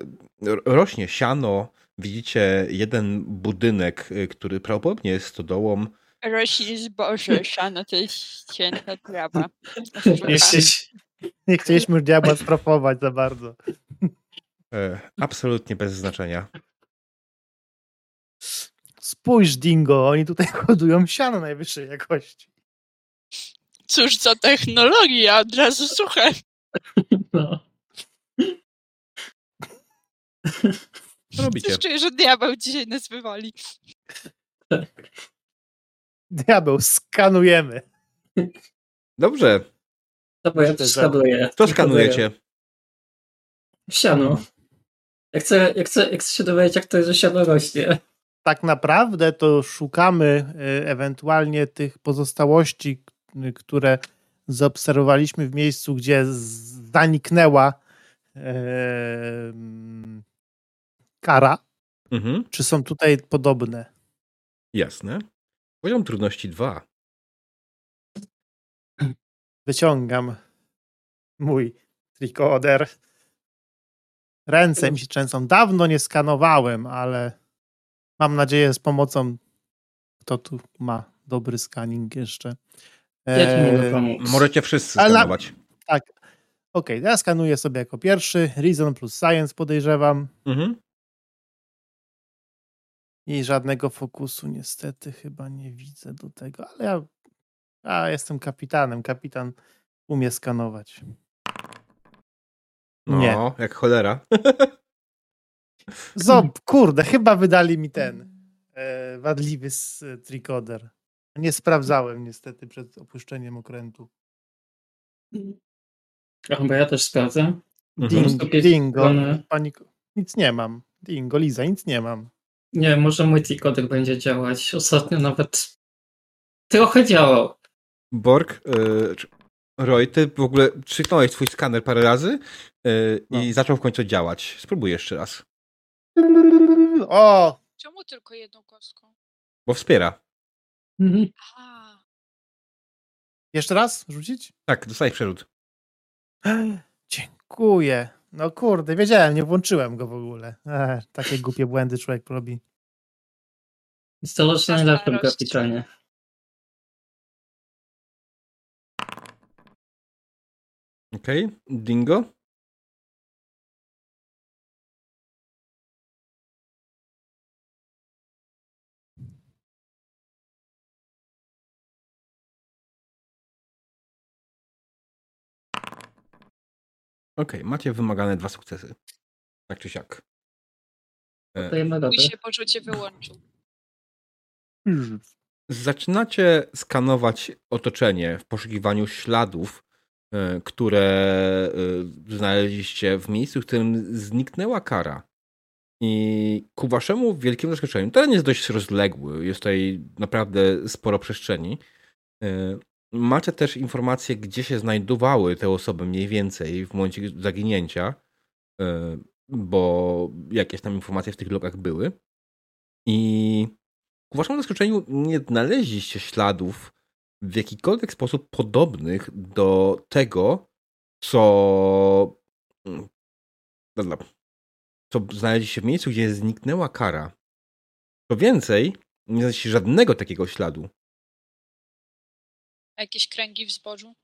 Speaker 2: rośnie siano, widzicie jeden budynek, y, który prawdopodobnie jest stodołą.
Speaker 5: Rośnie zboże, siano to jest święta trawa.
Speaker 1: Nie chcieliśmy diabła strofować za bardzo.
Speaker 2: E, absolutnie bez znaczenia.
Speaker 1: Spójrz, Dingo, oni tutaj hodują siano najwyższej jakości.
Speaker 5: Cóż za technologia, od razu suche.
Speaker 3: no.
Speaker 2: Co robicie?
Speaker 5: Czuję, że diabeł dzisiaj nas wywali.
Speaker 1: Diabeł, skanujemy.
Speaker 2: Dobrze,
Speaker 3: bo ja też skanuję.
Speaker 2: co skanujecie?
Speaker 3: Siano. Ja chcę, ja, chcę, ja chcę się dowiedzieć, jak to jest, że siano rośnie.
Speaker 1: Tak naprawdę to szukamy y, ewentualnie tych pozostałości, y, które zaobserwowaliśmy w miejscu, gdzie zaniknęła em, kara.
Speaker 2: Mhm,
Speaker 1: Czy są tutaj podobne?
Speaker 2: jasne. Poziom trudności 2.
Speaker 1: Wyciągam mój trikoder. Ręce mi się trzęsą. Dawno nie skanowałem, ale mam nadzieję z pomocą kto tu ma dobry scanning jeszcze.
Speaker 3: Pomóc.
Speaker 2: Możecie wszyscy
Speaker 1: Ale na-
Speaker 2: skanować.
Speaker 1: tak. Okej, ja skanuję sobie jako pierwszy. Reason plus Science podejrzewam.
Speaker 2: Mhm.
Speaker 1: I żadnego fokusu niestety chyba nie widzę do tego, ale ja, ja jestem kapitanem. Kapitan umie skanować.
Speaker 2: No,
Speaker 1: Nie.
Speaker 2: jak cholera.
Speaker 1: Zob, kurde, chyba wydali mi ten e, wadliwy s- e, trikoder. Nie sprawdzałem niestety przed opuszczeniem okrętu.
Speaker 3: A Chyba ja też sprawdzę.
Speaker 2: Mhm.
Speaker 3: Z
Speaker 1: dingo,
Speaker 3: strony-
Speaker 1: paniko. Nic nie mam. Dingo, Liza, nic nie mam.
Speaker 3: Nie, może mój trikoder będzie działać. Ostatnio nawet trochę działał.
Speaker 2: Borg, y, czy- Roy, ty w ogóle krzyknąłeś swój skaner parę razy y, i
Speaker 1: No.
Speaker 2: zaczął w końcu działać. Spróbuj jeszcze raz,
Speaker 1: O!
Speaker 5: Czemu tylko jedną kostką?
Speaker 2: bo wspiera.
Speaker 3: Mhm.
Speaker 1: Jeszcze raz rzucić?
Speaker 2: Tak, dostajesz przerzut.
Speaker 1: Dziękuję. No kurde, wiedziałem, nie włączyłem go w ogóle. Ech, takie głupie błędy człowiek robi.
Speaker 3: Jest to locznie
Speaker 5: Masz
Speaker 3: najlepszym kapitanie.
Speaker 2: Okej, Dingo? Okej, macie wymagane dwa sukcesy. Tak czy siak. E,
Speaker 3: Dajemy radę.
Speaker 5: Mój się poczucie wyłączył.
Speaker 2: Zaczynacie skanować otoczenie w poszukiwaniu śladów, które e, znaleźliście w miejscu, w którym zniknęła kara. I ku waszemu wielkiemu zaskoczeniu, teren jest dość rozległy, jest tutaj naprawdę sporo przestrzeni. E, Macie też informacje, gdzie się znajdowały te osoby mniej więcej w momencie zaginięcia, e, bo jakieś tam informacje w tych logach były. I ku waszemu zaskoczeniu nie znaleźliście śladów w jakikolwiek sposób podobnych do tego, co. mm, Dobra. Co znaleźliście w miejscu, gdzie zniknęła kara. Co więcej, nie znaleźliście żadnego takiego śladu.
Speaker 5: Jakieś kręgi w zbożu?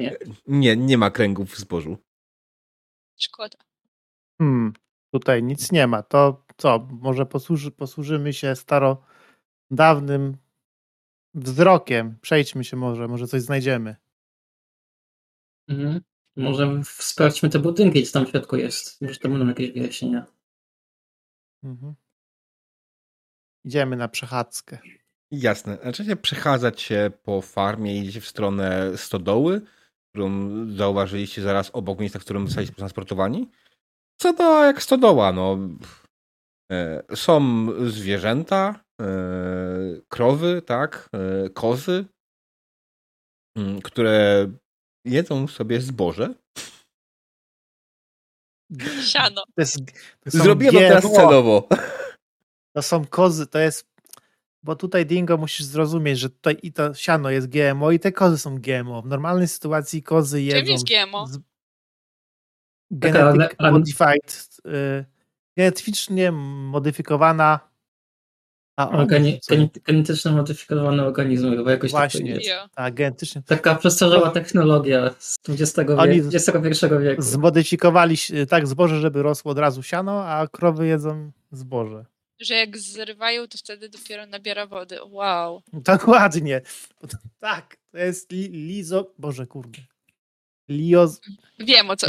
Speaker 3: Nie.
Speaker 2: Nie, nie ma kręgów w zbożu.
Speaker 5: Szkoda.
Speaker 1: Hmm, tutaj nic nie ma. To co? Może posłuży, posłużymy się starodawnym wzrokiem. Przejdźmy się może, może coś znajdziemy.
Speaker 3: Mhm. Może sprawdźmy te budynki, co tam w środku jest. Może to będą jakieś wyjaśnienia.
Speaker 1: Mhm. Idziemy na przechadzkę.
Speaker 2: Jasne. Zaczęcie przechadzać się po farmie, idziecie w stronę stodoły, którą zauważyliście zaraz obok miejsca, w którym zostaliście transportowani. Co to jak stodoła, no. E, Są zwierzęta, krowy, tak, e, kozy, mm, które jedzą sobie zboże.
Speaker 5: Siano.
Speaker 1: To jest, to
Speaker 2: Zrobiłem to teraz
Speaker 1: GMO.
Speaker 2: celowo.
Speaker 1: To są kozy, to jest. Bo tutaj Dingo musisz zrozumieć, że tutaj i to siano jest GMO i te kozy są GMO. W normalnej sytuacji kozy
Speaker 5: Czym
Speaker 1: jedzą.
Speaker 5: jest GMO?
Speaker 1: z-
Speaker 3: ale-
Speaker 1: Genetic
Speaker 3: ale-
Speaker 1: modified. Y, genetycznie modyfikowana. A
Speaker 3: Organi- genetycznie modyfikowane organizmy, chyba jakoś tak
Speaker 1: Właśnie.
Speaker 3: powiedzieć.
Speaker 5: Jo.
Speaker 1: Tak, genetycznie.
Speaker 3: Taka przestarzała technologia z XX
Speaker 1: Oni
Speaker 3: wieku, XXI wieku.
Speaker 1: Zmodyfikowali tak zboże, żeby rosło od razu siano, a krowy jedzą zboże.
Speaker 5: Że jak zrywają, to wtedy dopiero nabiera wody. Wow.
Speaker 1: Dokładnie. Tak, to jest li, lizo. Boże, kurde. Lioz.
Speaker 5: Wiem o co.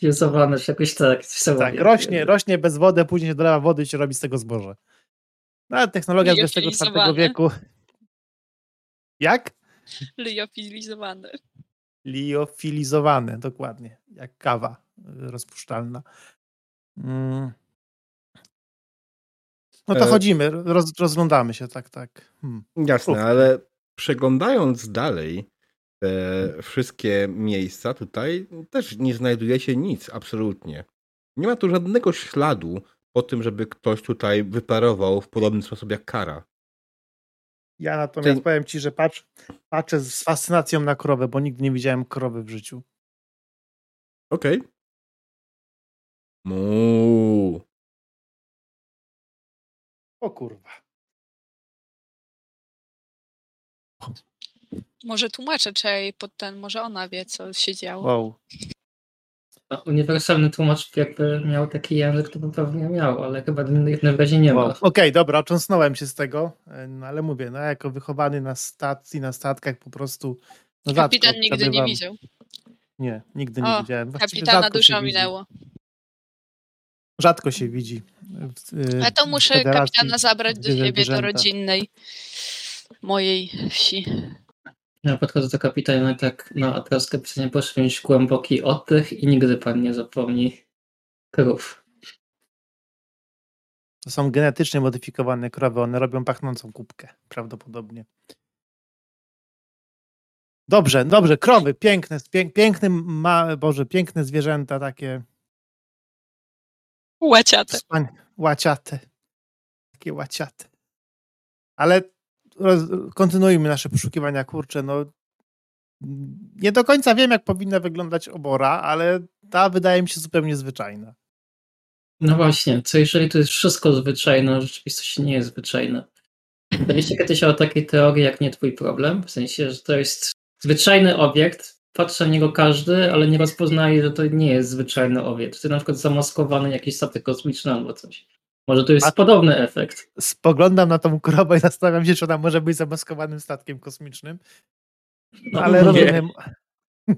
Speaker 3: Fuzowane, czy jakoś tak.
Speaker 1: Tak, rośnie, rośnie bez wody, a później się dolewa wody i się robi z tego zboże. No, ale technologia z XXIV wieku. Jak?
Speaker 5: Liofilizowane.
Speaker 1: Liofilizowane, dokładnie. Jak kawa rozpuszczalna. Mm. No to
Speaker 2: E-
Speaker 1: chodzimy, roz, rozglądamy się, tak, tak. Hmm.
Speaker 2: Jasne,
Speaker 1: Uf.
Speaker 2: ale przeglądając dalej te wszystkie miejsca tutaj, też nie znajdujecie nic, absolutnie. Nie ma tu żadnego śladu po tym, żeby ktoś tutaj wyparował w podobny sposób jak kara.
Speaker 1: Ja natomiast
Speaker 2: Ty-
Speaker 1: powiem ci, że patrz, patrzę z fascynacją na krowę, bo nigdy nie widziałem krowy w życiu.
Speaker 2: Okej. Mu.
Speaker 1: O kurwa.
Speaker 5: Może tłumaczę, czy pod ten, może ona wie, co się działo.
Speaker 1: Wow.
Speaker 3: Uniwersalny tłumacz jakby miał taki język, to by pewnie miał, ale chyba w jednym razie nie ma.
Speaker 1: Okej, dobra, ocząsnąłem się z tego, e, no ale mówię, no jako wychowany na stacji, na statkach po prostu no rzadko
Speaker 5: Kapitan nigdy nie widział.
Speaker 1: Nie, nigdy
Speaker 5: O,
Speaker 1: nie widziałem. Właściwie
Speaker 5: Kapitana dużo minęło.
Speaker 1: Rzadko się widzi. w-
Speaker 5: Ale to muszę kapitana zabrać do siebie, do rodzinnej mojej wsi.
Speaker 3: Ja podchodzę do kapitana tak, no a teraz kapitanie proszę mieć głęboki oddech i nigdy pan nie zapomni krów.
Speaker 1: To są genetycznie modyfikowane krowy, one robią pachnącą kubkę, prawdopodobnie. Dobrze, dobrze, krowy, piękne, pięk, piękne, ma, Boże, piękne zwierzęta, takie
Speaker 5: Łaciate.
Speaker 1: Wspań... Łaciate. Takie łaciate. Ale roz... kontynuujmy nasze poszukiwania, kurczę, no Nie do końca wiem, jak powinna wyglądać obora, ale ta wydaje mi się zupełnie zwyczajna.
Speaker 3: No właśnie, co jeżeli to jest wszystko zwyczajne, a w rzeczywistości nie jest zwyczajne? Mieliście kiedyś o takiej teorii, jak nie twój problem? W sensie, że to jest zwyczajny obiekt, patrzy na niego każdy, ale nie rozpoznaje, że to nie jest zwyczajny obiekt. To jest na przykład zamaskowany jakiś statek kosmiczny albo coś. Może to jest
Speaker 1: A-
Speaker 3: podobny efekt.
Speaker 1: Spoglądam na tą krowę i zastanawiam się, czy ona może być zamaskowanym statkiem kosmicznym,
Speaker 3: No,
Speaker 1: ale
Speaker 3: nie-
Speaker 1: rozumiem.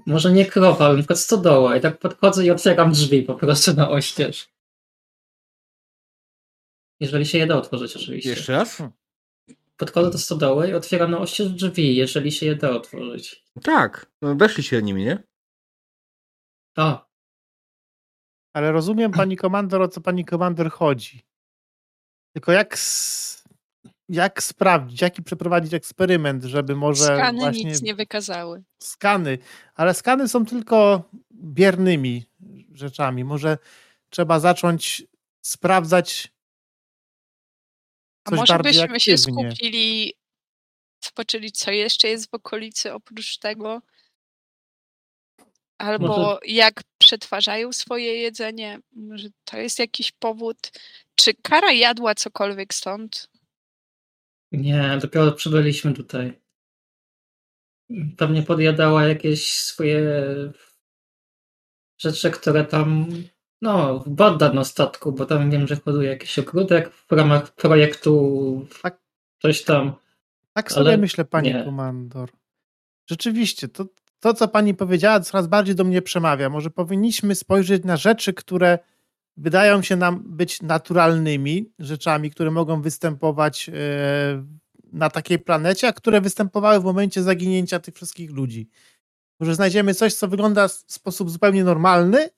Speaker 3: Może nie krowa, ale na przykład stodoła i tak podchodzę i otwieram drzwi po prostu na oścież. Jeżeli się je da otworzyć oczywiście.
Speaker 2: Jeszcze raz?
Speaker 3: Podchodzę do stodoły i otwieram na oścież drzwi, jeżeli się je da otworzyć.
Speaker 2: Tak, no weszli się nimi, nie?
Speaker 3: O,
Speaker 1: Ale rozumiem, pani komandor, o co pani komandor chodzi. Tylko jak, jak sprawdzić, jaki przeprowadzić eksperyment, żeby może
Speaker 5: Skany
Speaker 1: właśnie
Speaker 5: nic nie wykazały.
Speaker 1: skany, ale skany są tylko biernymi rzeczami. Może trzeba zacząć sprawdzać
Speaker 5: A
Speaker 1: coś
Speaker 5: może
Speaker 1: bardziej
Speaker 5: byśmy się
Speaker 1: aktywnie.
Speaker 5: skupili, zobaczyli, co jeszcze jest w okolicy oprócz tego? Albo
Speaker 3: Może-
Speaker 5: jak przetwarzają swoje jedzenie? Może to jest jakiś powód? Czy Kara jadła cokolwiek stąd?
Speaker 3: nie, dopiero przybyliśmy tutaj. Pewnie podjadała jakieś swoje rzeczy, które tam, no, bada na statku, bo tam wiem, że hoduje jakiś ogródek w ramach projektu
Speaker 1: Tak.
Speaker 3: coś tam.
Speaker 1: Tak sobie
Speaker 3: Ale
Speaker 1: myślę, pani
Speaker 3: nie.
Speaker 1: komandor. Rzeczywiście, to, to, co pani powiedziała, coraz bardziej do mnie przemawia. Może powinniśmy spojrzeć na rzeczy, które wydają się nam być naturalnymi rzeczami, które mogą występować e, na takiej planecie, a które występowały w momencie zaginięcia tych wszystkich ludzi. Może znajdziemy coś, co wygląda w sposób zupełnie normalny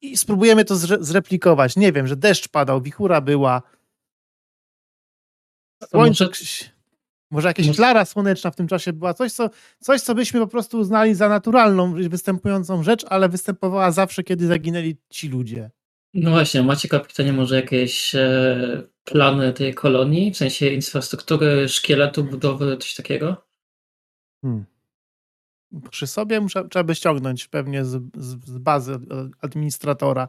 Speaker 1: i spróbujemy to zre- zreplikować. Nie wiem, że deszcz padał, wichura była, Słońce,
Speaker 3: może-
Speaker 1: może, jakaś
Speaker 3: może-
Speaker 1: klara słoneczna w tym czasie była, coś co, coś, co byśmy po prostu uznali za naturalną, występującą rzecz, ale występowała zawsze, kiedy zaginęli ci ludzie.
Speaker 3: No właśnie, macie kapitanie może jakieś e, plany tej kolonii, w sensie infrastruktury, szkieletu, budowy, coś takiego?
Speaker 1: Hmm. Przy sobie muszę, trzeba by ściągnąć pewnie z, z, z bazy administratora.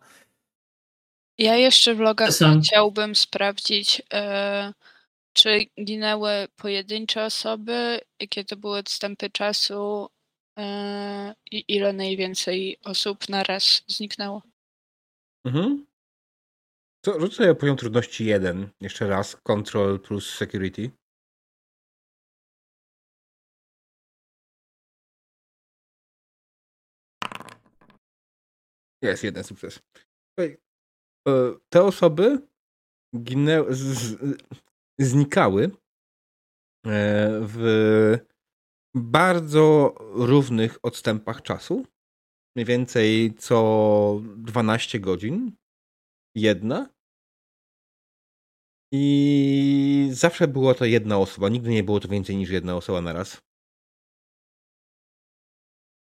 Speaker 5: Ja jeszcze w logach chciałbym sprawdzić, e, czy ginęły pojedyncze osoby, jakie to były odstępy czasu e, i ile najwięcej osób naraz zniknęło.
Speaker 2: Mhm. To rzuć poziom trudności 1. Jeszcze raz. Control plus security. Jest jeden sukces. E, Te osoby ginęły, z, znikały e, w bardzo równych odstępach czasu. Mniej więcej co 12 godzin. Jedna. I zawsze było to jedna osoba. Nigdy nie było to więcej niż jedna osoba na raz.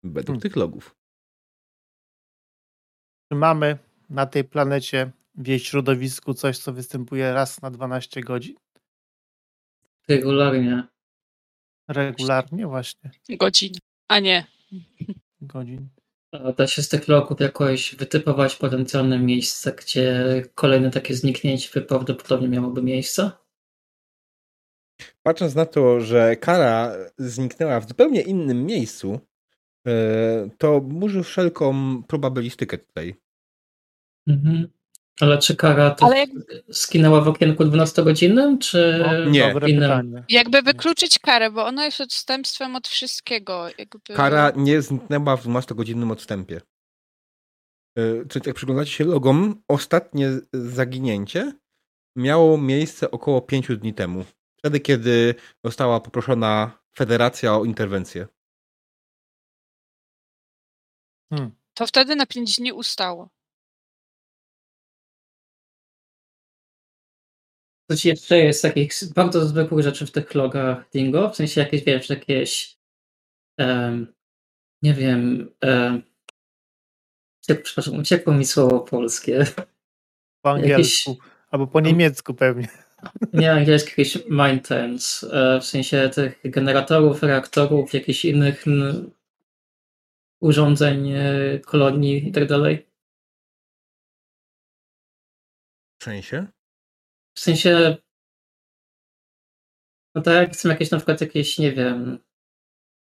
Speaker 2: Według
Speaker 1: Hmm.
Speaker 2: tych logów.
Speaker 1: Czy mamy na tej planecie w jej środowisku coś, co występuje raz na 12 godzin?
Speaker 3: Regularnie.
Speaker 1: Regularnie właśnie
Speaker 5: Godzin, a nie.
Speaker 1: godzin.
Speaker 3: A Da się z tych logów jakoś wytypować potencjalne miejsce, gdzie kolejne takie zniknięcie prawdopodobnie miałoby miejsce?
Speaker 2: Patrząc na to, że Kara zniknęła w zupełnie innym miejscu, e, to burzy wszelką probabilistykę tutaj.
Speaker 3: Mhm. Ale czy kara to
Speaker 5: Ale jak-
Speaker 3: skinęła w okienku 12-godzinnym, czy
Speaker 1: O,
Speaker 2: nie.
Speaker 1: Dobre
Speaker 3: innym?
Speaker 5: Jakby wykluczyć karę, bo ona jest odstępstwem od wszystkiego. Jakby...
Speaker 2: Kara nie zniknęła w 12-godzinnym odstępie. E, Czyli jak przyglądacie się logom, ostatnie zaginięcie miało miejsce około 5 dni temu. Wtedy, kiedy została poproszona Federacja o interwencję.
Speaker 1: Hmm.
Speaker 5: To wtedy na 5 dni ustało.
Speaker 3: Coś jeszcze jest takich bardzo zwykłych rzeczy w tych logach Dingo? W sensie jakieś, wiesz, jakieś em, nie wiem em, uciek- przepraszam, uciekło mi słowo polskie.
Speaker 1: Po angielsku albo po niemiecku pewnie.
Speaker 3: Nie angielski, jakieś maintenance, e, w sensie tych generatorów, reaktorów, jakichś innych n- urządzeń, e, kolonii i tak dalej.
Speaker 2: W sensie?
Speaker 3: W sensie, no tak jak są jakieś na przykład jakieś, nie wiem,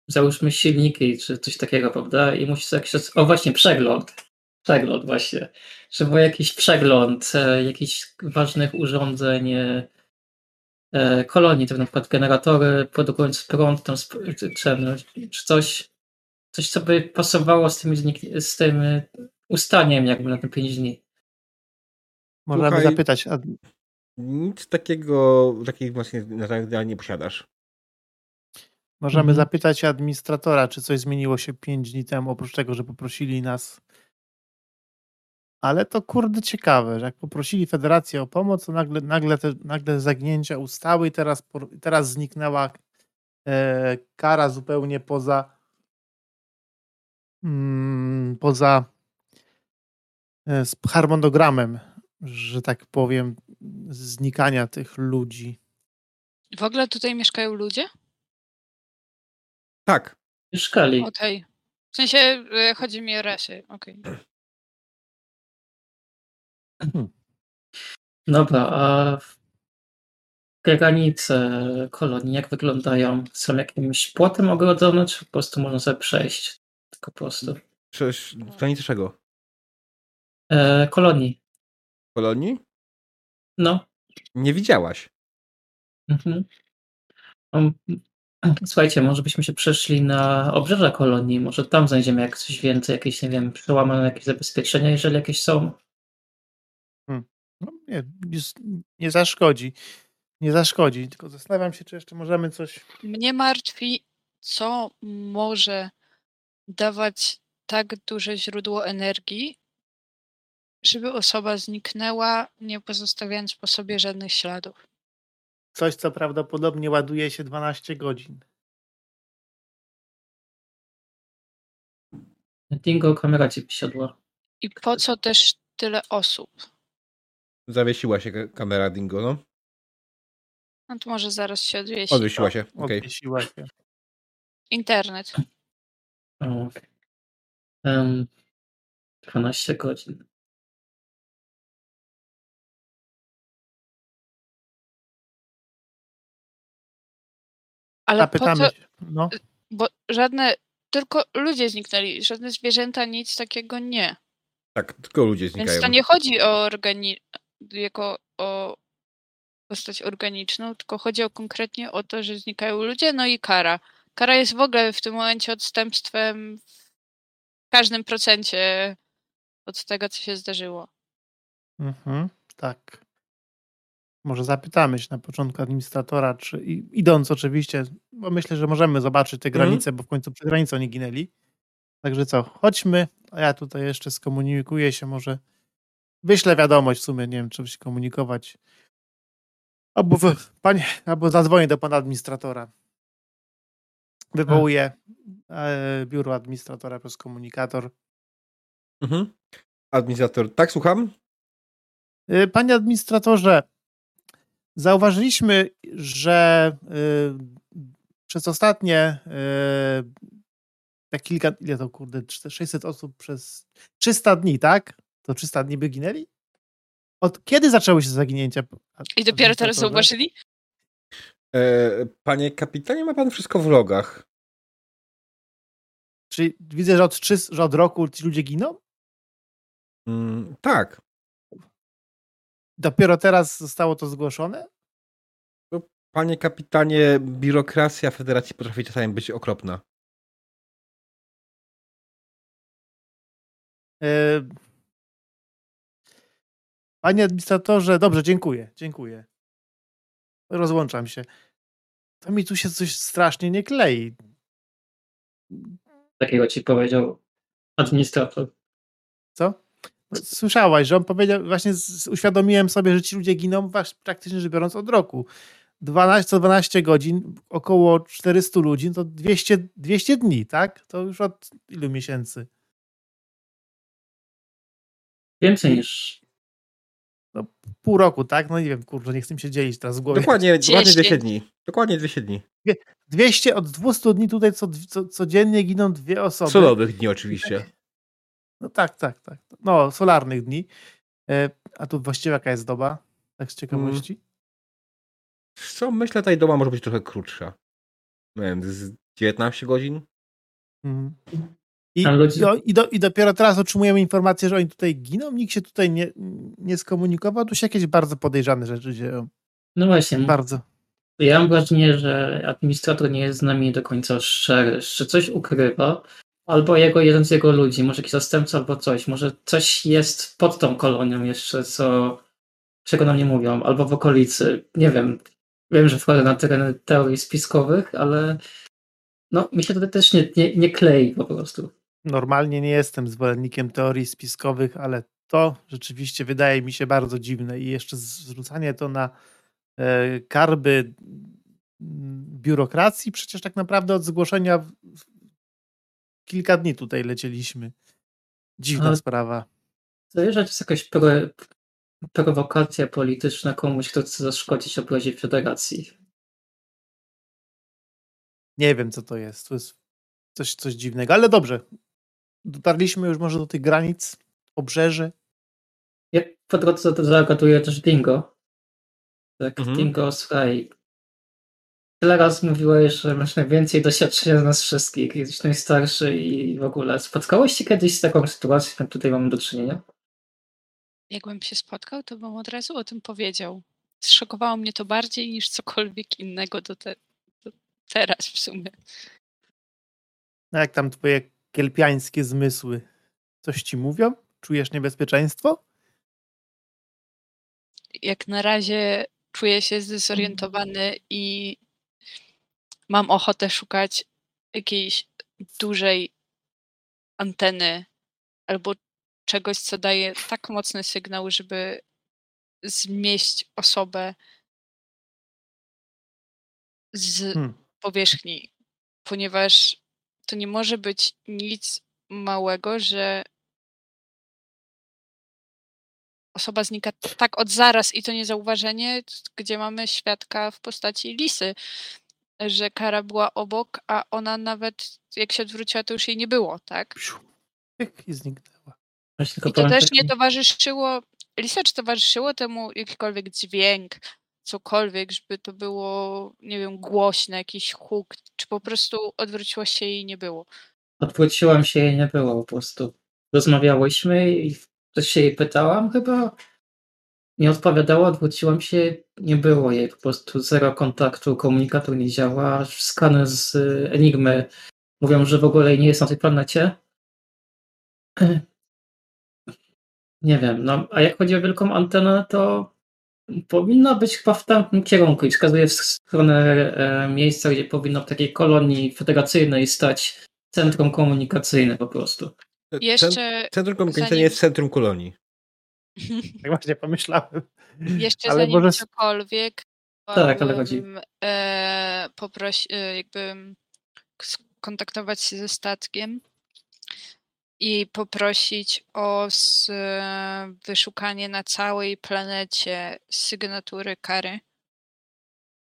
Speaker 3: załóżmy silniki czy coś takiego, prawda? I musi sobie jakiś, o właśnie, przegląd. Przegląd właśnie. Żeby był jakiś przegląd e, jakichś ważnych urządzeń, e, e, kolonii, to na przykład generatory produkując prąd, tam, sp- czy, czy, czy coś, coś, co by pasowało z tym, znik- z tym ustaniem jakby na te 5 dni.
Speaker 1: Możemy
Speaker 2: Słuchaj,
Speaker 1: zapytać. A
Speaker 2: Nic takiego, takich właśnie narzędzi nie posiadasz.
Speaker 1: Możemy
Speaker 3: Mhm.
Speaker 1: zapytać administratora, czy coś zmieniło się 5 dni temu, oprócz tego, że poprosili nas. Ale to kurde ciekawe, że jak poprosili Federację o pomoc, to nagle, nagle, te, nagle zaginięcia ustały i teraz, teraz zniknęła e, kara zupełnie poza mm, poza e, harmonogramem, że tak powiem, znikania tych ludzi.
Speaker 5: W ogóle tutaj mieszkają ludzie?
Speaker 2: Tak.
Speaker 3: Mieszkali.
Speaker 5: Okej. W sensie e, chodzi mi o rasy. Okej.
Speaker 3: Dobra, a granice kolonii jak wyglądają? Są jakimś płotem ogrodzone, czy po prostu można sobie przejść? Tylko po prostu.
Speaker 2: Przecież w granicy czego?
Speaker 3: E, kolonii.
Speaker 2: Kolonii?
Speaker 3: No.
Speaker 2: Nie widziałaś.
Speaker 3: Mhm. Słuchajcie, może byśmy się przeszli na obrzeża kolonii, może tam znajdziemy jak coś więcej, jakieś, nie wiem, przełamane jakieś zabezpieczenia, jeżeli jakieś są.
Speaker 1: No, nie, nie, nie zaszkodzi. Nie zaszkodzi, tylko zastanawiam się, czy jeszcze możemy coś.
Speaker 5: Mnie martwi, co może dawać tak duże źródło energii, żeby osoba zniknęła, nie pozostawiając po sobie żadnych śladów.
Speaker 1: Coś, co prawdopodobnie ładuje się 12 godzin.
Speaker 3: Dingo, kamera ci wysiadła.
Speaker 5: I po co też tyle osób?
Speaker 2: Zawiesiła się ka- kamera Dingo, no.
Speaker 5: No to może zaraz się odwiesi.
Speaker 2: Odwiesiła się, okej.
Speaker 1: Odwiesiła się.
Speaker 5: Internet.
Speaker 3: O, okej. Em, 12 godzin.
Speaker 5: Ale po
Speaker 1: Zapytamy
Speaker 5: co,
Speaker 1: się. No,
Speaker 5: bo żadne, tylko ludzie zniknęli, żadne zwierzęta, nic takiego nie.
Speaker 2: Tak, tylko ludzie
Speaker 5: Więc
Speaker 2: znikają.
Speaker 5: to nie chodzi o organi jako o postać organiczną, tylko chodzi o konkretnie o to, że znikają ludzie, no i kara. Kara jest w ogóle w tym momencie odstępstwem w każdym procencie od tego, co się zdarzyło.
Speaker 1: mhm, tak. Może zapytamy się na początku administratora, czy idąc oczywiście, bo myślę, że możemy zobaczyć te
Speaker 2: Mhm.
Speaker 1: granice, bo w końcu przy granicy oni ginęli. Także co, chodźmy, a ja tutaj jeszcze skomunikuję się, może wyślę wiadomość w sumie, nie wiem, czy się komunikować. Albo, w, panie, albo zadzwonię do pana administratora. Wywołuję e, biuro administratora przez komunikator.
Speaker 2: Mhm. Administrator, tak, słucham?
Speaker 1: Y, Panie administratorze, zauważyliśmy, że y, przez ostatnie y, tak kilka, ile to kurde, 600 osób przez 300 dni, tak? To 300 dni by ginęli? Od kiedy zaczęły się zaginięcia?
Speaker 5: I dopiero teraz zauważyli?
Speaker 2: E, panie kapitanie, ma pan wszystko w logach.
Speaker 1: Czyli widzę, że od, 300, że od roku ci ludzie giną?
Speaker 2: Mm, tak.
Speaker 1: Dopiero teraz zostało to zgłoszone?
Speaker 2: Panie kapitanie, biurokracja Federacji potrafi czasami być okropna.
Speaker 1: Y, Panie administratorze, dobrze, dziękuję, dziękuję. Rozłączam się. To mi tu się coś strasznie nie klei.
Speaker 3: Takiego ci powiedział administrator.
Speaker 1: Co? Słyszałaś, że on powiedział, właśnie z, uświadomiłem sobie, że ci ludzie giną praktycznie rzecz biorąc od roku. 12, co 12 godzin, około 400 ludzi, to 200, 200 dni, tak? To już od ilu miesięcy?
Speaker 3: Więcej niż
Speaker 1: no, pół roku, tak? No nie wiem, kurczę, nie chcę mi się dzielić teraz w głowie.
Speaker 2: Dokładnie, dokładnie 200
Speaker 5: 10.
Speaker 2: dni. Dokładnie 200 dni.
Speaker 1: 200 od 200 dni tutaj co, co, codziennie giną dwie osoby.
Speaker 2: Solowych dni oczywiście.
Speaker 1: No tak, tak, tak. No, solarnych dni. E, a tu właściwie jaka jest doba? Tak z ciekawości.
Speaker 2: Wiesz Co, myślę, ta doba może być trochę krótsza. Nie wiem, z 19 godzin?
Speaker 1: Mhm. I, i, do, I dopiero teraz otrzymujemy informację, że oni tutaj giną, nikt się tutaj nie, nie skomunikował, tu się jakieś bardzo podejrzane rzeczy dzieją.
Speaker 3: No właśnie,
Speaker 1: Bardzo.
Speaker 3: ja mam wrażenie, że administrator nie jest z nami do końca szczery, że coś ukrywa, albo jego jeden z jego ludzi, może jakiś zastępca albo coś, może coś jest pod tą kolonią jeszcze, co czego nam nie mówią, albo w okolicy, nie wiem. Wiem, że wchodzę na tereny teorii spiskowych, ale no mi się to też nie, nie, nie klei po prostu.
Speaker 1: Normalnie nie jestem zwolennikiem teorii spiskowych, ale to rzeczywiście wydaje mi się bardzo dziwne i jeszcze zrzucanie to na e, karby mm, biurokracji, przecież tak naprawdę od zgłoszenia kilka dni tutaj lecieliśmy. Dziwna
Speaker 3: Ale-
Speaker 1: sprawa.
Speaker 3: To jeżeli jest jakaś pro, prowokacja polityczna komuś, kto chce zaszkodzić obrazie federacji.
Speaker 1: Nie wiem, co to jest. To jest coś, coś dziwnego, ale dobrze. Dotarliśmy już może do tych granic, obrzeży.
Speaker 3: Ja po drodze to zagaduję też Dingo. Tak,
Speaker 2: Mhm.
Speaker 3: Dingo, słuchaj. Tyle razy mówiłeś, że masz najwięcej doświadczenia z nas wszystkich, jesteś najstarszy i w ogóle. Spotkałeś się kiedyś z taką sytuacją, jak tutaj mamy do czynienia?
Speaker 5: Jakbym się spotkał, to bym od razu o tym powiedział. Zszokowało mnie to bardziej niż cokolwiek innego do, te, do teraz w sumie.
Speaker 1: No jak tam twoje kielpiańskie zmysły? Coś ci mówią? Czujesz niebezpieczeństwo?
Speaker 5: Jak na razie czuję się zdezorientowany i mam ochotę szukać jakiejś dużej anteny albo czegoś, co daje tak mocny sygnał, żeby zmieść osobę z
Speaker 1: Hmm.
Speaker 5: powierzchni, ponieważ to nie może być nic małego, że osoba znika tak od zaraz i to niezauważenie, gdzie mamy świadka w postaci Lisy, że Kara była obok, a ona nawet jak się odwróciła, to już jej nie było, tak?
Speaker 1: I zniknęła.
Speaker 5: I to też nie towarzyszyło, Lisa, czy towarzyszyło temu jakikolwiek dźwięk, cokolwiek, żeby to było, nie wiem, głośne, jakiś huk, czy po prostu odwróciło się i nie było.
Speaker 3: Odwróciłam się i nie było po prostu. Rozmawiałyśmy i coś się jej pytałam chyba. Nie odpowiadała, odwróciłam się, nie było jej po prostu zero kontaktu, komunikator nie działa. Skany z y, Enigmy mówią, że w ogóle jej nie jest na tej planecie. Nie wiem, no a jak chodzi o wielką antenę, to powinna być chyba w tamtym kierunku i wskazuje w stronę e, miejsca, gdzie powinno w takiej kolonii federacyjnej stać centrum komunikacyjne po prostu.
Speaker 5: Jeszcze,
Speaker 2: Centrum komunikacyjne
Speaker 5: zanim-
Speaker 2: jest w centrum kolonii.
Speaker 1: Tak właśnie pomyślałem.
Speaker 5: jeszcze
Speaker 1: Ale
Speaker 5: zanim
Speaker 1: może...
Speaker 5: cokolwiek,
Speaker 3: Tak, ale chodzi-
Speaker 5: e, e, jakby skontaktować się ze statkiem i poprosić o s, e, wyszukanie na całej planecie sygnatury kary.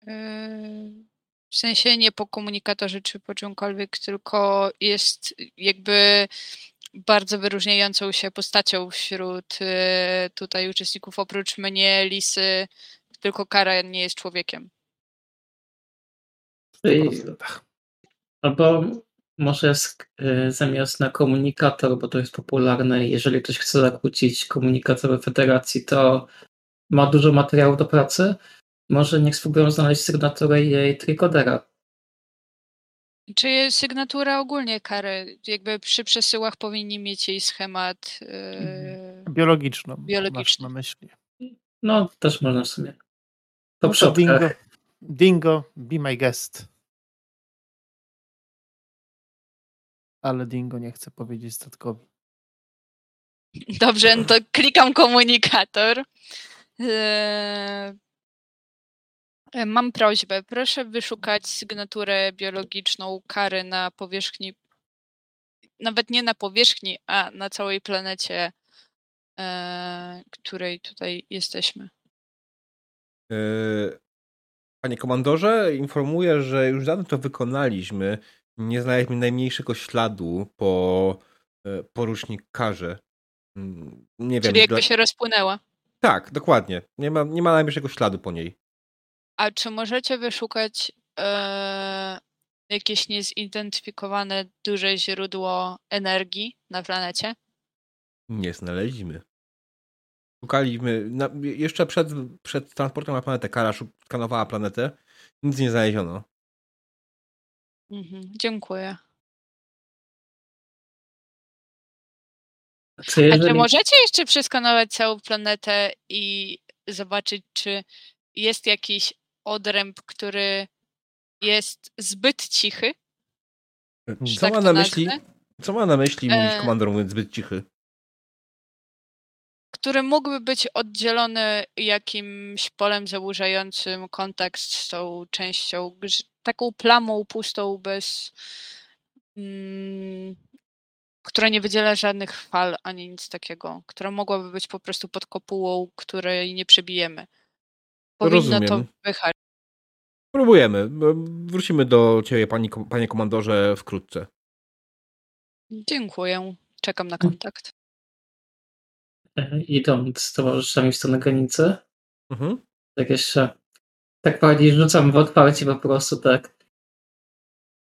Speaker 5: E, W sensie nie po komunikatorze czy po czymkolwiek, tylko jest jakby bardzo wyróżniającą się postacią wśród e, tutaj uczestników. Oprócz mnie, Lisy, tylko Kara nie jest człowiekiem.
Speaker 3: Albo może sk- y, zamiast na komunikator, bo to jest popularne, jeżeli ktoś chce zakłócić komunikatory federacji, to ma dużo materiału do pracy, może niech spróbują znaleźć sygnaturę jej trikodera.
Speaker 5: Czy sygnatura ogólnie kary? Jakby przy przesyłach powinni mieć jej schemat. e,
Speaker 1: Biologiczną.
Speaker 5: Biologiczną.
Speaker 1: Masz na myśli.
Speaker 3: No, też można w sumie. Po
Speaker 1: No to. Dingo, Dingo, be my guest. Ale Dingo nie chce powiedzieć statkowi.
Speaker 5: Dobrze, no to klikam komunikator. E, Mam prośbę. Proszę wyszukać sygnaturę biologiczną kary na powierzchni. Nawet nie na powierzchni, a na całej planecie e, której tutaj jesteśmy.
Speaker 2: E, panie komandorze, informuję, że już dawno to wykonaliśmy. Nie znaleźliśmy najmniejszego śladu po e, porucznikarze. Mm, Nie wiem.
Speaker 5: Czyli jakby
Speaker 2: dla-
Speaker 5: się rozpłynęła.
Speaker 2: Tak, dokładnie. Nie ma, nie ma najmniejszego śladu po niej.
Speaker 5: A czy możecie wyszukać e, jakieś niezidentyfikowane duże źródło energii na planecie?
Speaker 2: Nie znaleźliśmy. Szukaliśmy, na, jeszcze przed, przed transportem na planetę, Kara skanowała planetę, nic nie znaleziono.
Speaker 5: Mhm, dziękuję.
Speaker 3: Czy
Speaker 5: A
Speaker 3: jeżeli...
Speaker 5: czy możecie jeszcze przeskanować całą planetę i zobaczyć, czy jest jakiś odręb, który jest zbyt cichy? Że
Speaker 2: Co
Speaker 5: tak
Speaker 2: ma na myśli,
Speaker 5: nazwę?
Speaker 2: co ma na myśli mówić
Speaker 5: E,
Speaker 2: komandor mówiąc zbyt cichy?
Speaker 5: Który mógłby być oddzielony jakimś polem zaburzającym kontakt z tą częścią, taką plamą pustą, bez. Mm, która nie wydziela żadnych fal ani nic takiego, która mogłaby być po prostu pod kopułą, której nie przebijemy. Powinno to
Speaker 2: Rozumiem. Próbujemy. Wrócimy do ciebie, pani, panie komandorze, wkrótce.
Speaker 5: Dziękuję. Czekam na kontakt.
Speaker 3: idąc z towarzyszami w stronę granicy,
Speaker 2: Mhm.
Speaker 3: tak jeszcze tak bardziej rzucam w otwarcie po prostu tak.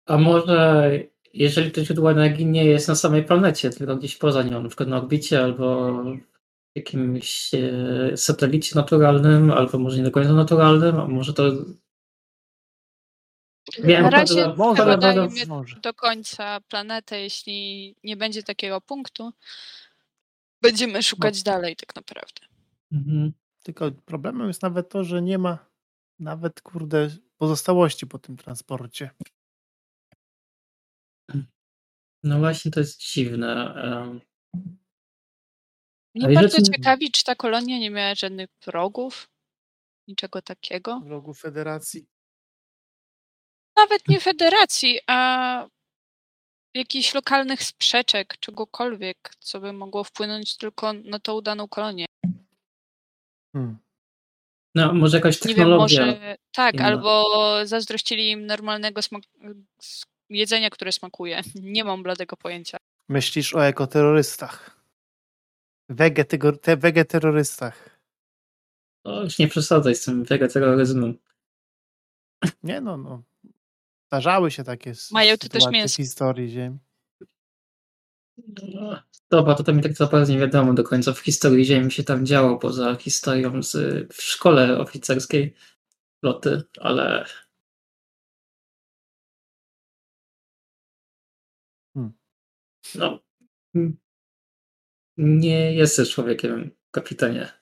Speaker 3: A może jeżeli to źródło energii nie jest na samej planecie, tylko gdzieś poza nią, na przykład na orbicie albo w jakimś e, satelicie naturalnym, albo może nie do końca naturalnym, a może to Wiem,
Speaker 5: Na razie
Speaker 1: Może, może.
Speaker 5: do końca planetę, jeśli nie będzie takiego punktu, będziemy szukać dalej tak naprawdę.
Speaker 3: Mhm.
Speaker 1: Tylko problemem jest nawet to, że nie ma nawet, kurde, pozostałości po tym transporcie.
Speaker 3: No właśnie, to jest dziwne.
Speaker 5: Mnie
Speaker 3: Ale
Speaker 5: bardzo
Speaker 3: rzeczy-
Speaker 5: ciekawi, czy ta kolonia nie miała żadnych wrogów, niczego takiego.
Speaker 1: Wrogu Federacji.
Speaker 5: Nawet nie federacji, a jakichś lokalnych sprzeczek, czegokolwiek, co by mogło wpłynąć tylko na tą daną kolonię.
Speaker 1: Hmm.
Speaker 3: No, może jakaś
Speaker 5: Nie wiem,
Speaker 3: technologia.
Speaker 5: może tak,
Speaker 3: inna.
Speaker 5: albo zazdrościli im normalnego jedzenia, które smakuje. Nie mam bladego pojęcia.
Speaker 1: Myślisz o ekoterrorystach. Te wegeterrorystach.
Speaker 3: O, już nie przesadzaj z tym wegeterroryzmem.
Speaker 1: Nie no, no. Zdarzały się takie
Speaker 5: Mają tu też mięso.
Speaker 1: w historii Ziemi.
Speaker 3: No, Dobra, to tam mi tak naprawdę nie wiadomo do końca w historii Ziemi się tam działo, poza historią z, w szkole oficerskiej loty, ale
Speaker 1: Hmm.
Speaker 3: no nie jesteś człowiekiem, kapitanie.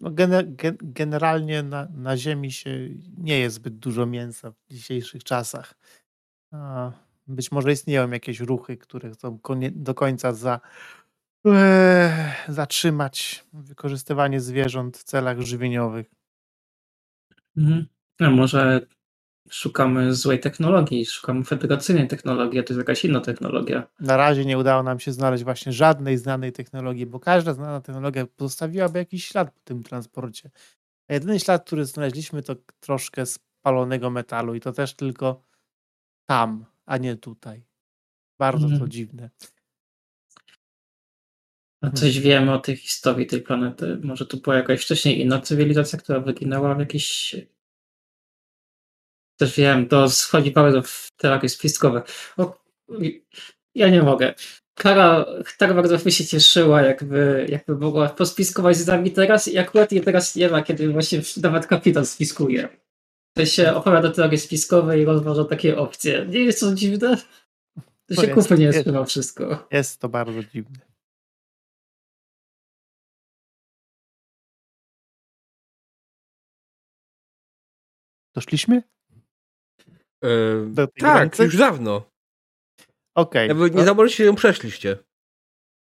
Speaker 1: No gene, gen, generalnie na, na Ziemi się nie jest zbyt dużo mięsa w dzisiejszych czasach. Być może istnieją jakieś ruchy, które chcą do końca za, e, zatrzymać wykorzystywanie zwierząt w celach żywieniowych.
Speaker 3: Mhm. Może szukamy złej technologii, szukamy federacyjnej technologii, a to jest jakaś inna technologia.
Speaker 1: Na razie nie udało nam się znaleźć właśnie żadnej znanej technologii, bo każda znana technologia pozostawiłaby jakiś ślad po tym transporcie. A jedyny ślad, który znaleźliśmy, to troszkę spalonego metalu i to też tylko tam, a nie tutaj. Bardzo to
Speaker 3: Mhm.
Speaker 1: dziwne.
Speaker 3: A coś wiemy o tej historii tej planety? Może tu była jakaś wcześniej inna cywilizacja, która wyginęła w jakiś... Też wiem, to schodzi bardzo w teorie spiskowe. O, ja nie mogę. Kara tak bardzo by się cieszyła, jakby, jakby mogła pospiskować z nami teraz i akurat jej teraz nie ma, kiedy właśnie nawet kapitan spiskuje. To się opowiada teorie spiskowe i rozważa takie opcje. Nie jest to dziwne? To się kupy nie chyba wszystko.
Speaker 1: Jest to bardzo dziwne. Doszliśmy? Tej
Speaker 2: tak,
Speaker 1: granicy?
Speaker 2: już dawno.
Speaker 1: Okej.
Speaker 2: Jakby nie zabraliście się ją przeszliście.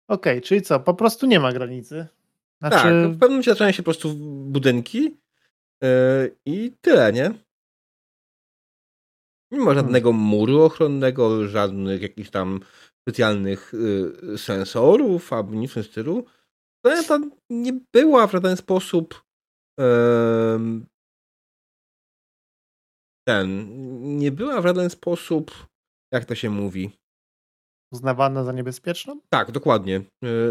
Speaker 1: Okej, czyli co? Po prostu nie ma granicy. Znaczy,
Speaker 2: Tak, w pewnym momencie zaczynają się po prostu budynki e, i tyle, nie? Nie ma żadnego muru ochronnego, żadnych jakichś tam specjalnych y, sensorów albo nic w tym stylu. Planeta nie była w żaden sposób em, ten, nie była w żaden sposób, jak to się mówi,
Speaker 1: Uznawana za niebezpieczną?
Speaker 2: Tak, dokładnie.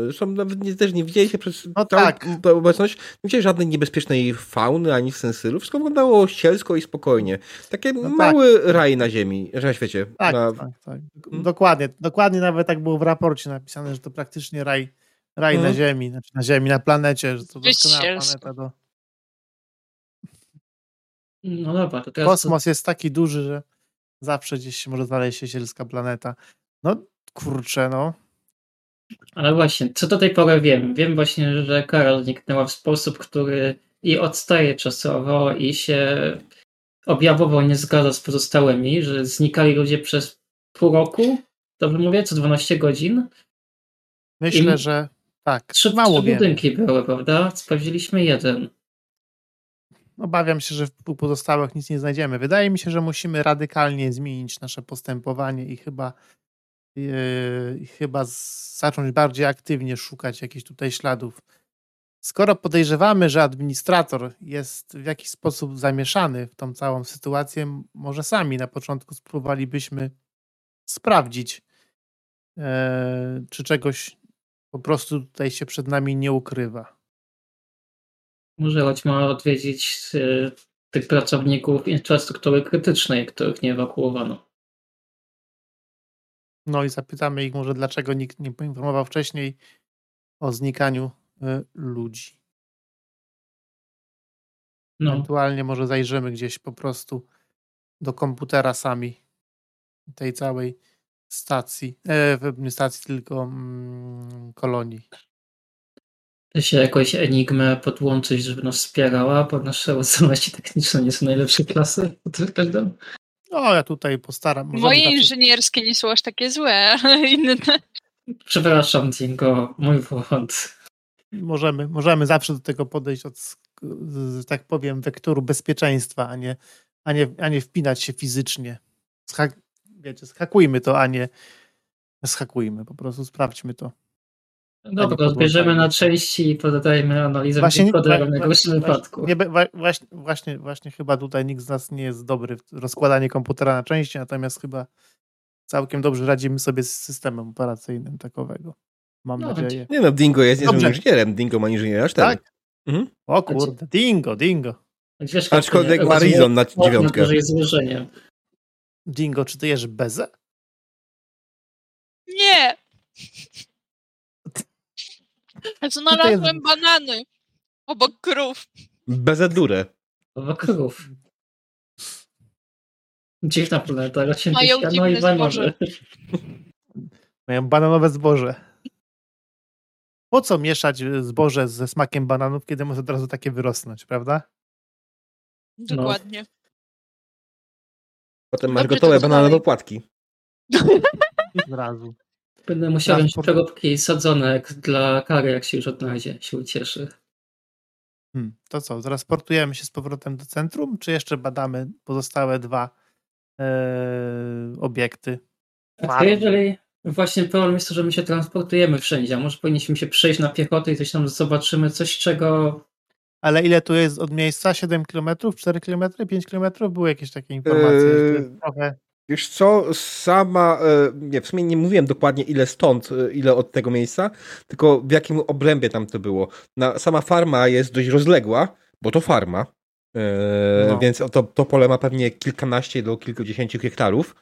Speaker 2: Zresztą nawet nie, też nie widzieliście przez
Speaker 1: No
Speaker 2: całą
Speaker 1: tak.
Speaker 2: tę obecność, nie widzieli żadnej niebezpiecznej fauny ani sensylu. Wszystko wyglądało sielsko i spokojnie. Takie
Speaker 1: No
Speaker 2: mały raj na ziemi, że na świecie.
Speaker 1: Tak,
Speaker 2: na,
Speaker 1: tak, tak.
Speaker 2: Hmm?
Speaker 1: Dokładnie. Dokładnie nawet tak było w raporcie napisane, że to praktycznie raj, raj na
Speaker 2: Mhm.
Speaker 1: Ziemi, znaczy na Ziemi, na planecie, że to doskonała planeta. Do...
Speaker 3: No dobra, to teraz
Speaker 1: Kosmos jest taki duży, że zawsze gdzieś się może znaleźć się sielska planeta. No kurczę, no.
Speaker 3: Ale właśnie, co do tej pory wiem? Wiem właśnie, że Karol zniknęła w sposób, który i odstaje czasowo i się objawowo nie zgadza z pozostałymi, że znikali ludzie przez pół roku, dobrze mówię, co 12 godzin.
Speaker 1: Myślę,
Speaker 3: I-
Speaker 1: że tak.
Speaker 3: Trzy,
Speaker 1: Mało
Speaker 3: trzy budynki były, prawda? Sprawdziliśmy jeden.
Speaker 1: Obawiam się, że w pozostałych nic nie znajdziemy. Wydaje mi się, że musimy radykalnie zmienić nasze postępowanie i chyba, yy, chyba zacząć bardziej aktywnie szukać jakichś tutaj śladów. Skoro podejrzewamy, że administrator jest w jakiś sposób zamieszany w tą całą sytuację, może sami na początku spróbowalibyśmy sprawdzić, yy, czy czegoś po prostu tutaj się przed nami nie ukrywa.
Speaker 3: Może chodźmy odwiedzić y, tych pracowników infrastruktury krytycznej, których nie ewakuowano.
Speaker 1: No i zapytamy ich może, dlaczego nikt nie poinformował wcześniej o znikaniu y, ludzi.
Speaker 3: No,
Speaker 1: Ewentualnie może zajrzymy gdzieś po prostu do komputera sami tej całej stacji, e, stacji, tylko mm, kolonii.
Speaker 3: Się jakoś Enigmę podłączyć, żeby nas wspierała, bo nasze zdolności techniczne nie są najlepszej klasy pod względem.
Speaker 1: No, ja tutaj postaram. możemy
Speaker 5: Moje inżynierskie nie są aż takie złe, ale inne.
Speaker 3: Przepraszam, Dingo, mój błąd.
Speaker 1: możemy, możemy zawsze do tego podejść od, tak powiem, wektoru bezpieczeństwa, a nie, a nie, a nie wpinać się fizycznie. Schak, wiecie, schakujmy to, a nie schakujmy, po prostu sprawdźmy to.
Speaker 3: Dobra,
Speaker 1: podłączanie.
Speaker 3: odbierzemy na części i podajmy analizę
Speaker 1: Właśnie- wa-
Speaker 3: wypadku.
Speaker 1: Nie, właśnie, właśnie, właśnie chyba tutaj nikt z nas nie jest dobry w rozkładanie komputera na części, natomiast chyba całkiem dobrze radzimy sobie z systemem operacyjnym takowego. Mam
Speaker 3: No,
Speaker 1: nadzieję.
Speaker 2: Nie no, Dingo jest niezłym inżynierem. Dingo ma inżyniera 4.
Speaker 1: Tak?
Speaker 2: Mhm.
Speaker 1: O kurde, dingo, dingo.
Speaker 3: Wiesz,
Speaker 2: Aczkolwiek ma
Speaker 3: to-
Speaker 2: Rizon na dziewiątkę.
Speaker 3: to, że jest złożeniem.
Speaker 1: Dingo, czy ty jesz bezę?
Speaker 5: Nie! Znalazłem
Speaker 1: jest-
Speaker 5: banany obok krów.
Speaker 2: Bezedurę.
Speaker 3: Wakrów. Dziwna planeta, rośnie
Speaker 5: Mają dziwne
Speaker 3: i banany.
Speaker 1: Mają bananowe zboże. Po co mieszać zboże ze smakiem bananów, kiedy może od razu takie wyrosnąć, prawda?
Speaker 5: Dokładnie.
Speaker 2: Potem masz
Speaker 5: Dobrze,
Speaker 2: gotowe
Speaker 5: to
Speaker 2: bananowe płatki.
Speaker 1: Od razu.
Speaker 3: Będę musiał wziąć
Speaker 1: Transport-
Speaker 3: przeróbki sadzonek dla kary, jak się już odnajdzie, się ucieszy.
Speaker 1: Hmm, to co, transportujemy się z powrotem do centrum, czy jeszcze badamy pozostałe dwa e, obiekty?
Speaker 3: A
Speaker 1: Farm.
Speaker 3: jeżeli właśnie problem jest to, że my się transportujemy wszędzie, a może powinniśmy się przejść na piechotę i coś tam zobaczymy, coś czego
Speaker 1: Ale ile tu jest od miejsca? 7 km, 4 km, 5 km? Były jakieś takie informacje. że to jest
Speaker 2: Eee,
Speaker 1: trochę...
Speaker 2: Wiesz co, sama, e, nie, w sumie nie mówiłem dokładnie ile stąd, e, ile od tego miejsca, tylko w jakim obrębie tam to było. Na, sama farma jest dość rozległa, bo to farma, e,
Speaker 1: No.
Speaker 2: więc to, to pole ma pewnie kilkanaście do kilkudziesięciu hektarów,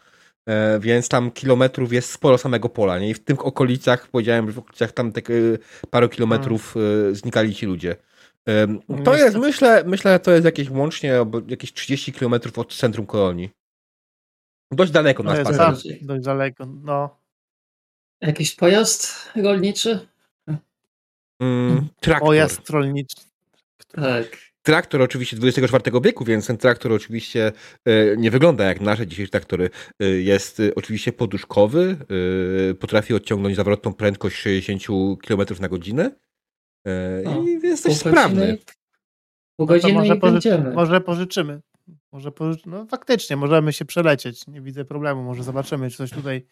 Speaker 2: więc tam kilometrów jest sporo samego pola, nie? I w tych okolicach, powiedziałem, że w okolicach tam tak paru kilometrów e, znikali ci ludzie. To
Speaker 1: Jest-
Speaker 2: myślę, myślę, że to jest jakieś łącznie jakieś 30 kilometrów od centrum kolonii. Dość daleko na
Speaker 1: No dość daleko. No,
Speaker 3: jakiś pojazd rolniczy?
Speaker 2: Mm, traktor.
Speaker 1: pojazd rolniczy.
Speaker 3: Tak.
Speaker 2: Traktor oczywiście XXIV wieku, więc ten traktor oczywiście e, nie wygląda jak nasze dzisiejsze traktory. E, Jest e, oczywiście poduszkowy, potrafi odciągnąć zawrotną prędkość 60 km na godzinę
Speaker 3: O,
Speaker 2: i jest dość
Speaker 3: Pół
Speaker 2: sprawny.
Speaker 3: godziny- Pół
Speaker 1: No
Speaker 3: godziny
Speaker 1: może, poży-
Speaker 3: będziemy.
Speaker 1: może pożyczymy. Może. No faktycznie, możemy się przelecieć. Nie widzę problemu. Może zobaczymy, czy coś tutaj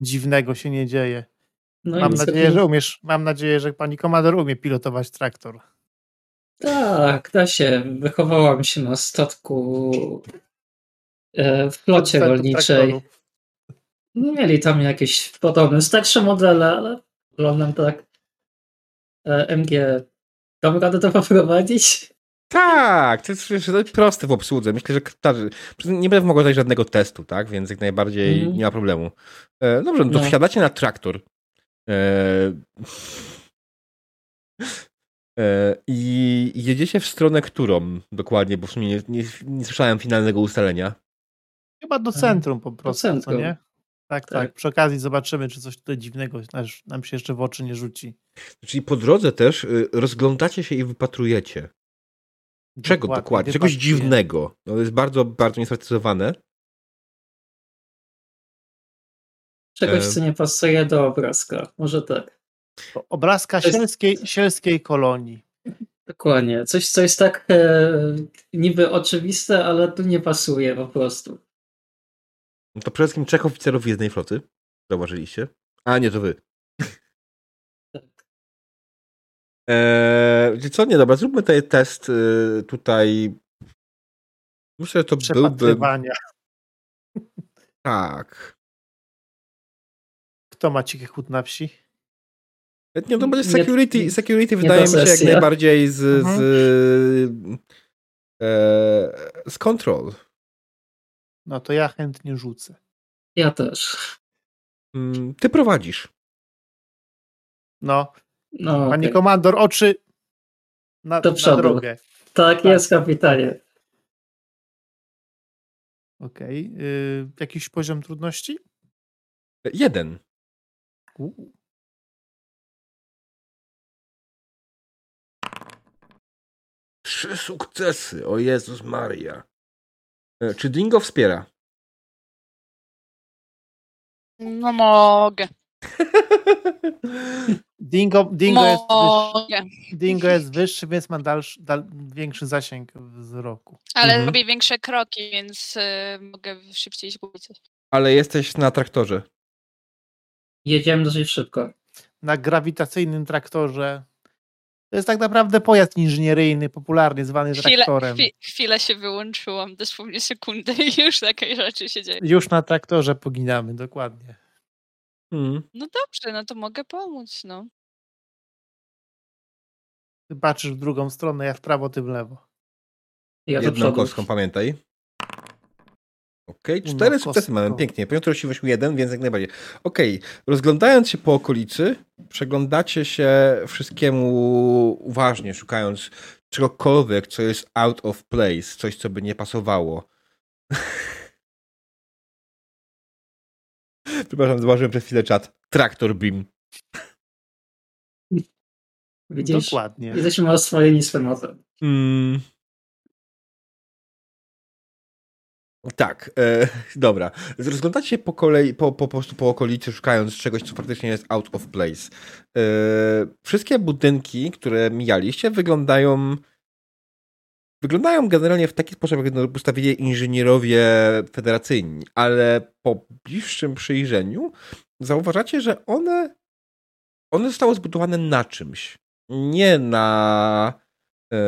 Speaker 1: dziwnego się nie dzieje.
Speaker 3: No
Speaker 1: Mam nadzieję, że umiesz, mam nadzieję, że pani komandor umie pilotować traktor.
Speaker 3: Tak, da się. Wychowałam się na statku e, w flocie rolniczej. No, mieli tam jakieś podobne, starsze modele, ale wyglądam tak. E, MG, dam radę to poprowadzić?
Speaker 2: Tak, to jest, to jest proste w obsłudze. Myślę, że każdy, nie będę mogła dać żadnego testu, tak? Więc jak najbardziej
Speaker 3: Mhm.
Speaker 2: nie ma problemu. E, dobrze, no to
Speaker 3: No.
Speaker 2: wsiadacie na traktor. E, e, I jedziecie w stronę którą dokładnie, bo w sumie nie, nie, nie słyszałem finalnego ustalenia.
Speaker 1: Chyba do centrum po prostu, co
Speaker 3: centrum.
Speaker 1: nie? Tak, tak,
Speaker 3: Tak.
Speaker 1: Przy okazji zobaczymy, czy coś tutaj dziwnego nam się jeszcze w oczy nie rzuci.
Speaker 2: Czyli po drodze też y, rozglądacie się i wypatrujecie. Czego dokładnie? Czegoś
Speaker 1: wypatruję.
Speaker 2: dziwnego. No, to jest bardzo, bardzo niesprecyzowane.
Speaker 3: Czegoś,
Speaker 2: E.
Speaker 3: co nie pasuje do obrazka. Może tak.
Speaker 1: To Obrazka
Speaker 3: jest-
Speaker 1: sielskiej, sielskiej kolonii.
Speaker 3: Dokładnie. Coś, co jest tak e, niby oczywiste, ale tu nie pasuje po prostu.
Speaker 2: No to przede wszystkim trzech oficerów jednej floty. Zauważyliście? A, nie, to wy. Eee, co? Nie, dobra, zróbmy tutaj test y, tutaj. Myślę, że to byłby...
Speaker 1: Przepatrywania.
Speaker 2: Tak.
Speaker 1: Kto ma cichy chód na wsi?
Speaker 2: Nie, to będzie
Speaker 3: Nie-
Speaker 2: security. Security
Speaker 3: nie
Speaker 2: wydaje mi się jak najbardziej z...
Speaker 1: Mhm.
Speaker 2: z, e, z control.
Speaker 1: No to ja chętnie rzucę.
Speaker 3: Ja też.
Speaker 2: Mm, Ty prowadzisz.
Speaker 1: No,
Speaker 3: No,
Speaker 1: pani
Speaker 3: okej.
Speaker 1: komandor, oczy na,
Speaker 3: Do
Speaker 1: na
Speaker 3: przodu.
Speaker 1: drogę.
Speaker 3: Tak
Speaker 1: tak.
Speaker 3: jest, kapitanie.
Speaker 1: Okej. y, jakiś poziom trudności?
Speaker 2: Jeden.
Speaker 1: U.
Speaker 2: Trzy sukcesy. O Jezus Maria. E, Czy Dingo wspiera?
Speaker 5: No mogę.
Speaker 1: Dingo, dingo, jest wyższy, dingo jest wyższy, więc ma dalszy, dal, większy zasięg wzroku.
Speaker 5: Ale
Speaker 2: Mhm.
Speaker 5: robię większe kroki, więc y, mogę szybciej zgubić.
Speaker 2: Ale jesteś na traktorze.
Speaker 3: Jedziemy dosyć szybko.
Speaker 1: Na grawitacyjnym traktorze. To jest tak naprawdę pojazd inżynieryjny, popularnie zwany
Speaker 5: Chwilę,
Speaker 1: traktorem.
Speaker 5: chwi, chwilę się wyłączyłam, dosłownie sekundę i już takie rzeczy się dzieją.
Speaker 1: Już na traktorze poginamy, dokładnie.
Speaker 2: Mm.
Speaker 5: No dobrze, no to mogę pomóc, no.
Speaker 1: Ty patrzysz w drugą stronę, ja w prawo, ty w lewo.
Speaker 3: Ja
Speaker 2: Jedną kostką, pamiętaj. Okej,
Speaker 1: Uno
Speaker 2: cztery sukcesy
Speaker 1: kostką.
Speaker 2: mamy, pięknie. Piotr wyszł jeden, więc jak najbardziej. Okej, rozglądając się po okolicy, przeglądacie się wszystkiemu uważnie, szukając czegokolwiek, co jest out of place, coś, co by nie pasowało. Przepraszam, zauważyłem przez chwilę czat. Traktor beam.
Speaker 3: Widzisz?
Speaker 1: Dokładnie.
Speaker 3: Jesteśmy oswojeni z tematem.
Speaker 2: Mm. Tak, e, dobra. Rozglądacie się po kolei, po, po, po prostu po okolicy, szukając czegoś, co faktycznie jest out of place. E, wszystkie budynki, które mijaliście, wyglądają wyglądają generalnie w taki sposób, jak postawili inżynierowie federacyjni, ale po bliższym przyjrzeniu zauważacie, że one one zostały zbudowane na czymś. Nie na e,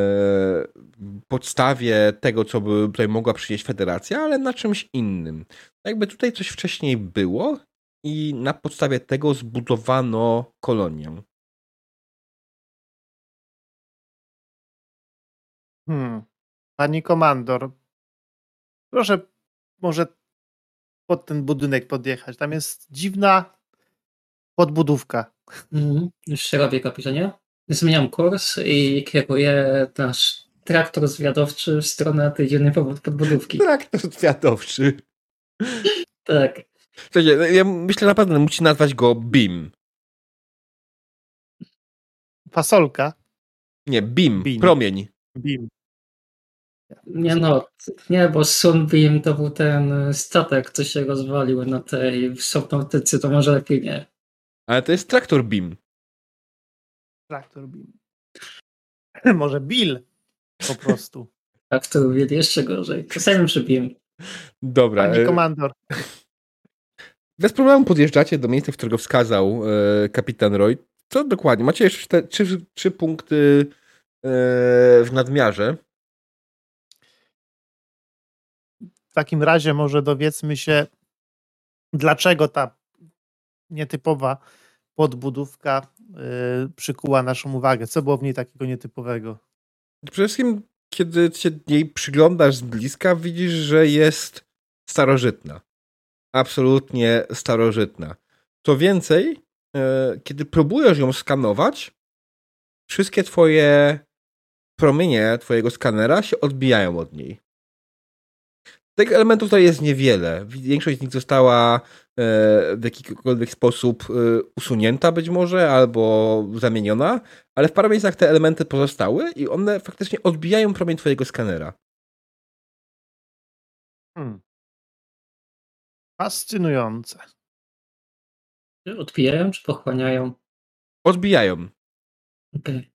Speaker 2: podstawie tego, co by tutaj mogła przynieść federacja, ale na czymś innym. Jakby tutaj coś wcześniej było i na podstawie tego zbudowano kolonię.
Speaker 1: Hmm. Pani komandor, proszę może pod ten budynek podjechać. Tam jest dziwna podbudówka.
Speaker 3: Mhm. Już się robię, kapitanie. Zmieniam kurs i kieruję nasz traktor zwiadowczy w stronę tej dziennej pod- podbudówki.
Speaker 2: Traktor zwiadowczy.
Speaker 3: Tak.
Speaker 2: Słuchajcie, ja myślę naprawdę, musi nazwać go BIM.
Speaker 1: Fasolka.
Speaker 2: Nie, BIM,
Speaker 1: Beam.
Speaker 2: promień.
Speaker 1: Bim.
Speaker 3: Nie no, nie, bo Sunbeam to był ten statek, co się rozwalił na tej subnautyce, to może lepiej nie.
Speaker 2: Ale to jest traktor BIM.
Speaker 1: Traktor Bim. Może Bill po prostu.
Speaker 3: Tak, to był jeszcze gorzej. Czasami przy Beam.
Speaker 2: Dobra.
Speaker 1: Pani
Speaker 2: e,
Speaker 1: komandor,
Speaker 2: Bez problemu podjeżdżacie do miejsca, w którego wskazał e, kapitan Roy. Co dokładnie? Macie jeszcze cztery, trzy, trzy punkty e, w nadmiarze.
Speaker 1: W takim razie może dowiedzmy się, dlaczego ta nietypowa podbudówka przykuła naszą uwagę. Co było w niej takiego nietypowego?
Speaker 2: Przede wszystkim, kiedy się jej przyglądasz z bliska, widzisz, że jest starożytna. Absolutnie starożytna. Co więcej, e, kiedy próbujesz ją skanować, wszystkie twoje promienie twojego skanera się odbijają od niej. Tych elementów tutaj jest niewiele. Większość z nich została w jakikolwiek sposób e, usunięta być może, albo zamieniona, ale w paru miejscach te elementy pozostały i one faktycznie odbijają promień twojego skanera.
Speaker 1: Hmm. Fascynujące.
Speaker 3: Odpijają czy pochłaniają?
Speaker 2: Odbijają.
Speaker 3: Okej.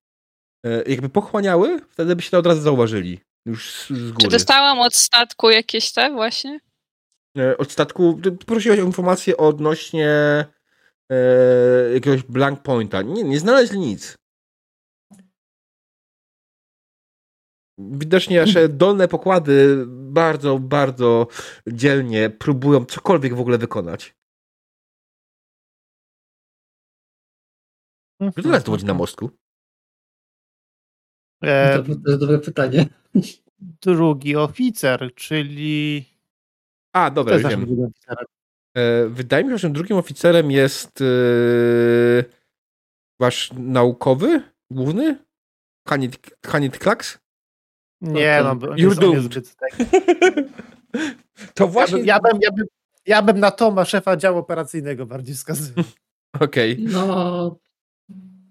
Speaker 2: E, Jakby pochłaniały, wtedy byście to od razu zauważyli. Już z, z
Speaker 5: Czy
Speaker 2: góry.
Speaker 5: dostałam od statku jakieś te właśnie?
Speaker 2: E, Od statku prosiłeś o informację odnośnie e, jakiegoś blank pointa. Nie, nie znaleźli nic. Widocznie nasze dolne pokłady bardzo, bardzo dzielnie próbują cokolwiek w ogóle wykonać. Kto teraz dowodzi na mostku?
Speaker 1: E,
Speaker 3: To, to jest dobre pytanie.
Speaker 1: drugi oficer, czyli.
Speaker 2: A, dobra, już wiem. E, Wydaje mi się, że drugim oficerem jest e, wasz naukowy, główny? Hanit, Hanit Klaks?
Speaker 1: Nie,
Speaker 3: to
Speaker 1: no, jest zbyt tak.
Speaker 2: To
Speaker 1: Ja
Speaker 2: właśnie...
Speaker 1: bym, ja, bym, ja, bym, ja bym na Toma, szefa działu operacyjnego bardziej wskazywał.
Speaker 2: Okej.
Speaker 3: No,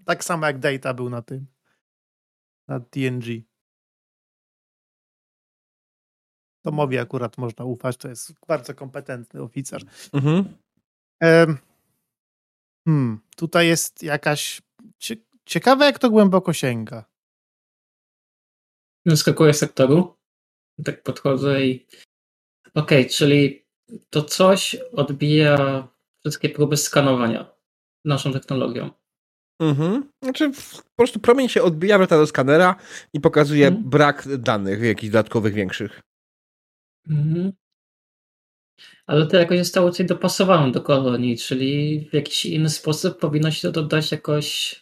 Speaker 1: Tak samo jak Data był na tym. Na TNG. Tomowi akurat można ufać, to jest bardzo kompetentny oficer.
Speaker 2: Mhm.
Speaker 1: Hmm, tutaj jest jakaś. Cie, ciekawe, jak to głęboko sięga.
Speaker 3: Skakuję z sektoru. Tak podchodzę i. Okej, czyli to coś odbija wszystkie próby skanowania naszą technologią.
Speaker 2: Mhm. Znaczy, po prostu promień się odbija, wraca do skanera i pokazuje
Speaker 3: Mhm.
Speaker 2: brak danych jakichś dodatkowych, większych.
Speaker 3: Mhm. Ale to jakoś zostało coś dopasowane do kolonii, czyli w jakiś inny sposób powinno się to dodać jakoś.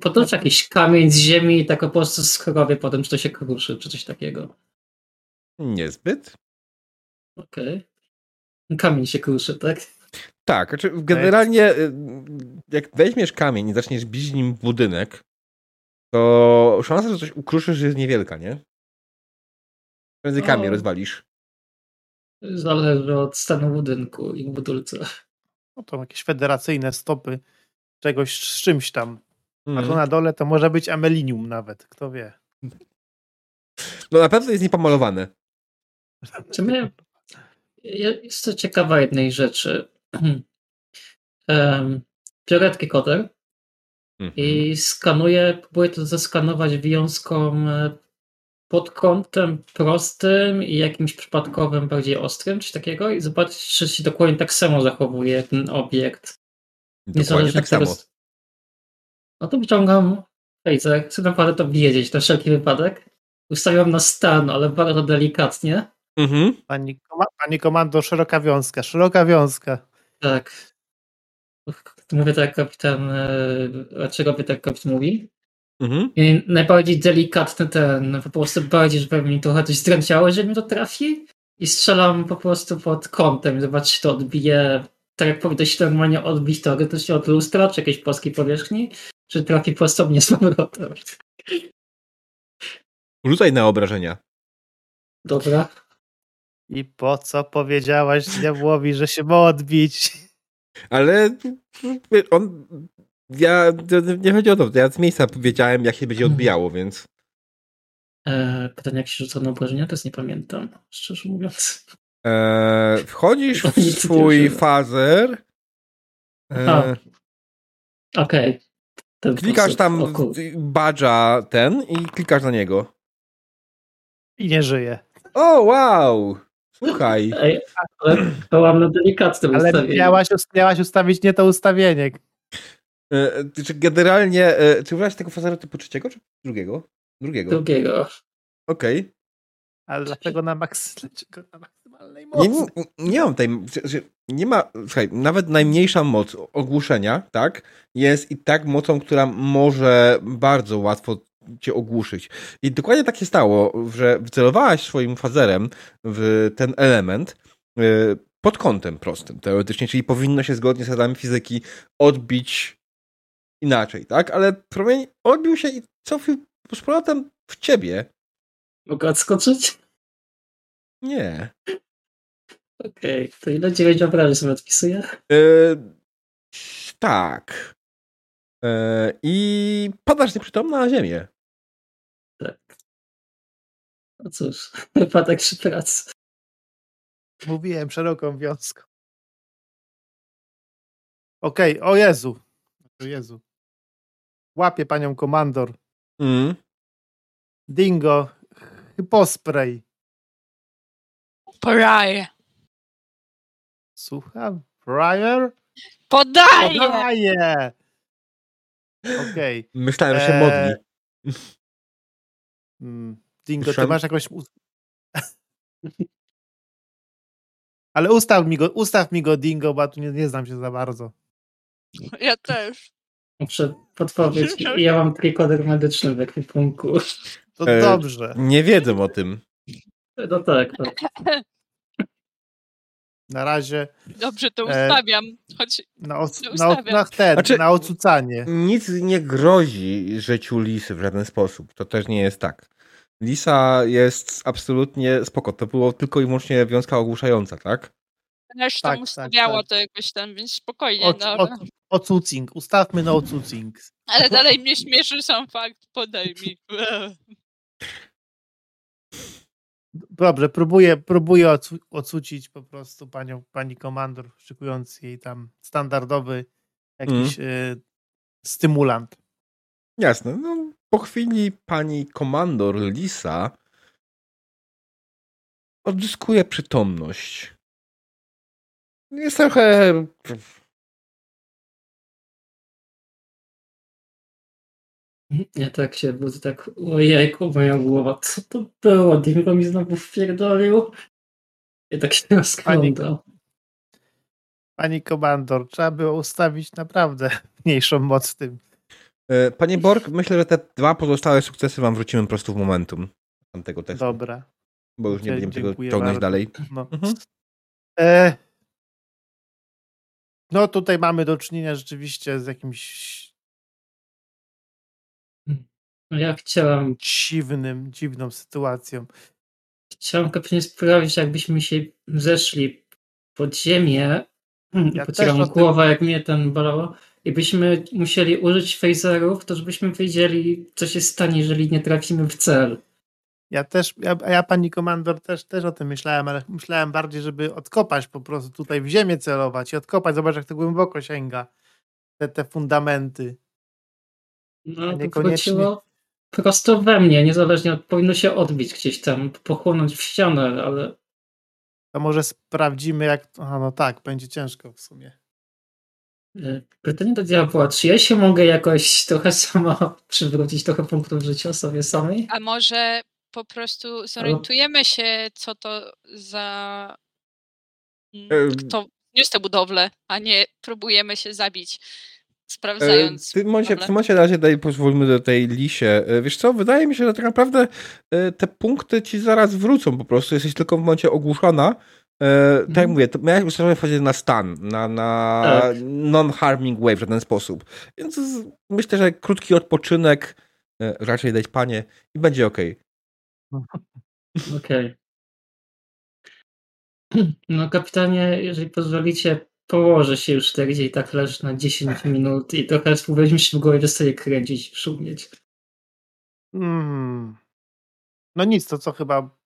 Speaker 3: Podłącz jakiś kamień z ziemi i tak po prostu skrowie potem, czy to się kruszy, czy coś takiego.
Speaker 2: Niezbyt.
Speaker 3: Okej. Kamień się kruszy, tak?
Speaker 2: Tak, znaczy generalnie y, jak weźmiesz kamień i zaczniesz bić nim budynek, to szansa, że coś ukruszysz jest niewielka, nie? Prędzej
Speaker 3: No.
Speaker 2: kamień rozwalisz.
Speaker 3: Zależy od stanu budynku i budulca.
Speaker 1: No to jakieś federacyjne stopy czegoś z czymś tam. A
Speaker 2: Mhm.
Speaker 1: tu na dole to może być amelinium nawet, kto wie.
Speaker 2: No na pewno jest niepomalowane.
Speaker 3: Czy my... Ja jestem ciekawa jednej rzeczy. um, Fioretki koter
Speaker 2: Mhm.
Speaker 3: i skanuję, próbuję to zeskanować wiązką e, pod kątem prostym i jakimś przypadkowym, bardziej ostrym, czy takiego i zobaczyć, czy się dokładnie tak samo zachowuje ten obiekt.
Speaker 2: Dokładnie
Speaker 3: Niezależnie
Speaker 2: tak
Speaker 3: od tego,
Speaker 2: samo.
Speaker 3: s- No to wyciągam Fejce, chcę naprawdę to wiedzieć, na wszelki wypadek. Ustawiam na stan, ale bardzo delikatnie.
Speaker 2: Mhm.
Speaker 1: Pani, pani komando, szeroka wiązka, szeroka wiązka.
Speaker 3: Tak. Mówię tak jak kapitan, e, dlaczego by tak kapitan mówi?
Speaker 2: Mhm.
Speaker 3: I najbardziej delikatny ten, po prostu bardziej, żeby mi trochę coś zdręciało, że mi to trafi. I strzelam po prostu pod kątem, zobacz, czy to odbije, tak jak powinno się normalnie odbić teoretycznie od lustra, czy jakiejś płaskiej powierzchni, czy trafi prosto mnie z powrotem.
Speaker 2: Rzucaj na obrażenia.
Speaker 3: Dobra.
Speaker 1: I po co powiedziałaś diabłowi, że się ma odbić?
Speaker 2: Ale on. Ja. Nie chodzi o to. Ja z miejsca wiedziałem, jak się będzie odbijało, więc.
Speaker 3: E, pytanie, jak się rzuca na obrażenia, to jest nie pamiętam, szczerze mówiąc.
Speaker 2: E, wchodzisz w swój fazer.
Speaker 3: Aha.
Speaker 2: E,
Speaker 3: Okej. Ten
Speaker 2: klikasz
Speaker 3: sposób.
Speaker 2: tam badża ten i klikasz na niego.
Speaker 1: I nie żyje.
Speaker 2: O, wow! Słuchaj,
Speaker 3: Ej, ale byłam na delikatnym
Speaker 1: Ale
Speaker 3: ustawieniu.
Speaker 1: miałaś, miałaś ustawić nie to ustawienie.
Speaker 2: E, ty- czy generalnie, e, czy użyłaś tego fazera typu trzeciego, czy drugiego? Drugiego.
Speaker 3: Drugiego.
Speaker 2: Okej.
Speaker 1: Ale dlaczego na, maks... dlaczego na maksymalnej
Speaker 2: Nie,
Speaker 1: mocy?
Speaker 2: nie, nie mam tej. Nie ma. Słuchaj, nawet najmniejsza moc ogłuszenia, tak, jest i tak mocą, która może bardzo łatwo cię ogłuszyć. I dokładnie tak się stało, że wcelowałaś swoim fazerem w ten element pod kątem prostym, teoretycznie, czyli powinno się zgodnie z zasadami fizyki odbić inaczej, tak? Ale promień odbił się i cofił z powrotem w ciebie.
Speaker 3: Mogę odskoczyć?
Speaker 2: Nie.
Speaker 3: Okej, to ile 9 obrażeń sobie odpisuję?
Speaker 2: E, tak. E, I padasz nieprzytomna na ziemię.
Speaker 3: Tak. No cóż, wypadek przy pracy.
Speaker 1: Mówiłem szeroką wiązką. Okej, o Jezu. O Jezu. Łapie panią komandor.
Speaker 2: Mm.
Speaker 1: Dingo. Hypospray.
Speaker 5: Podaję.
Speaker 1: Słucham? Fryer?
Speaker 5: Podaję!
Speaker 1: Podaje! Okej.
Speaker 2: Myślałem, że się
Speaker 1: Eee,
Speaker 2: modli.
Speaker 1: Mm, Dingo, ty masz jakąś... Ale ustaw mi go, ustaw mi go Dingo, bo ja tu nie, nie znam się za bardzo.
Speaker 5: Ja też.
Speaker 3: Muszę podpowiedź. Ja mam trikoder medyczny w ekwipunku.
Speaker 1: To
Speaker 2: E,
Speaker 1: dobrze.
Speaker 2: Nie wiedzą o tym.
Speaker 3: No tak, tak.
Speaker 1: Na razie
Speaker 5: Dobrze, to
Speaker 1: E,
Speaker 5: ustawiam. Choć
Speaker 1: na, oc-
Speaker 5: To
Speaker 1: na,
Speaker 5: ustawiam.
Speaker 1: na, ten,
Speaker 2: Znaczy-
Speaker 1: na ocucanie.
Speaker 2: Nic nie grozi życiu lisy w żaden sposób. To też nie jest tak. Lisa jest absolutnie spoko. To było tylko i wyłącznie wiązka ogłuszająca, tak?
Speaker 5: też
Speaker 1: Tak,
Speaker 5: tam
Speaker 1: tak,
Speaker 5: ustawiało
Speaker 1: tak.
Speaker 5: to jakoś tam, więc spokojnie.
Speaker 1: Oc,
Speaker 5: no,
Speaker 1: ocucing. Ustawmy na ocucing.
Speaker 5: ale dalej mnie śmieszy sam fakt. Podaj mi.
Speaker 1: Dobrze, próbuję, próbuję ocu, ocucić po prostu panią, pani komandor, szykując jej tam standardowy jakiś y, stymulant.
Speaker 2: Jasne. No, po chwili pani komandor Lisa odzyskuje przytomność. Jest trochę.
Speaker 3: Ja tak się budzę, tak ojejku, moja głowa, co to było? Dingo mi znowu wpierdolił. I tak się rozglądam.
Speaker 1: Pani komandor, trzeba było ustawić naprawdę mniejszą moc tym.
Speaker 2: E, Panie Borg, myślę, że te dwa pozostałe sukcesy wam wrócimy po prostu w momentum tamtego testu,
Speaker 1: Dobra.
Speaker 2: bo już nie
Speaker 1: Dzie-
Speaker 2: będziemy tego ciągnąć
Speaker 1: bardzo.
Speaker 2: dalej.
Speaker 1: No.
Speaker 2: Mhm.
Speaker 1: E, no tutaj mamy do czynienia rzeczywiście z jakimś
Speaker 3: Ja chciałam,
Speaker 1: dziwnym, dziwną sytuacją.
Speaker 3: chciałam kapitanie sprawdzić, jakbyśmy się zeszli pod ziemię. Hmm,
Speaker 1: Ja
Speaker 3: Pocieram
Speaker 1: o tym-
Speaker 3: głowę, jak mnie ten bolało. I byśmy musieli użyć phaserów, to żebyśmy wiedzieli, co się stanie, jeżeli nie trafimy w cel.
Speaker 1: Ja też, ja, a ja pani komandor też, też o tym myślałem, ale myślałem bardziej, żeby odkopać po prostu tutaj w ziemię celować i odkopać, zobacz jak to głęboko sięga te, te fundamenty.
Speaker 3: No, to
Speaker 1: niekoniecznie-
Speaker 3: wróciło prosto we mnie, niezależnie od, powinno się odbić gdzieś tam, pochłonąć w ścianę, ale
Speaker 1: To może sprawdzimy jak, a no tak, będzie ciężko w sumie.
Speaker 3: e, pytanie do diabła, czy ja się mogę jakoś trochę sama przywrócić trochę punktów życia sobie samej?
Speaker 5: A może po prostu zorientujemy się, co to za. mm. Kto niósł tę budowlę, a nie próbujemy się zabić, sprawdzając.
Speaker 2: W tym momencie, w tym momencie na razie daj, pozwólmy do tej lisie. E, Wiesz co, wydaje mi się, że tak naprawdę e, te punkty ci zaraz wrócą po prostu. Jesteś tylko w momencie ogłuszona. E, Tak jak
Speaker 3: Mhm.
Speaker 2: mówię, to miałeś ustawione w na stan, na, na
Speaker 3: Tak.
Speaker 2: non-harming way w żaden sposób. Więc z- myślę, że krótki odpoczynek e, raczej dać panie i będzie okej.
Speaker 3: Okej. No kapitanie, jeżeli pozwolicie, położę się już tak, gdzie i tak leży na 10 minut i trochę mi się w głowie przestaje kręcić i szumieć.
Speaker 1: Mm. No nic, to co chyba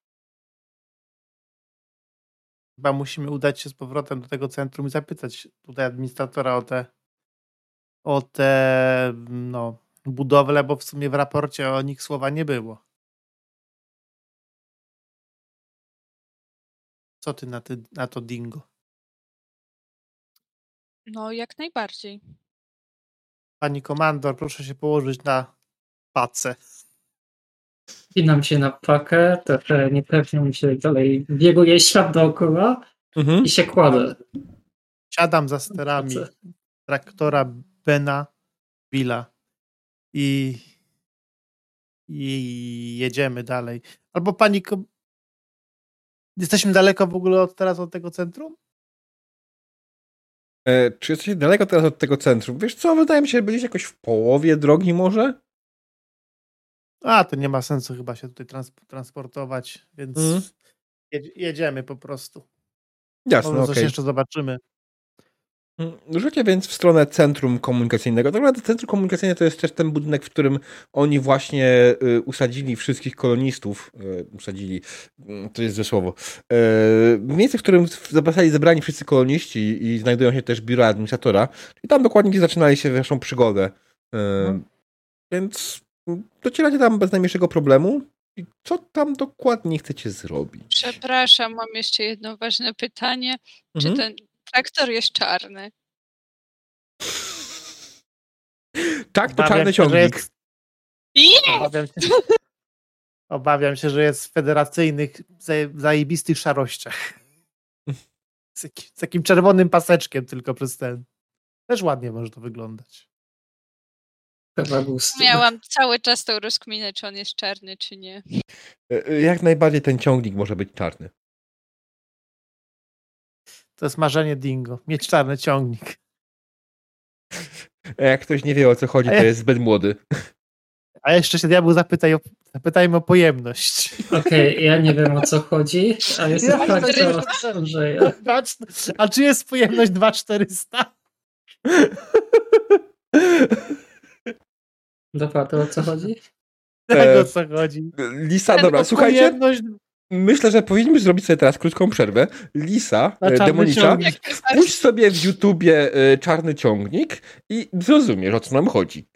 Speaker 1: chyba musimy udać się z powrotem do tego centrum i zapytać tutaj administratora o te o te no, budowle, bo w sumie w raporcie o nich słowa nie było. Co ty na, ty na to dingo?
Speaker 5: No, jak najbardziej.
Speaker 1: Pani komandor, proszę się położyć na pacę.
Speaker 3: Spinam się na pakę, trochę niepewnie mi się dalej bieguje świat dookoła
Speaker 2: Mhm.
Speaker 3: i się kładę.
Speaker 1: Siadam za sterami traktora Bena Villa i, i jedziemy dalej. Albo pani. Jesteśmy daleko w ogóle od, teraz od tego centrum?
Speaker 2: E, czy jesteście daleko teraz od tego centrum? Wiesz co, wydaje mi się, że byliście jakoś w połowie drogi może?
Speaker 1: A, to nie ma sensu chyba się tutaj trans- transportować, więc jedz- jedziemy po prostu.
Speaker 2: Jasne,
Speaker 1: Może coś jeszcze zobaczymy.
Speaker 2: Mm, Rzucie więc w stronę centrum komunikacyjnego. Tak naprawdę centrum komunikacyjne to jest też ten budynek, w którym oni właśnie y, usadzili wszystkich kolonistów. Y, usadzili, mm, to jest złe słowo. Y, miejsce, w którym zostali zebrani wszyscy koloniści i znajdują się też biura administratora. I tam dokładnie gdzie zaczynali się waszą przygodę. Y,
Speaker 1: No.
Speaker 2: Więc docieracie tam bez najmniejszego problemu. I co tam dokładnie chcecie zrobić?
Speaker 5: Przepraszam, mam jeszcze jedno ważne pytanie. Czy
Speaker 2: Mhm.
Speaker 5: ten traktor jest czarny?
Speaker 2: Tak, to czarny ciągnik.
Speaker 1: jest-! Obawiam się, obawiam się, że jest w federacyjnych, zaje- zajebistych szarościach. Z, jakim, z takim czerwonym paseczkiem tylko przez ten. Też ładnie może to wyglądać.
Speaker 5: Miałam cały czas tą rozkminę, czy on jest czarny, czy nie.
Speaker 2: Y, y, Jak najbardziej ten ciągnik może być czarny.
Speaker 1: To jest marzenie Dingo. Mieć czarny ciągnik.
Speaker 2: A Jak ktoś nie wie o co chodzi, to
Speaker 1: ja-
Speaker 2: jest zbyt młody.
Speaker 1: A jeszcze się diabeł zapytaj o, zapytajmy o pojemność.
Speaker 3: Okej, ja nie wiem o co chodzi, a jest
Speaker 1: Ja
Speaker 3: fakt,
Speaker 5: to
Speaker 3: że.
Speaker 1: Dwa- A czy jest pojemność 2400?
Speaker 3: Dobra, to o co chodzi?
Speaker 1: Tego co chodzi.
Speaker 2: Lisa,
Speaker 5: Tylko
Speaker 2: dobra, słuchajcie,
Speaker 1: Pojemność
Speaker 2: myślę, że powinniśmy zrobić sobie teraz krótką przerwę. Lisa, e, demonicza,
Speaker 1: ciągnik.
Speaker 2: puść sobie w YouTubie e, czarny ciągnik i zrozumiesz, o co nam chodzi.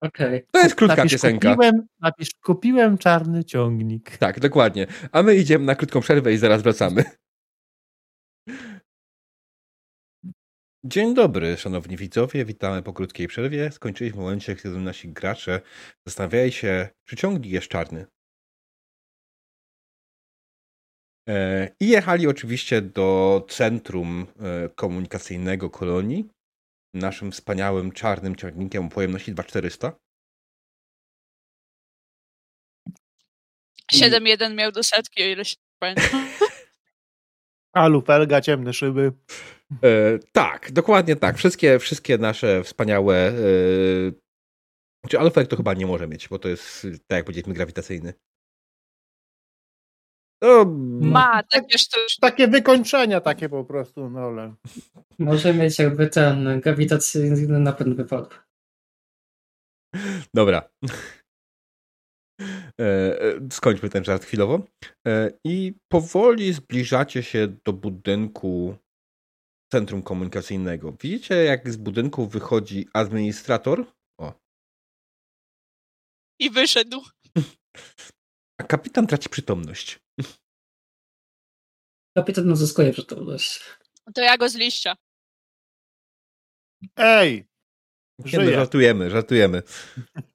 Speaker 3: Okej.
Speaker 2: To jest krótka
Speaker 1: Napisz,
Speaker 2: piosenka.
Speaker 1: Kupiłem, napisz, kupiłem czarny ciągnik.
Speaker 2: Tak, dokładnie. A my idziemy na krótką przerwę i zaraz wracamy. Dzień dobry, szanowni widzowie. Witamy po krótkiej przerwie. Skończyliśmy w momencie, kiedy nasi gracze zastanawiali się, czy ciągnik jest czarny. I jechali oczywiście do centrum e, komunikacyjnego kolonii naszym wspaniałym czarnym ciągnikiem o pojemności 2400.
Speaker 5: 7-1 miał do setki, o ile się pamiętam.
Speaker 1: A lufelga, ciemne szyby.
Speaker 2: E, tak, dokładnie tak. Wszystkie, wszystkie nasze wspaniałe. E, czy Alfek to chyba nie może mieć, bo to jest, e, tak jak powiedzieliśmy, grawitacyjny. No,
Speaker 5: Ma takie sztuczne.
Speaker 1: Takie wykończenia takie po prostu, no ale.
Speaker 3: Może mieć jakby ten grawitacyjny napęd wypadł.
Speaker 2: dobra. E, e, skończmy ten żart chwilowo. E, I powoli zbliżacie się do budynku centrum komunikacyjnego. Widzicie, jak z budynku wychodzi administrator, o,
Speaker 5: I wyszedł.
Speaker 2: a kapitan traci przytomność.
Speaker 3: Kapitan uzyskuje przytomność.
Speaker 5: To ja go z liścia.
Speaker 1: Ej!
Speaker 2: Nie, no,
Speaker 1: Żyje.
Speaker 2: żartujemy, żartujemy.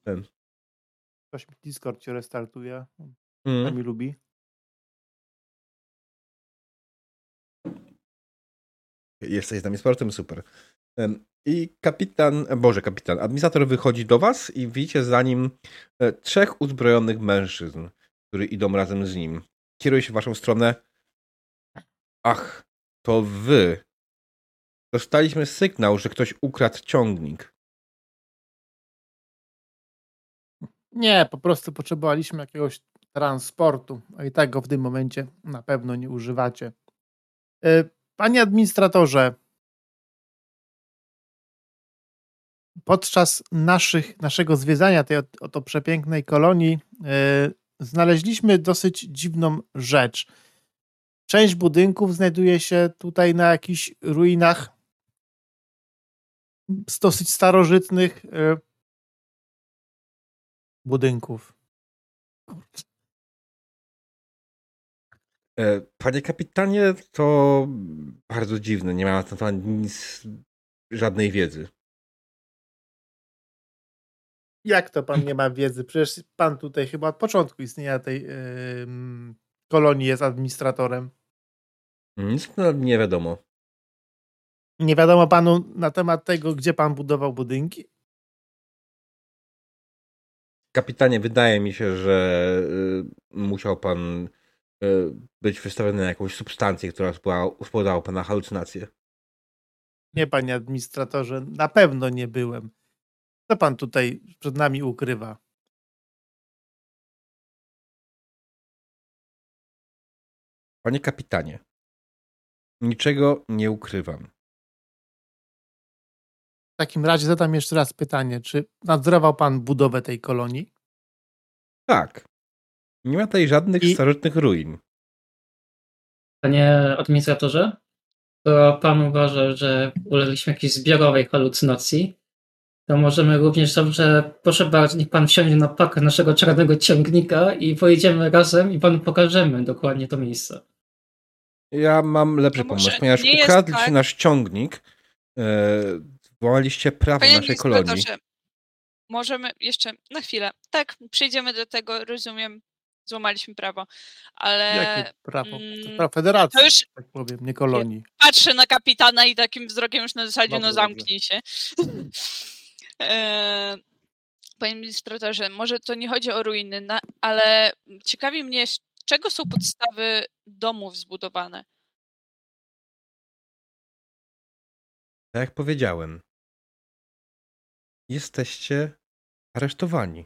Speaker 1: Ktoś mi Discord cię restartuje.
Speaker 2: Mm.
Speaker 1: mi lubi.
Speaker 2: Jesteś z nami z portem, super. Em, I kapitan, boże, kapitan, administrator wychodzi do was i widzicie za nim e, trzech uzbrojonych mężczyzn, którzy idą razem z nim. Kieruje się w waszą stronę. Ach, to wy. Dostaliśmy sygnał, że ktoś ukradł ciągnik.
Speaker 1: Nie, po prostu potrzebowaliśmy jakiegoś transportu, a i tak go w tym momencie na pewno nie używacie. E, Panie administratorze, podczas naszych, naszego zwiedzania tej ot- oto przepięknej kolonii e, znaleźliśmy dosyć dziwną rzecz. Część budynków znajduje się tutaj na jakichś ruinach dosyć starożytnych e, budynków.
Speaker 2: E, Panie kapitanie, to bardzo dziwne. Nie miałem na ten temat nic, żadnej wiedzy.
Speaker 1: Jak to pan nie ma wiedzy? Przecież pan tutaj chyba od początku istnienia tej ym, kolonii jest administratorem.
Speaker 2: Nic na- nie wiadomo.
Speaker 1: Nie wiadomo panu na temat tego, gdzie pan budował budynki?
Speaker 2: Kapitanie, wydaje mi się, że y, musiał pan y, być wystawiony na jakąś substancję, która spowodowała pana halucynację.
Speaker 1: Nie, panie administratorze, na pewno nie byłem. Co pan tutaj przed nami ukrywa?
Speaker 2: Panie kapitanie, niczego nie ukrywam.
Speaker 1: W takim razie zadam jeszcze raz pytanie, czy nadzorował pan budowę tej kolonii?
Speaker 2: Tak. Nie ma tutaj żadnych
Speaker 1: I-
Speaker 2: starożytnych ruin.
Speaker 3: Panie administratorze, to pan uważa, że ulegliśmy jakiejś zbiorowej halucynacji, to możemy również dobrze, proszę bardzo, niech pan wsiądzie na pakę naszego czarnego ciągnika i pojedziemy razem i panu pokażemy dokładnie to miejsce.
Speaker 2: Ja mam lepszy
Speaker 5: To może
Speaker 2: pomysł, ponieważ ukradliście
Speaker 5: tak-
Speaker 2: nasz ciągnik, e, złamaliście prawo
Speaker 5: Panie
Speaker 2: naszej kolonii.
Speaker 5: możemy jeszcze na chwilę. Tak, przejdziemy do tego, rozumiem, złamaliśmy prawo, ale
Speaker 1: Jakie prawo? To
Speaker 5: mm,
Speaker 1: prawo federacji,
Speaker 5: to już
Speaker 1: tak powiem, nie kolonii.
Speaker 5: patrzę na kapitana i takim wzrokiem już na zasadzie, no
Speaker 1: dobrze.
Speaker 5: zamknij się. E, Panie administratorze, może to nie chodzi o ruiny, na, ale ciekawi mnie, z czego są podstawy domów zbudowane?
Speaker 2: Tak jak powiedziałem, jesteście aresztowani.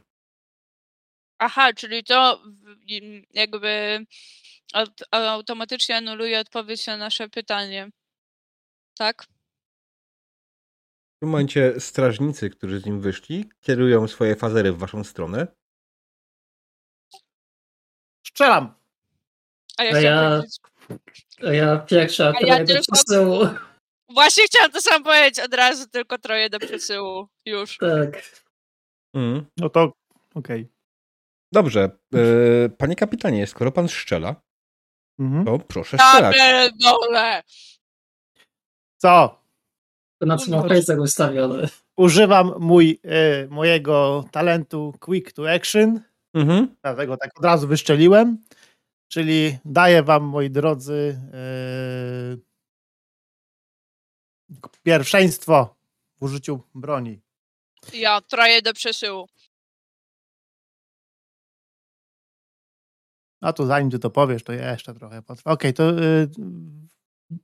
Speaker 5: Aha, czyli to jakby aut- automatycznie anuluje odpowiedź na nasze pytanie. Tak?
Speaker 2: W tym momencie strażnicy, którzy z nim wyszli, kierują swoje fazery w waszą stronę.
Speaker 1: Strzelam!
Speaker 5: A ja
Speaker 3: A ja- A ja pierwsza,
Speaker 5: A ja
Speaker 3: jedę
Speaker 5: tylko-
Speaker 3: przesyłu.
Speaker 5: Właśnie chciałam to samo powiedzieć od razu, tylko troje do przesyłu. Już.
Speaker 3: Tak.
Speaker 2: Mm.
Speaker 1: No to okej.
Speaker 2: Dobrze. E, panie kapitanie, skoro pan strzela,
Speaker 1: Mhm.
Speaker 2: to proszę strzelać.
Speaker 5: pierdolę!
Speaker 1: Co?
Speaker 3: To na co ma hajzer ustawiony.
Speaker 1: Używam mój, e, mojego talentu Quick to Action,
Speaker 2: Mhm.
Speaker 1: dlatego tak od razu wyszczeliłem, czyli daję wam, moi drodzy, e, pierwszeństwo w użyciu broni.
Speaker 5: Ja troje do przesyłu.
Speaker 1: A to zanim ty to powiesz, to ja jeszcze trochę potrwa. Okej, to y,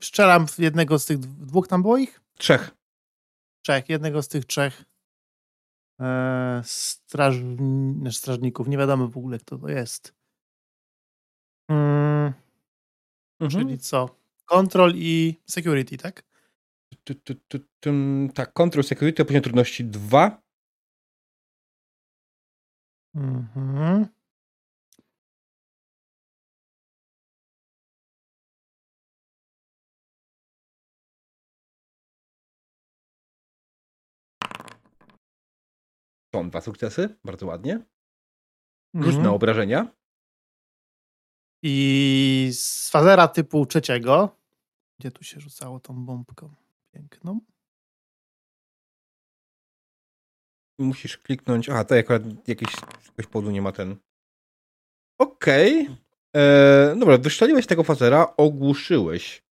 Speaker 1: strzelam w jednego z tych dw- dwóch tam było ich?
Speaker 2: Trzech.
Speaker 1: Trzech, jednego z tych trzech e, straż, znaczy strażników. Nie wiadomo w ogóle, kto to jest. Mm,
Speaker 2: Mhm.
Speaker 1: Czyli co? Control i security, tak?
Speaker 2: Tak, Control Security, poziom trudności 2.
Speaker 1: Mhm.
Speaker 2: Są dwa sukcesy, bardzo ładnie. Rzuć
Speaker 1: Mhm.
Speaker 2: na obrażenia.
Speaker 1: I z fazera typu trzeciego. Gdzie tu się rzucało tą bombką? Piękną.
Speaker 2: Musisz kliknąć. Aha, to akurat jakiś, jakiegoś powodu nie ma ten. Okej. E, Dobra, wyszczeliłeś tego fazera, ogłuszyłeś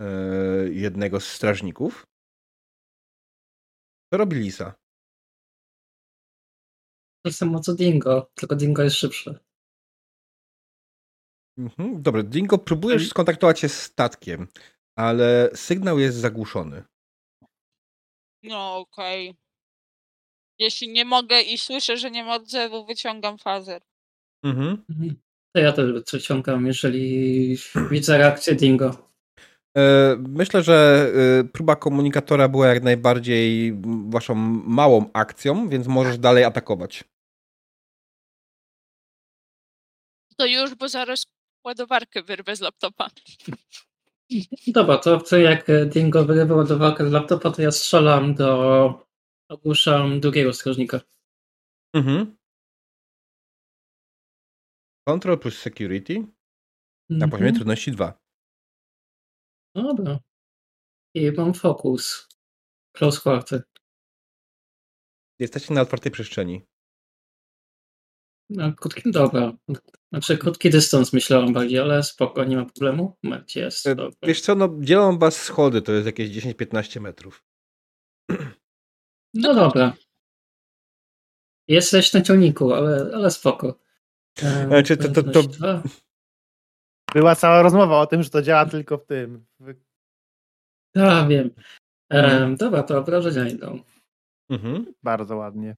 Speaker 2: e, jednego z strażników. Co robi Lisa?
Speaker 3: To samo co Dingo, tylko Dingo jest szybszy.
Speaker 2: Mhm. Dobra, Dingo, próbujesz skontaktować się z statkiem, ale sygnał jest zagłuszony.
Speaker 5: No okej. Jeśli nie mogę i słyszę, że nie ma odzewu, wyciągam fazer.
Speaker 2: Mhm.
Speaker 3: To ja też przeciągam, jeżeli widzę reakcję Dingo.
Speaker 2: E, Myślę, że e, próba komunikatora była jak najbardziej waszą małą akcją, więc możesz dalej atakować.
Speaker 5: To już, bo zaraz ładowarkę wyrwę z laptopa.
Speaker 3: Dobra, to, jak Dingo wyrywa ładowarkę z laptopa, to ja strzelam do... Ogłuszam drugiego strażnika.
Speaker 2: Mhm. Control plus security. Na poziomie
Speaker 3: Mhm.
Speaker 2: trudności 2.
Speaker 3: Dobra. I mam fokus. Close quarter.
Speaker 2: Jesteście na otwartej przestrzeni.
Speaker 3: Na krótkim, dobra. Znaczy krótki dystans myślałem bardziej, ale spoko, nie ma problemu. Gdzie jest?
Speaker 2: E,
Speaker 3: Dobra.
Speaker 2: Wiesz co, no dzielą was schody, to jest jakieś 10-15 metrów.
Speaker 3: No dobra. Jesteś na ciągniku, ale, ale spoko. E,
Speaker 2: Znaczy, to- to- to-
Speaker 3: dwa.
Speaker 1: Była cała rozmowa o tym, że to działa tylko w tym.
Speaker 3: Tak, wiem.
Speaker 2: Mhm.
Speaker 3: dobra, to obrażenia idą.
Speaker 2: Mhm.
Speaker 1: Bardzo ładnie.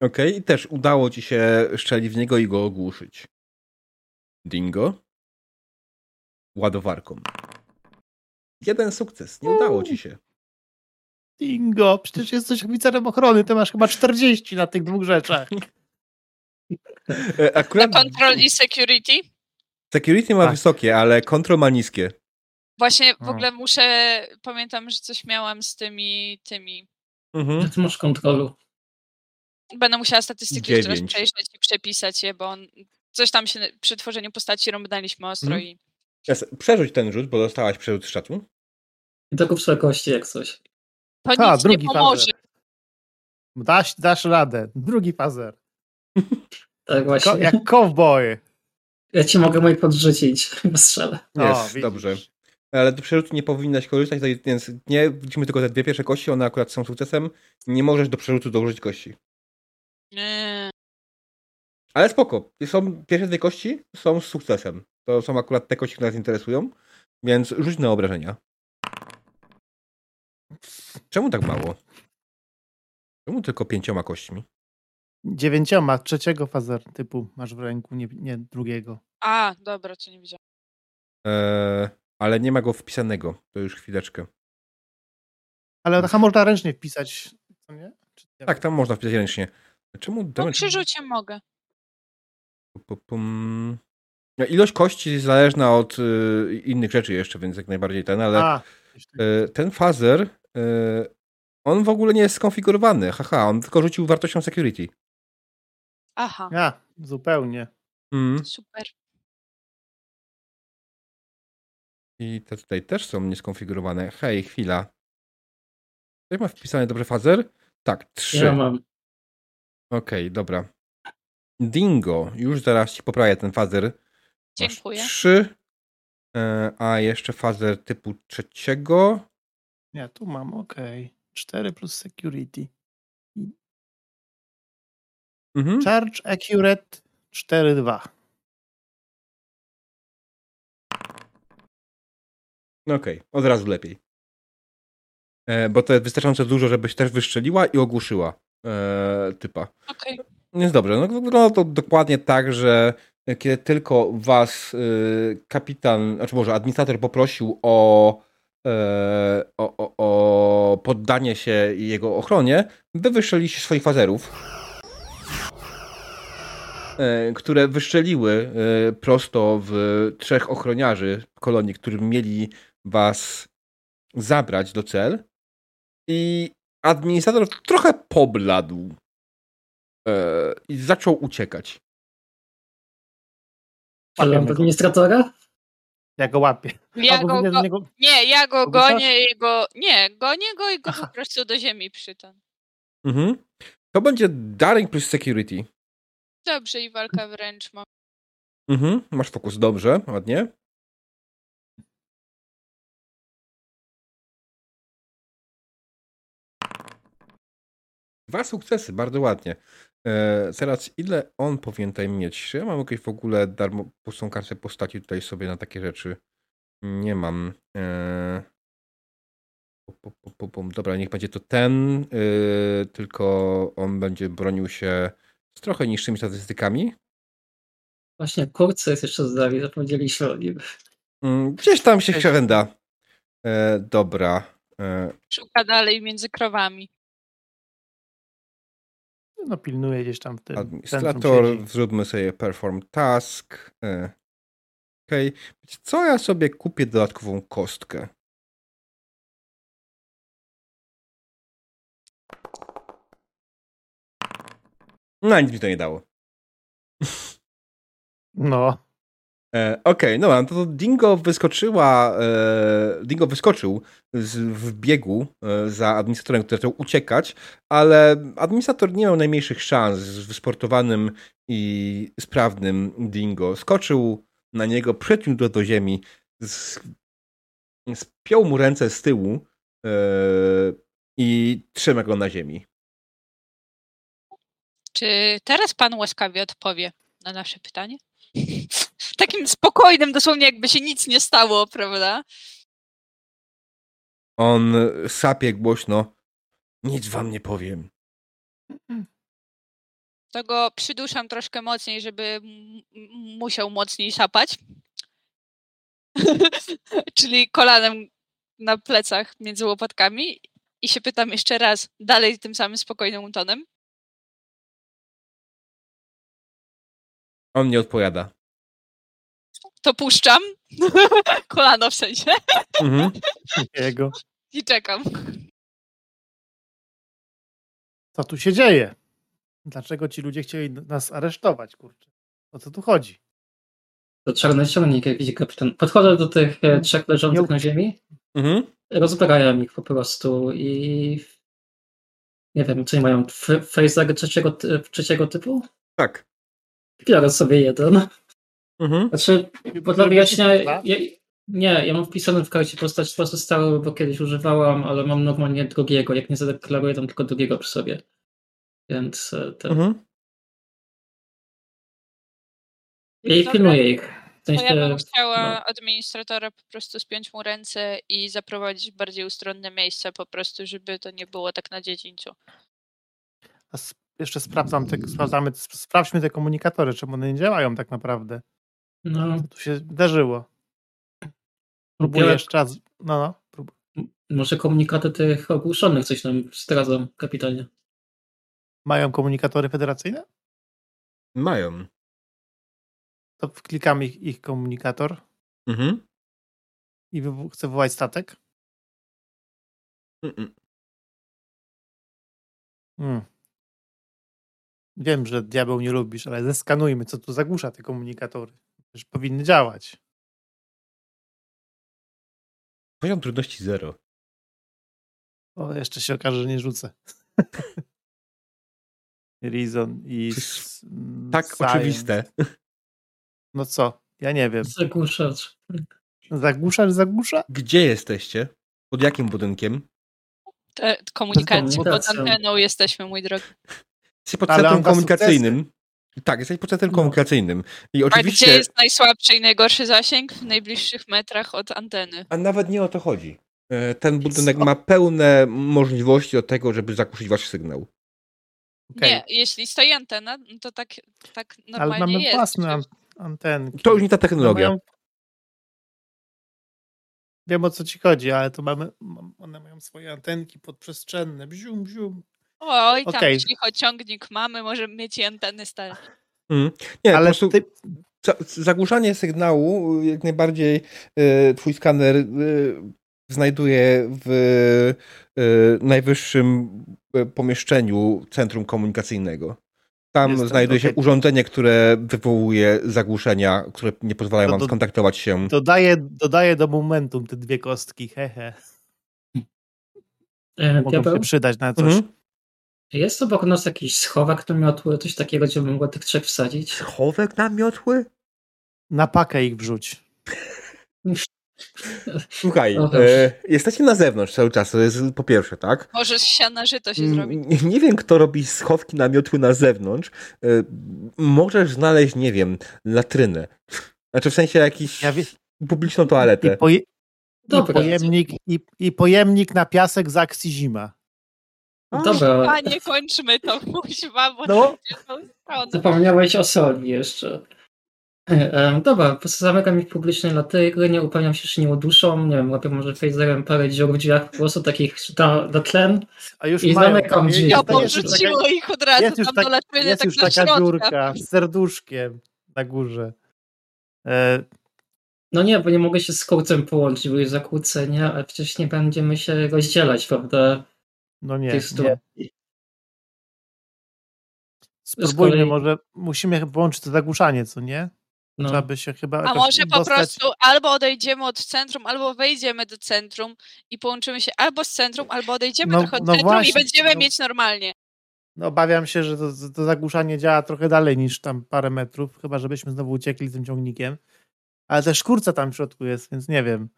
Speaker 2: Okej, i też udało ci się strzelić w niego i go ogłuszyć. Dingo. Ładowarką. Jeden sukces, nie udało ci się.
Speaker 1: Dingo, przecież jesteś oficerem ochrony, ty masz chyba 40 na tych dwóch rzeczach.
Speaker 2: E,
Speaker 5: Na
Speaker 2: Akurat
Speaker 5: control i security.
Speaker 2: security ma
Speaker 1: Tak.
Speaker 2: wysokie, ale control ma niskie.
Speaker 5: Właśnie w ogóle muszę, pamiętam, że coś miałam z tymi, tymi.
Speaker 2: Mhm.
Speaker 3: Ty masz kontrolu?
Speaker 5: Będę musiała statystyki jeszcze raz przejrzeć i przepisać je, bo on, coś tam się przy tworzeniu postaci rąbnaliśmy ostro
Speaker 2: Mhm.
Speaker 5: i
Speaker 2: Przerzuć ten rzut, bo dostałaś przerzut z czatu.
Speaker 3: I tylko wysokości jak coś.
Speaker 5: to
Speaker 1: Ta,
Speaker 5: nic nie
Speaker 1: drugi
Speaker 5: pomoże.
Speaker 1: fazer. Dasz, dasz radę. Drugi fazer.
Speaker 3: Tak
Speaker 1: Ko-
Speaker 3: właśnie.
Speaker 1: jak cowboy.
Speaker 3: Ja ci mogę mój podrzucić w strzelę.
Speaker 2: Jest, dobrze. Ale do przerzutu nie powinnaś korzystać, to- więc nie widzimy tylko te dwie pierwsze kości, one akurat są sukcesem. Nie możesz do przerzutu dołożyć kości.
Speaker 5: Nie.
Speaker 2: Ale spoko. Są, pierwsze dwie kości są z sukcesem. To są akurat te kości, które nas interesują, więc rzuć na obrażenia. Czemu tak mało? Czemu tylko pięcioma kośćmi?
Speaker 1: Dziewięcioma, trzeciego fazer typu masz w ręku, nie, nie drugiego.
Speaker 5: A, dobra, to nie widziałam.
Speaker 2: Eee, ale nie ma go wpisanego. To już chwileczkę.
Speaker 1: Ale można ręcznie wpisać, co nie? Czy nie?
Speaker 2: Tak, tam można wpisać ręcznie. Czemu
Speaker 5: Po
Speaker 2: damage-
Speaker 5: krzyżucie mogę.
Speaker 2: No, Ilość kości jest zależna od y, innych rzeczy jeszcze, więc jak najbardziej ten, ale
Speaker 1: A,
Speaker 2: y, ten fazer, y, on w ogóle nie jest skonfigurowany. Haha, on tylko rzucił wartością security.
Speaker 5: Aha,
Speaker 1: a, zupełnie.
Speaker 2: Mm.
Speaker 5: super.
Speaker 2: I te tutaj też są nieskonfigurowane. Hej, chwila. Ktoś ma wpisane dobrze fazer? Tak, trzy.
Speaker 3: Ja mam.
Speaker 2: Okej, dobra. Dingo, już zaraz ci poprawię ten fazer. Masz
Speaker 5: Dziękuję.
Speaker 2: Trzy. E, a jeszcze fazer typu trzeciego.
Speaker 1: Nie, tu mam, okej. 4 plus security.
Speaker 2: Mhm.
Speaker 1: Charge accurate 4-2.
Speaker 2: No Okej, od razu lepiej. E, bo to jest wystarczająco dużo, żebyś też wystrzeliła i ogłuszyła e, typa.
Speaker 5: Okej.
Speaker 2: Więc dobrze, no wygląda to dokładnie tak, że kiedy tylko was y, kapitan, znaczy może administrator poprosił o, e, o, o, o poddanie się jego ochronie, wy wyszczeliście swoich fazerów, e, które wyszczeliły prosto w trzech ochroniarzy kolonii, którzy mieli was zabrać do cel i administrator trochę pobladł e, i zaczął uciekać.
Speaker 3: Ale administratora?
Speaker 1: Ja go łapię.
Speaker 5: Ja go, go,
Speaker 1: niego...
Speaker 5: nie, ja go gonię i go. Nie, gonię go i go
Speaker 1: Aha.
Speaker 5: po prostu do ziemi przytan.
Speaker 2: Mhm. To będzie daring plus security.
Speaker 5: Dobrze, i walka wręcz mam.
Speaker 2: Mhm. Masz fokus, dobrze, ładnie. Dwa sukcesy, bardzo ładnie. E, teraz ile on powinien tutaj mieć? Czy ja mam jakieś w ogóle darmo pustą kartę postaci tutaj sobie na takie rzeczy? Nie mam. E. Dobra, niech będzie to ten, y, tylko on będzie bronił się z trochę niższymi statystykami.
Speaker 3: Właśnie kurce jest jeszcze z Darii, zapomnieliśmy o nim.
Speaker 2: Mm, Gdzieś tam się krzewenda. E, dobra. E,
Speaker 5: Szuka dalej między krowami.
Speaker 1: No pilnuje gdzieś tam w tym
Speaker 2: administrator, zróbmy sobie perform task. E, Okej. Wiecie Co ja sobie kupię dodatkową kostkę? No nic mi to nie dało.
Speaker 1: No.
Speaker 2: E, Okej, no to, to Dingo wyskoczyła, e, Dingo wyskoczył z, w biegu e, za administratorem, który zaczął uciekać, ale administrator nie miał najmniejszych szans z wysportowanym i sprawnym Dingo. Skoczył na niego, przyciął go do ziemi, z, spiął mu ręce z tyłu e, i trzyma go na ziemi.
Speaker 5: Czy teraz pan łaskawie odpowie na nasze pytanie? Takim spokojnym, dosłownie jakby się nic nie stało, prawda?
Speaker 2: On sapie głośno. Nic wam nie powiem.
Speaker 5: To go przyduszam troszkę mocniej, żeby musiał mocniej sapać. Czyli kolanem na plecach między łopatkami i się pytam jeszcze raz, dalej tym samym spokojnym tonem.
Speaker 2: On nie odpowiada.
Speaker 5: To puszczam. Kolano w sensie.
Speaker 2: Mhm.
Speaker 1: Jego.
Speaker 5: I czekam.
Speaker 1: Co tu się dzieje? Dlaczego ci ludzie chcieli nas aresztować, kurczę? O co tu chodzi?
Speaker 3: To czarny ciągnik, jak widzi kapitan. Podchodzę do tych e, trzech leżących na ziemi,
Speaker 2: Mhm.
Speaker 3: rozbrajam ich po prostu i nie wiem, co oni mają, fejzagę trzeciego, trzeciego typu?
Speaker 2: Tak.
Speaker 3: Biorę sobie jeden.
Speaker 2: Mhm.
Speaker 3: Znaczy, bo dla
Speaker 1: dwa?
Speaker 3: ja, nie, ja mam wpisane w karcie postać po prostu starą, bo kiedyś używałam, ale mam normalnie drugiego, jak nie zadeklaruję tam tylko drugiego przy sobie. Więc e, ten...
Speaker 2: Mhm.
Speaker 3: I
Speaker 5: Dobra.
Speaker 3: pilnuję ich. W
Speaker 5: To ja
Speaker 3: sensie,
Speaker 5: bym chciała
Speaker 3: no.
Speaker 5: administratora po prostu spiąć mu ręce i zaprowadzić w bardziej ustronne miejsce, po prostu, żeby to nie było tak na dziedzińcu.
Speaker 1: A jeszcze sprawdzam te, sprawdzamy, sp- sprawdźmy te komunikatory, czemu one nie działają tak naprawdę.
Speaker 3: No,
Speaker 1: Co tu się wydarzyło? Próbuję
Speaker 3: biorę-
Speaker 1: jeszcze raz. No, no. Prób...
Speaker 3: może komunikaty tych ogłuszonych coś nam zdradzą, kapitanie.
Speaker 1: Mają komunikatory federacyjne?
Speaker 2: Mają.
Speaker 1: To klikamy ich, ich komunikator
Speaker 2: Mhm.
Speaker 1: i chcę wołać statek.
Speaker 2: Mm-mm.
Speaker 1: Hmm. Wiem, że diabeł nie lubisz, ale zeskanujmy, co tu zagłusza te komunikatory. Powinny działać.
Speaker 2: Poziom trudności zero.
Speaker 1: O, jeszcze się okaże, że nie rzucę. Reason i.
Speaker 2: Tak
Speaker 1: science.
Speaker 2: oczywiste.
Speaker 1: No co? Ja nie wiem.
Speaker 3: Zagłuszacz.
Speaker 1: Zagłuszasz, zagłusza?
Speaker 2: Gdzie jesteście? Pod jakim budynkiem?
Speaker 5: Te, komunikacji pod
Speaker 3: komunikacją.
Speaker 5: anteną jesteśmy, mój drogi.
Speaker 2: Jesteś pod centrum komunikacyjnym. Tak, jesteś pod centrum
Speaker 1: No.
Speaker 2: komunikacyjnym. I
Speaker 5: A
Speaker 2: oczywiście.
Speaker 5: gdzie jest najsłabszy i najgorszy zasięg? W najbliższych metrach od anteny.
Speaker 2: A nawet nie o to chodzi. E, Ten budynek ma pełne możliwości do tego, żeby zagłuszyć wasz sygnał.
Speaker 1: Okej.
Speaker 5: Nie, jeśli stoi antena, no to tak, tak
Speaker 1: Ale
Speaker 5: normalnie
Speaker 1: mamy
Speaker 5: jest.
Speaker 1: własne antenki.
Speaker 2: To już nie ta technologia.
Speaker 1: Mają... Wiem o co ci chodzi, ale to mamy. One mają swoje antenki podprzestrzenne. Bzium, bzium.
Speaker 5: Oj, tam
Speaker 1: Okej.
Speaker 5: cichociągnik mamy, możemy mieć i anteny stare.
Speaker 2: Mhm. Nie, po
Speaker 1: Ale
Speaker 2: prostu
Speaker 1: ty,
Speaker 2: za- zagłuszanie sygnału jak najbardziej e, twój skaner e, znajduje w e, najwyższym e, pomieszczeniu centrum komunikacyjnego. Tam
Speaker 1: Jestem,
Speaker 2: znajduje się
Speaker 1: okej.
Speaker 2: urządzenie, które wywołuje zagłuszenia, które nie pozwalają wam skontaktować się.
Speaker 1: dodaję, dodaję do momentum te dwie kostki. Hehe.
Speaker 3: E,
Speaker 1: Mogą
Speaker 3: diabeł?
Speaker 1: się przydać na coś.
Speaker 2: Mhm.
Speaker 3: Jest obok nas jakiś schowak namiotły, coś takiego, gdzie bym mogła tych trzech wsadzić?
Speaker 2: Schowek na miotły?
Speaker 1: Na pakę ich wrzuć.
Speaker 2: Słuchaj,
Speaker 3: No
Speaker 2: e, jesteście na zewnątrz cały czas, to jest po pierwsze, tak?
Speaker 5: Może z siana żyto się zrobi.
Speaker 2: Mm, Nie wiem, kto robi schowki na miotły na zewnątrz. E, Możesz znaleźć, nie wiem, latrynę. Znaczy w sensie jakiś
Speaker 1: Ja wie,
Speaker 2: publiczną
Speaker 1: i,
Speaker 2: toaletę.
Speaker 1: poje, i, pojemnik, i, I pojemnik na piasek z akcji zima.
Speaker 3: Dobra.
Speaker 5: Panie, kończmy to, kuźwa, bo
Speaker 1: No.
Speaker 5: to idzie w tą stronę.
Speaker 3: Zapomniałeś o soli jeszcze. E, dobra, po prostu zamykam ich publicznej latrynnie, upewniam się, że nie uduszą, nie wiem, łapię może phaserem parę dziur w drzwiach, po prostu takich na, na tlen.
Speaker 1: A już
Speaker 3: I
Speaker 1: mają.
Speaker 3: zamykam drzwi.
Speaker 5: Ja porzuciło ich od razu
Speaker 1: jest już
Speaker 5: tam
Speaker 1: tak-
Speaker 5: do latriny,
Speaker 1: Jest
Speaker 5: tak
Speaker 1: już taka
Speaker 5: środka.
Speaker 1: dziurka z serduszkiem na górze. E,
Speaker 3: No nie, bo nie mogę się z kurcem połączyć, bo jest zakłócenie, ale przecież nie będziemy się rozdzielać, prawda?
Speaker 1: No nie,
Speaker 3: tej
Speaker 1: nie. Spróbujmy
Speaker 3: kolei-
Speaker 1: może, musimy połączyć to zagłuszanie, co nie?
Speaker 3: No.
Speaker 1: Trzeba by się chyba
Speaker 5: A może po
Speaker 1: dostać-
Speaker 5: prostu albo odejdziemy od centrum, albo wejdziemy do centrum i połączymy się albo z centrum, albo odejdziemy
Speaker 1: No-
Speaker 5: trochę od
Speaker 1: no
Speaker 5: centrum
Speaker 1: właśnie,
Speaker 5: i będziemy
Speaker 1: no.
Speaker 5: mieć normalnie.
Speaker 1: No, obawiam się, że to, to zagłuszanie działa trochę dalej niż tam parę metrów, chyba żebyśmy znowu uciekli tym ciągnikiem. Ale też kurca tam w środku jest, więc nie wiem.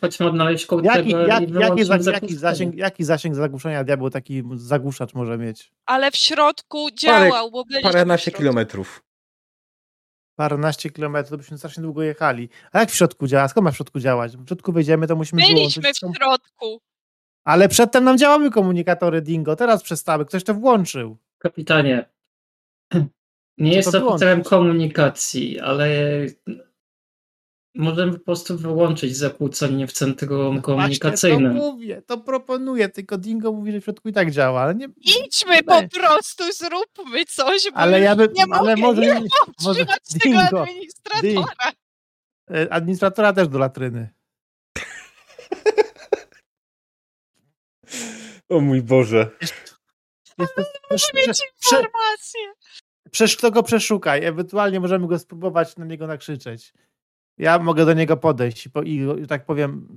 Speaker 3: Chodźmy odnaleźć koło
Speaker 1: Jaki,
Speaker 3: tego
Speaker 1: jak, jaki,
Speaker 3: wyłączyć
Speaker 1: za, jaki, zasięg, jaki zasięg zagłuszania diabeł taki zagłuszacz może mieć?
Speaker 5: Ale w środku działał, bo byliśmy w
Speaker 2: Paręnaście
Speaker 5: środku.
Speaker 2: kilometrów.
Speaker 1: Paręnaście kilometrów, to byśmy strasznie długo jechali. A jak w środku działa? Skąd ma w środku działać? W środku wejdziemy, to musimy
Speaker 5: Byliśmy
Speaker 1: wyłączyć.
Speaker 5: w środku.
Speaker 1: Ale przedtem nam działały komunikatory Dingo, teraz przestały. Ktoś to włączył.
Speaker 3: Kapitanie, nie
Speaker 1: to
Speaker 3: jestem
Speaker 1: wyłączyć?
Speaker 3: oficerem komunikacji, ale możemy po prostu wyłączyć zakłócenie w centrum
Speaker 1: Właśnie
Speaker 3: komunikacyjnym.
Speaker 1: to mówię, to proponuję, tylko Dingo mówi, że w środku i tak działa, ale nie...
Speaker 5: Idźmy po prostu, zróbmy coś, bo
Speaker 1: Ale ja bym,
Speaker 5: nie
Speaker 1: ale
Speaker 5: mogę,
Speaker 1: może,
Speaker 5: nie
Speaker 1: może
Speaker 5: może tego
Speaker 1: Dingo,
Speaker 5: administratora.
Speaker 1: administratora też do latryny.
Speaker 2: O mój Boże.
Speaker 1: To, przesz,
Speaker 5: Mieć informacje.
Speaker 1: przesz, to go przeszukaj, ewentualnie możemy go spróbować na niego nakrzyczeć. Ja mogę do niego podejść i, po, i że tak powiem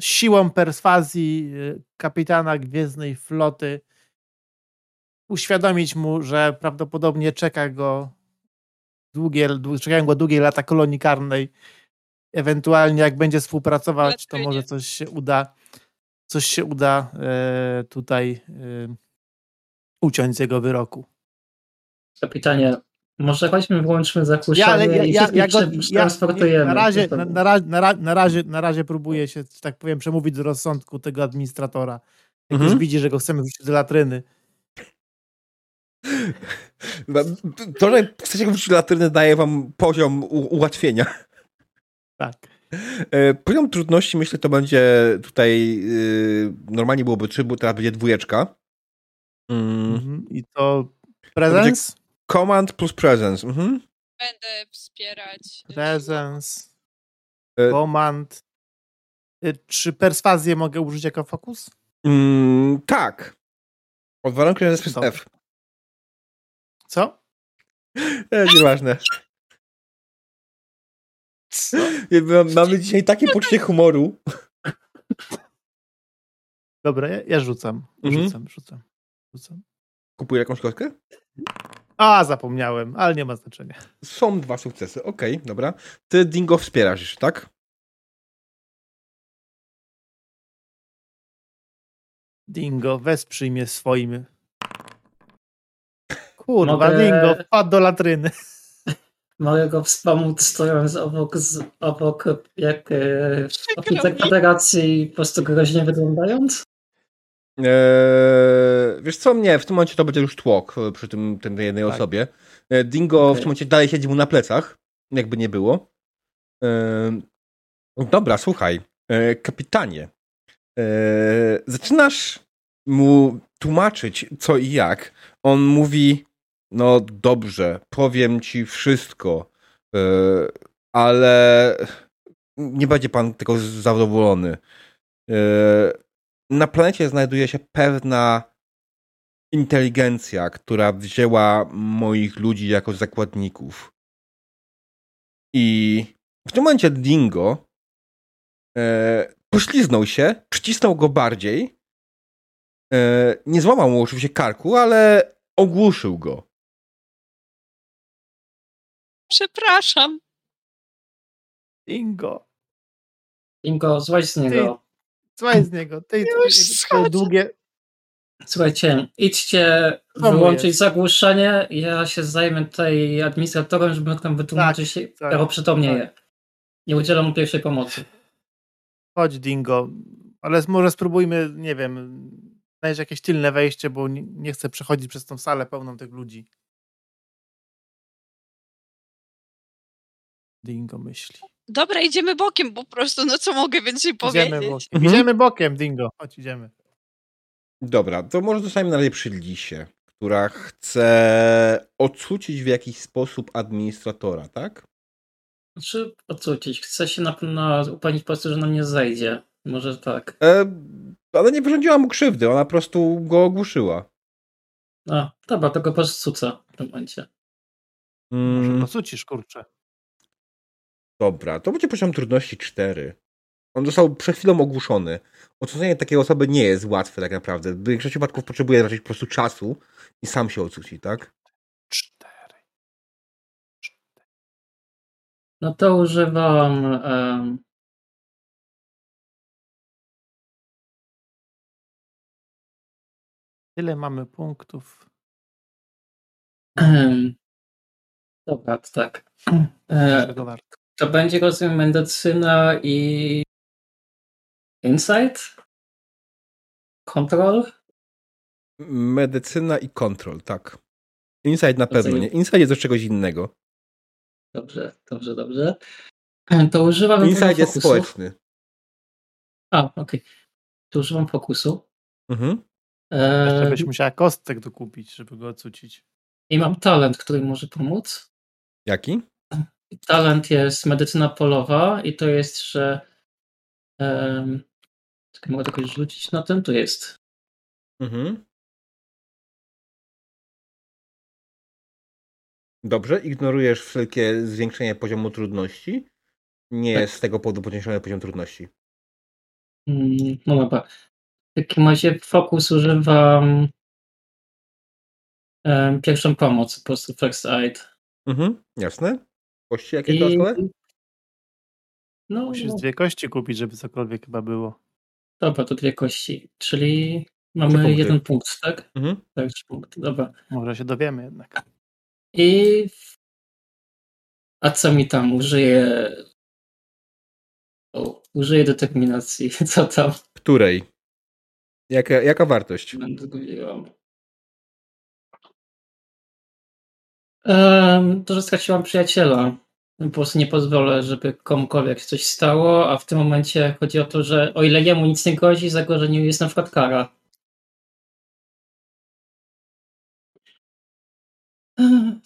Speaker 1: siłą perswazji e, kapitana Gwiezdnej Floty uświadomić mu, że prawdopodobnie czeka go długie, dłu- czekają go długie lata kolonii karnej. Ewentualnie jak będzie współpracować, to może coś się uda, coś się uda e, tutaj e, uciąć z jego wyroku.
Speaker 3: Kapitanie, może chodźmy wyłączmy
Speaker 1: Ja,
Speaker 3: zakłócenie
Speaker 1: ale ja,
Speaker 3: i
Speaker 1: ja, ja, go, ja
Speaker 3: transportujemy.
Speaker 1: na, razie, na, na, razie, na, na, ra- na, razie, na razie próbuję się, że tak powiem, przemówić do rozsądku tego administratora. Jak
Speaker 2: Mhm.
Speaker 1: już widzi, że go chcemy wrzucić do latryny.
Speaker 2: To, że chcecie wrócić do latryny daje wam poziom u- ułatwienia.
Speaker 1: Tak.
Speaker 2: E, Poziom trudności myślę to będzie tutaj y, normalnie byłoby 3, bo teraz będzie dwójeczka. Mm.
Speaker 1: Mhm. I to prezens?
Speaker 2: Command plus presence. Mhm.
Speaker 5: Będę wspierać. y,
Speaker 1: Prezens.
Speaker 2: E,
Speaker 1: Command. Y, Czy perswazję mogę użyć jako fokus?
Speaker 2: Mm, tak. Od warunku jest przez. F.
Speaker 1: Co?
Speaker 2: E, nieważne.
Speaker 1: Co?
Speaker 2: Nie, ma- Mamy dzisiaj takie poczucie humoru.
Speaker 1: Dobra, ja, ja rzucam.
Speaker 2: Mhm.
Speaker 1: Rzucam, rzucam. Rzucam.
Speaker 2: Kupuję jakąś kostkę?
Speaker 1: A, zapomniałem, ale nie ma znaczenia.
Speaker 2: Są dwa sukcesy. Okej, dobra. Ty Dingo wspierasz już, tak?
Speaker 1: Dingo, wesprzyj mnie swoim. Kurwa,
Speaker 3: Mogę-
Speaker 1: Dingo, wpadł do latryny.
Speaker 3: Mogę go wspomóc stojąc obok, z, obok jak e,
Speaker 5: mi.
Speaker 3: federacji, po prostu groźnie wyglądając.
Speaker 2: Eee, wiesz co, nie, w tym momencie to będzie już tłok e, przy tym, tym tej jednej
Speaker 1: Tak.
Speaker 2: osobie. E, Dingo w
Speaker 3: Okej.
Speaker 2: tym momencie dalej siedzi mu na plecach, jakby nie było. Eee, dobra, słuchaj, e, kapitanie, e, zaczynasz mu tłumaczyć co i jak. On mówi, no dobrze, powiem ci wszystko, ale nie będzie pan tego zadowolony. Na planecie znajduje się pewna inteligencja, która wzięła moich ludzi jako zakładników. I w tym momencie Dingo e, pośliznął się, przycisnął go bardziej. E, nie złamał mu oczywiście karku, ale ogłuszył go.
Speaker 5: Przepraszam.
Speaker 1: Dingo.
Speaker 3: Ingo, złaź z niego.
Speaker 1: Słuchaj z niego. Ty,
Speaker 5: Już
Speaker 1: to długie.
Speaker 3: Słuchajcie, idźcie
Speaker 1: Co
Speaker 3: wyłączyć
Speaker 1: jest?
Speaker 3: zagłuszenie. Ja się zajmę tutaj administratorem, żeby mógł nam wytłumaczyć,
Speaker 1: tak.
Speaker 3: jak oprzytomnieje. Nie udzielam mu pierwszej pomocy.
Speaker 1: Chodź, Dingo. Ale może spróbujmy, nie wiem, znaleźć jakieś tylne wejście, bo nie, nie chcę przechodzić przez tą salę pełną tych ludzi. Dingo myśli.
Speaker 5: Dobra, idziemy bokiem po prostu, no co mogę więcej
Speaker 1: Idziemy
Speaker 5: powiedzieć?
Speaker 1: bokiem.
Speaker 2: Mhm.
Speaker 1: Idziemy bokiem, Dingo. Chodź, idziemy.
Speaker 2: Dobra, to może zostajemy na przy Lisie, która chce odsucić w jakiś sposób administratora, tak?
Speaker 3: Znaczy, odsucić. Chcę się na pewno upewnić po prostu, że nam nie zejdzie. Może tak.
Speaker 2: E, ale nie wyrządziła mu krzywdy, ona po prostu go ogłuszyła.
Speaker 3: A, dobra, to go po prostu cuca w tym momencie.
Speaker 1: Może
Speaker 2: Mm,
Speaker 1: cucisz, kurczę.
Speaker 2: Dobra, to będzie poziom trudności 4. On został przed chwilą ogłuszony. Ocucenie takiej osoby nie jest łatwe tak naprawdę. W większości przypadków potrzebuje raczej po prostu czasu i sam się ocuci, tak?
Speaker 1: Cztery.
Speaker 3: No to używam em,
Speaker 1: Tyle mamy punktów.
Speaker 3: dobra, to tak. E. to będzie rozumiem medycyna i insight? Control?
Speaker 2: Medycyna i kontrol, tak. Insight na pewno nie. Insight jest do czegoś innego.
Speaker 3: Dobrze, dobrze, dobrze. To używam
Speaker 2: Insight jest społeczny.
Speaker 3: A, okej. To używam fokusu.
Speaker 2: Mhm.
Speaker 1: Jeszcze byś musiała kostek dokupić, żeby go ocucić.
Speaker 3: I mam talent, który może pomóc.
Speaker 2: Jaki?
Speaker 3: Talent jest medycyna polowa i to jest, że um, czekaj, mogę jakoś rzucić na ten, tu jest.
Speaker 2: Mhm. Dobrze, ignorujesz wszelkie zwiększenie poziomu trudności. Nie
Speaker 3: Tak.
Speaker 2: jest z tego powodu podniesiony poziom trudności.
Speaker 3: Mm, No dobra. W takim razie fokus używam em, pierwszą pomoc, po prostu first aid.
Speaker 2: Mhm, jasne. Kości jakieś
Speaker 3: I
Speaker 2: dodatkowe?
Speaker 3: no,
Speaker 1: Musisz
Speaker 3: no,
Speaker 1: dwie kości kupić, żeby cokolwiek chyba było.
Speaker 3: dobra, to dwie kości, czyli mamy jeden punkt, tak?
Speaker 2: Mhm.
Speaker 3: Tak, trzy punkty, dobra.
Speaker 1: Może się dowiemy jednak.
Speaker 3: I a co mi tam użyje? O, użyję determinacji. Co tam
Speaker 2: Której? Jaka, jaka wartość?
Speaker 3: będę? Um, to, że straciłam przyjaciela. Po prostu nie pozwolę, żeby komukolwiek coś stało, a w tym momencie chodzi o to, że o ile jemu nic nie grozi, za gorzeniu jest na przykład kara.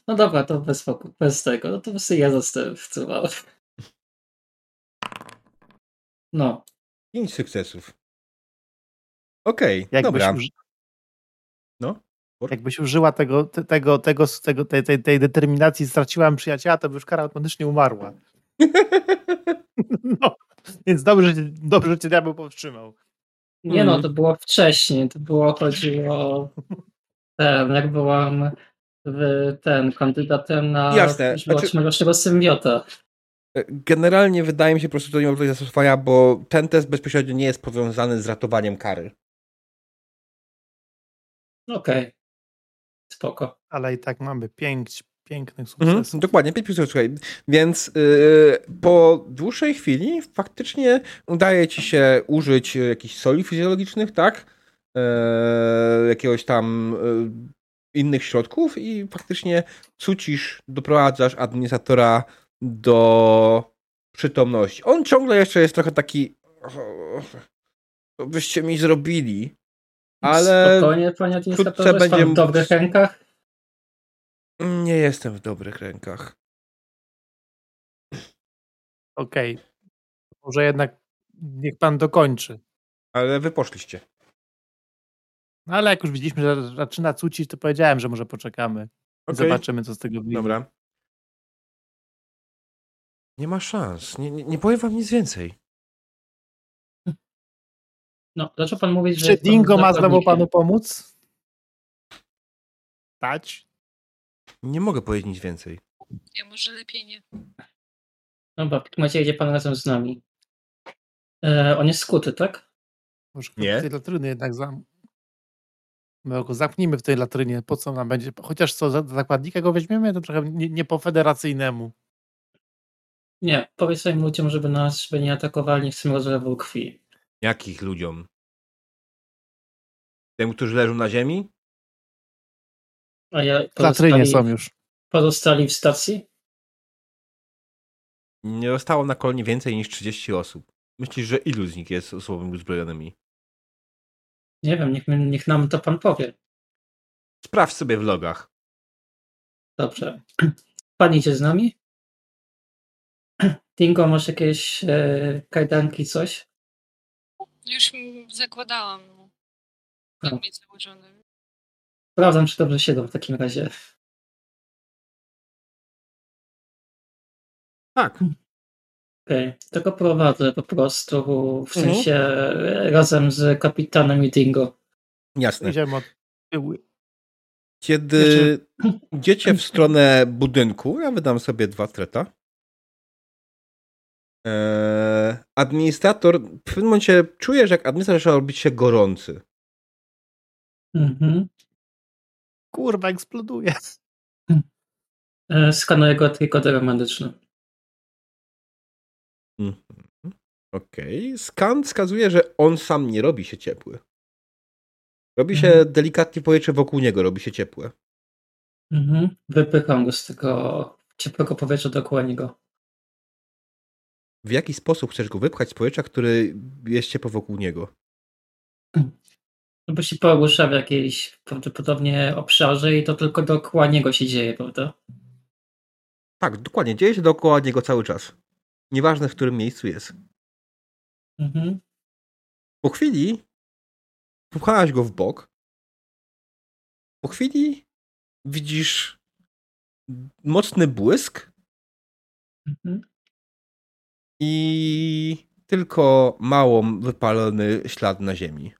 Speaker 3: No dobra, to bez, bez tego. No to po prostu ja zastępcowałem. No,
Speaker 2: Pięć sukcesów. Okej,
Speaker 1: Jakbyś,
Speaker 2: dobra. No.
Speaker 1: Jakbyś użyła tego, te- tego, tego, tego tej, tej, tej determinacji, straciłam przyjaciela, to by już kara automatycznie umarła. No, więc dobrze, że- dobrze, cię diabeł powstrzymał.
Speaker 3: Nie
Speaker 2: Mhm.
Speaker 3: no, to było wcześniej. To było, chodziło ten, jak byłam w ten kandydatem na
Speaker 2: Jasne, znaczy-
Speaker 3: symbiota.
Speaker 2: Generalnie wydaje mi się po prostu, że to nie ma tutaj zastosowania, bo ten test bezpośrednio nie jest powiązany z ratowaniem kary.
Speaker 3: Okej. Spoko.
Speaker 1: Ale i tak mamy pięć pięknych
Speaker 2: Mhm,
Speaker 1: sukcesów.
Speaker 2: dokładnie, 5 sukcesów, słuchaj. Więc yy, po dłuższej chwili faktycznie udaje ci się użyć jakichś soli fizjologicznych, tak? Yy, jakiegoś tam yy, innych środków i faktycznie cucisz, doprowadzasz administratora do przytomności. On ciągle jeszcze jest trochę taki co byście mi zrobili, ale
Speaker 3: Spokojnie, panie administratorze, jest pan
Speaker 2: będzie
Speaker 3: w dobrych rękach.
Speaker 2: nie jestem w dobrych rękach.
Speaker 1: Okej. Może jednak niech pan dokończy.
Speaker 2: Ale wy poszliście.
Speaker 1: No ale jak już widzieliśmy, że zaczyna cucić, to powiedziałem, że może poczekamy.
Speaker 2: Okej.
Speaker 1: Zobaczymy, co z tego wyjdzie.
Speaker 2: Dobra. Nie ma szans. Nie, nie, nie powiem wam nic więcej.
Speaker 3: No, zaczął pan mówić, że.
Speaker 1: Czy
Speaker 3: jest pan
Speaker 1: Dingo ma znowu panu pomóc? Stać?
Speaker 2: Nie mogę powiedzieć nic więcej.
Speaker 5: Ja może lepiej nie.
Speaker 3: Dobra, w takim razie jedzie pan razem z nami. E, on jest skuty, tak?
Speaker 1: Może
Speaker 2: Nie.
Speaker 1: w tej latryny jednak zam... My go zamknijmy w tej latrynie. Po co nam będzie? Chociaż co, za zakładnika go weźmiemy? To trochę nie, nie po federacyjnemu.
Speaker 3: Nie, powiedz swoim ludziom, żeby nas żeby nie atakowali, nie chcemy rozlewu krwi.
Speaker 2: Jakich ludziom? Tym, którzy leżą na ziemi?
Speaker 3: A ja
Speaker 1: są już.
Speaker 3: pozostali w stacji?
Speaker 2: Nie zostało na kolonie więcej niż 30 osób. Myślisz, że ilu z nich jest osobami uzbrojonymi?
Speaker 3: Nie wiem, niech, niech nam to pan powie.
Speaker 2: Sprawdź sobie w logach.
Speaker 3: Dobrze. Pan idzie z nami? Dingo, masz jakieś e, kajdanki, coś?
Speaker 5: Już zakładałam. no.
Speaker 3: A.
Speaker 5: Jak mieć założone.
Speaker 3: Sprawdzam, czy dobrze siedzą w takim razie.
Speaker 2: Tak.
Speaker 3: Okej, to go prowadzę po prostu, w
Speaker 2: Mhm.
Speaker 3: sensie e, razem z kapitanem i Dingo.
Speaker 2: Jasne.
Speaker 1: Idziemy od tyłu.
Speaker 2: Kiedy idziecie w stronę budynku, ja wydam sobie dwa treta. Eee, administrator, w pewnym momencie czujesz, jak administrator zaczyna robić się gorący.
Speaker 3: Mhm.
Speaker 1: Kurwa, eksploduje.
Speaker 3: E, Skanuję go trikoderem medycznym.
Speaker 2: Mhm. Okej. Skan wskazuje, że on sam nie robi się ciepły. Robi się
Speaker 3: Mhm.
Speaker 2: delikatnie powietrze wokół niego, robi się ciepłe.
Speaker 3: Mhm. Wypycham go z tego ciepłego powietrza dookoła niego.
Speaker 2: W jaki sposób chcesz go wypchać z powietrza, który jest ciepło wokół niego?
Speaker 3: No bo się porusza w jakiejś prawdopodobnie obszarze i to tylko dookoła niego się dzieje, prawda?
Speaker 2: Tak, dokładnie. Dzieje się dookoła niego cały czas. Nieważne, w którym miejscu jest.
Speaker 3: Mhm.
Speaker 2: Po chwili popchałaś go w bok. Po chwili widzisz mocny błysk
Speaker 3: Mhm.
Speaker 2: I tylko mało wypalony ślad na ziemi.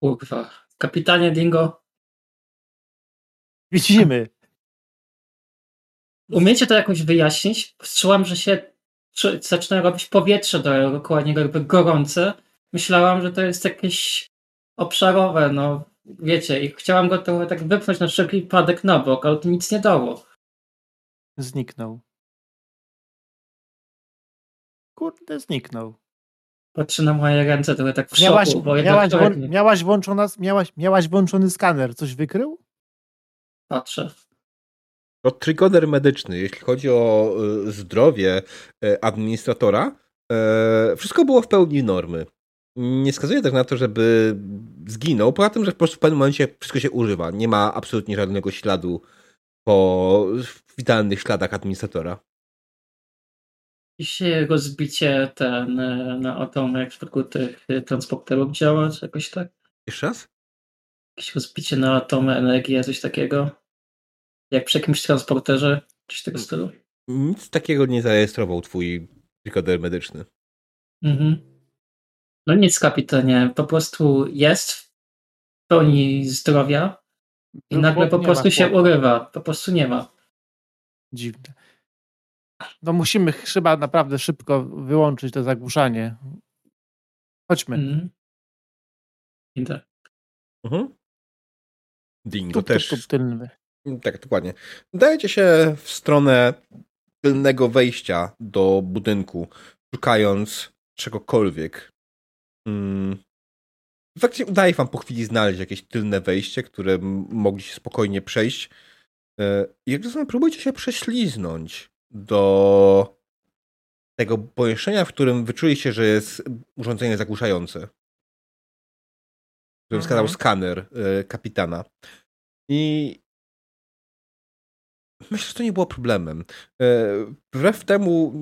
Speaker 3: Kurwa. Kapitanie Dingo,
Speaker 1: Widzimy.
Speaker 3: umiecie to jakoś wyjaśnić? Czułam, że się zaczyna robić powietrze dookoła niego jakby gorące. Myślałam, że to jest jakieś obszarowe, no wiecie, i chciałam go trochę tak wypchnąć na wszelki wypadek na bok, ale to nic nie dało.
Speaker 1: Zniknął. Kurde, zniknął.
Speaker 3: Patrzę na moje ręce trochę tak w
Speaker 1: Miałaś,
Speaker 3: szoku, bo
Speaker 1: miałaś, włą- miałaś, włączona, miałaś, miałaś włączony skaner. Coś wykrył?
Speaker 3: patrzę.
Speaker 2: To trigoder medyczny, jeśli chodzi o y, zdrowie y, administratora, y, wszystko było w pełni normy. Nie wskazuje tak na to, żeby zginął, poza tym, że po prostu w pewnym momencie wszystko się używa. Nie ma absolutnie żadnego śladu po witalnych śladach administratora.
Speaker 3: Jakieś rozbicie ten e, na atomy, jak w przypadku tych e, transporterów działa, czy jakoś tak?
Speaker 2: Jeszcze raz?
Speaker 3: Jakieś rozbicie na atomy, energię, coś takiego? Jak przy jakimś transporterze, coś tego stylu?
Speaker 2: Nic takiego nie zarejestrował twój trigoder medyczny.
Speaker 3: Mhm. No nic, kapitanie, po prostu jest w pełni zdrowia i
Speaker 1: No,
Speaker 3: nagle po prostu się urywa. Po prostu nie ma.
Speaker 1: Dziwne. No musimy chyba naprawdę szybko wyłączyć to zagłuszanie. Chodźmy.
Speaker 3: Mhm. Idę.
Speaker 2: Mhm. Dingo
Speaker 1: Tup, tup,
Speaker 2: też
Speaker 1: tup, tylny.
Speaker 2: Tak, dokładnie. Dajecie się w stronę tylnego wejścia do budynku, szukając czegokolwiek. Mm. W fakcie udaje wam po chwili znaleźć jakieś tylne wejście, które mogliście spokojnie przejść. E, I jak rozumiem, próbujcie się prześliznąć do tego pomieszczenia, w którym wyczuliście, że jest urządzenie zagłuszające. Którym
Speaker 1: Mhm.
Speaker 2: wskazał skaner e, kapitana. I Myślę, że to nie było problemem. E, Wbrew temu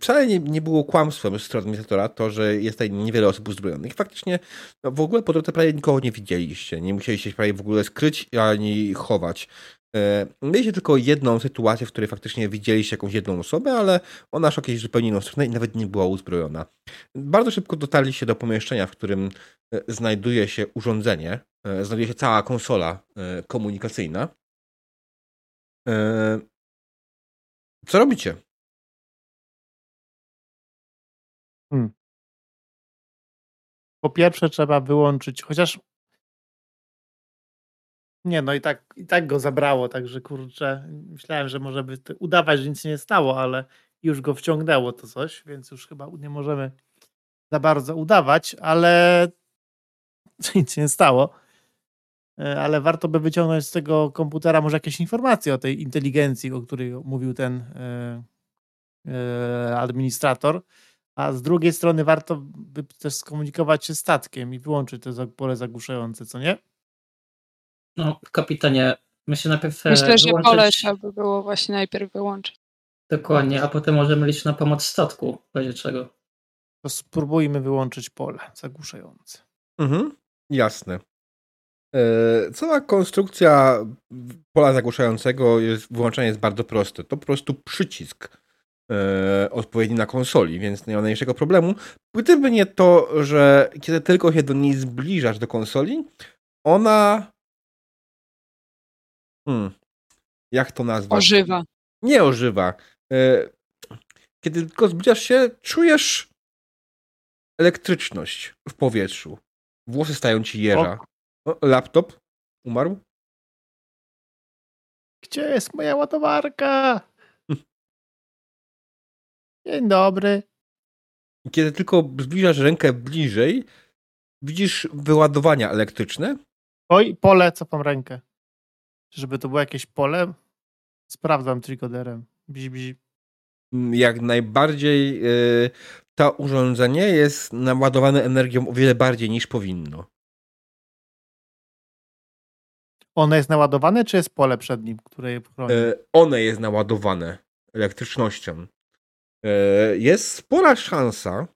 Speaker 2: wcale nie, nie było kłamstwem ze strony administratora to, że jest tutaj niewiele osób uzbrojonych. Faktycznie no, w ogóle po drodze prawie nikogo nie widzieliście. Nie musieliście się prawie w ogóle skryć ani chować. E, Mieliście tylko jedną sytuację, w której faktycznie widzieliście jakąś jedną osobę, ale ona szła jakieś zupełnie inną i nawet nie była uzbrojona. Bardzo szybko dotarliście do pomieszczenia, w którym e, znajduje się urządzenie, e, znajduje się cała konsola komunikacyjna. Co robicie?
Speaker 1: Po pierwsze trzeba wyłączyć, chociaż nie, no i tak, i tak go zabrało, także kurczę, myślałem, że może by udawać, że nic nie stało, ale już go wciągnęło to coś, więc już chyba nie możemy za bardzo udawać, ale nic nie stało. E, Ale warto by wyciągnąć z tego komputera może jakieś informacje o tej inteligencji, o której mówił ten e, e, administrator. A z drugiej strony warto by też skomunikować się statkiem i wyłączyć to pole zagłuszające, co nie?
Speaker 3: No, kapitanie, myślę najpierw e,
Speaker 5: Myślę, że
Speaker 3: wyłączyć
Speaker 5: pole trzeba by było właśnie najpierw wyłączyć.
Speaker 3: dokładnie, a potem możemy liczyć na pomoc statku, w razie czego.
Speaker 1: To spróbujmy wyłączyć pole zagłuszające.
Speaker 2: Mhm, jasne. E, Cała konstrukcja pola zagłuszającego jest, włączanie jest bardzo proste. To po prostu przycisk e, odpowiedni na konsoli, więc nie ma najmniejszego problemu. Gdyby nie to, że kiedy tylko się do niej zbliżasz do konsoli, ona. Hmm, jak to nazwać?
Speaker 5: Ożywa.
Speaker 2: Nie ożywa. E, Kiedy tylko zbliżasz się, czujesz elektryczność w powietrzu. Włosy stają ci jeża. O, laptop umarł?
Speaker 1: Gdzie jest moja ładowarka? Dzień dobry.
Speaker 2: Kiedy tylko zbliżasz rękę bliżej, widzisz wyładowania elektryczne.
Speaker 1: Oj, pole, cofam rękę. Żeby to było jakieś pole, sprawdzam trikoderem. Bzi, bzi.
Speaker 2: Mm, Jak najbardziej y, to urządzenie jest naładowane energią o wiele bardziej niż powinno.
Speaker 1: Ono jest naładowane, czy jest pole przed nim, które je chroni?
Speaker 2: E, one jest naładowane elektrycznością. E, Jest spora szansa,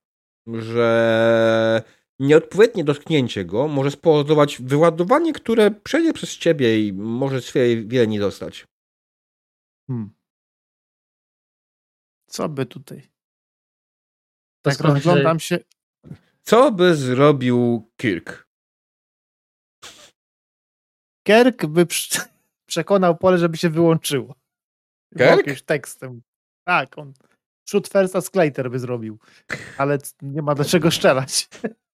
Speaker 2: że nieodpowiednie dotknięcie go może spowodować wyładowanie, które przejdzie przez ciebie i może się wiele nie dostać.
Speaker 1: Hmm. Co by tutaj?
Speaker 3: To
Speaker 1: Tak rozglądam się.
Speaker 2: Co by zrobił Kirk?
Speaker 1: Kerk by prze- przekonał pole, żeby się wyłączyło.
Speaker 2: Kirk?
Speaker 1: Jakimś tekstem. Tak, on shoot first a by zrobił. Ale nie ma do czego strzelać.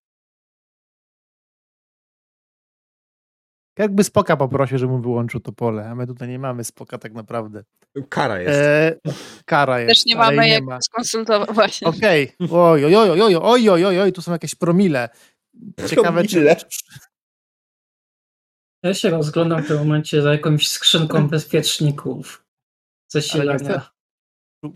Speaker 1: Jakby Spoka poprosił, żeby mu wyłączył to pole, a my tutaj nie mamy Spoka tak naprawdę.
Speaker 2: Kara jest.
Speaker 1: E, kara jest.
Speaker 5: Też nie mamy
Speaker 1: nie
Speaker 5: jak
Speaker 1: ma.
Speaker 5: skonsultować.
Speaker 1: Okej. Okay. Oj, oj, oj, oj, oj, oj, oj, oj, tu są jakieś promile. Ciekawe,
Speaker 2: promile.
Speaker 1: czy...
Speaker 3: Ja się rozglądam w tym momencie za jakąś skrzynką bezpieczników. Zasilania.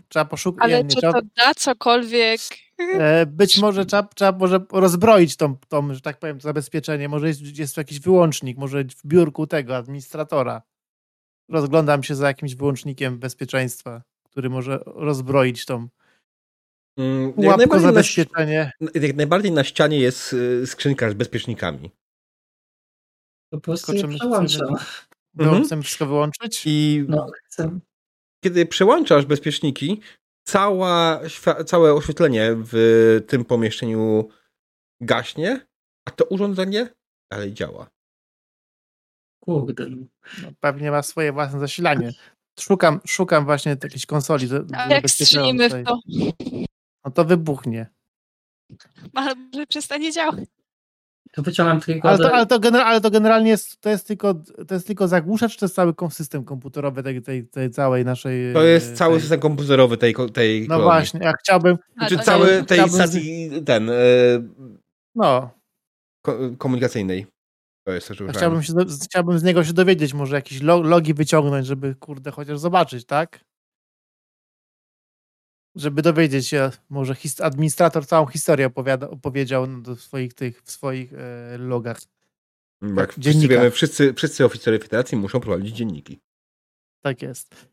Speaker 1: Trzeba poszukać.
Speaker 5: Ale czy to da cokolwiek
Speaker 1: e, być może trzeba, trzeba może rozbroić tą, tą, że tak powiem, to zabezpieczenie. Może jest, jest tu jakiś wyłącznik, może w biurku tego administratora. Rozglądam się za jakimś wyłącznikiem bezpieczeństwa, który może rozbroić tą
Speaker 2: Mm, Jak
Speaker 1: pułapkę
Speaker 2: najbardziej, na,
Speaker 1: zabezpieczenie.
Speaker 2: jak najbardziej na ścianie jest y, skrzynka z bezpiecznikami.
Speaker 3: Po prostu
Speaker 1: Skoczymy
Speaker 3: przełączam.
Speaker 1: sobie.
Speaker 2: Mhm.
Speaker 1: Chcemy wszystko wyłączyć?
Speaker 2: I
Speaker 3: No, chcę.
Speaker 2: kiedy przełączasz bezpieczniki, cała, całe oświetlenie w tym pomieszczeniu gaśnie, a to urządzenie dalej działa.
Speaker 3: Kurde.
Speaker 1: No, pewnie ma swoje własne zasilanie. Szukam, szukam właśnie jakiejś konsoli
Speaker 5: A jak strzelimy w to?
Speaker 1: No to wybuchnie.
Speaker 5: Ale może przestanie działać.
Speaker 3: To wyciągam
Speaker 1: Ale
Speaker 3: trójkodę.
Speaker 1: to, ale to, gener, ale to generalnie jest, to jest tylko, to jest tylko zagłuszacz, czy to jest cały system komputerowy tej, tej, tej całej naszej...
Speaker 2: To jest
Speaker 1: e,
Speaker 2: cały
Speaker 1: tej,
Speaker 2: system komputerowy tej, tej
Speaker 1: No
Speaker 2: kolonii.
Speaker 1: właśnie, ja chciałbym,
Speaker 2: Czy
Speaker 5: to
Speaker 2: cały tej
Speaker 1: chciałbym
Speaker 2: stacji ten e,
Speaker 1: no,
Speaker 2: ko- komunikacyjnej. To jest
Speaker 1: ja
Speaker 2: używałem.
Speaker 1: chciałbym, się, do- chciałbym z niego się dowiedzieć, może jakieś lo, logi wyciągnąć, żeby kurde chociaż zobaczyć, tak? Żeby dowiedzieć się, może his, administrator całą historię opowiada, opowiedział do swoich tych, w swoich e, logach.
Speaker 2: Jak wszyscy wiemy, wszyscy, wszyscy oficerowie federacji muszą prowadzić dzienniki.
Speaker 1: Tak jest.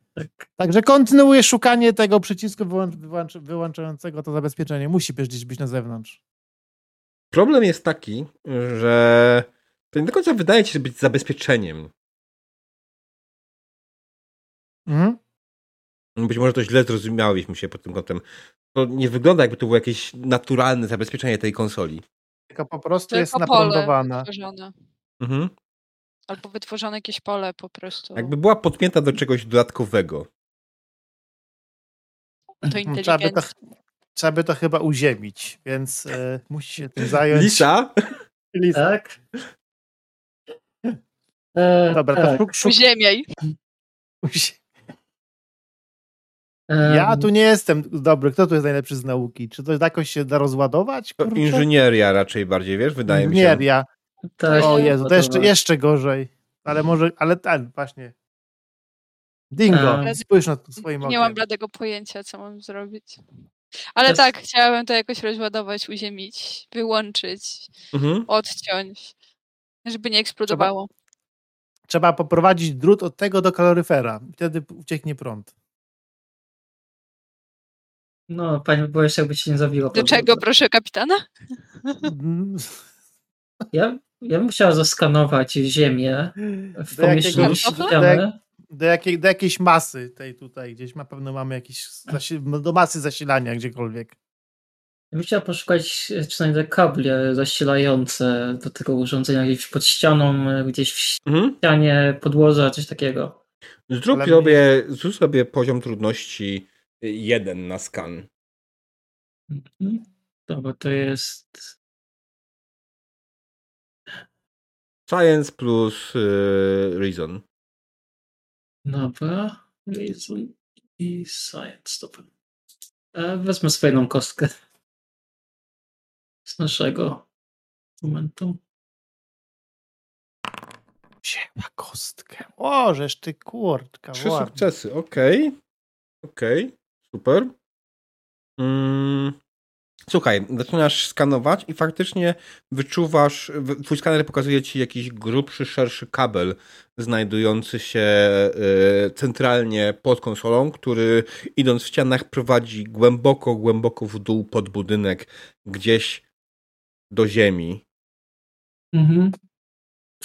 Speaker 1: Także kontynuuję szukanie tego przycisku wyłącz, wyłącz, wyłączającego to zabezpieczenie. Musi gdzieś być na zewnątrz.
Speaker 2: Problem jest taki, że to nie do końca wydaje ci się być zabezpieczeniem.
Speaker 1: Mhm.
Speaker 2: Być może to źle zrozumiałyśmy się pod tym kątem. To nie wygląda jakby to było jakieś naturalne zabezpieczenie tej konsoli.
Speaker 1: Tylko po prostu
Speaker 5: Tylko
Speaker 1: jest
Speaker 5: wytworzone.
Speaker 2: Mhm.
Speaker 5: Albo wytworzone jakieś pole po prostu.
Speaker 2: Jakby była podpięta do czegoś dodatkowego.
Speaker 5: To
Speaker 1: Trzeba by, to,
Speaker 5: inteligencja.
Speaker 1: trzeba by to chyba uziemić, więc e, musi się tym zająć.
Speaker 2: Lisa?
Speaker 1: Lisa.
Speaker 3: Tak? E,
Speaker 1: Dobra, to
Speaker 3: tak.
Speaker 1: szuk, szuk,
Speaker 5: Uziemiaj.
Speaker 1: uzi-
Speaker 3: Em,
Speaker 1: Ja tu nie jestem dobry. Kto tu jest najlepszy z nauki? Czy to jakoś się da rozładować?
Speaker 2: To
Speaker 1: kurczę?
Speaker 2: inżynieria raczej bardziej, wiesz? Wydaje mi się.
Speaker 1: Inżynieria.
Speaker 3: tak,
Speaker 1: O Jezu, to jeszcze, jeszcze gorzej. Ale może, ale ten, właśnie. Dingo, spójrz na to swoim
Speaker 5: Nie mam
Speaker 1: okiem.
Speaker 5: bladego pojęcia, co mam zrobić. Ale
Speaker 3: Też-
Speaker 5: tak, chciałabym to jakoś rozładować, uziemić, wyłączyć,
Speaker 2: Mhm.
Speaker 5: odciąć, żeby nie eksplodowało.
Speaker 1: Trzeba poprowadzić drut od tego do kaloryfera. Wtedy ucieknie prąd.
Speaker 3: No, pani byłeś jakby się nie zawiło.
Speaker 5: Do czego, proszę kapitana?
Speaker 3: Ja ja bym chciał zaskanować ziemię w
Speaker 1: Do
Speaker 3: pomieszczeniu
Speaker 1: jakiegoś-
Speaker 3: ściany.
Speaker 1: Do, jakiej, do jakiejś masy tej tutaj, gdzieś na pewno mamy jakieś, zasi- do masy zasilania gdziekolwiek.
Speaker 3: Ja bym chciał poszukać, e, czy znajdę kable zasilające do tego urządzenia gdzieś pod ścianą, e, gdzieś w
Speaker 2: Mhm.
Speaker 3: ścianie, podłoża, coś takiego.
Speaker 2: Zrób
Speaker 1: Ale
Speaker 2: sobie, zrób sobie poziom trudności jeden na skan.
Speaker 3: Mhm. Dobra, to jest
Speaker 2: Science plus y, Reason.
Speaker 3: Dobra. Reason i Science. Dobra. E, Wezmę swoją kostkę z naszego momentu.
Speaker 1: Wzięła kostkę. O, żeż ty kurtka.
Speaker 2: Trzy sukcesy, okej. Okej, super. Mm. Słuchaj, zaczynasz skanować i faktycznie wyczuwasz, twój skaner pokazuje ci jakiś grubszy, szerszy kabel znajdujący się y, centralnie pod konsolą, który idąc w ścianach prowadzi głęboko, głęboko w dół pod budynek, gdzieś do ziemi.
Speaker 3: Mhm.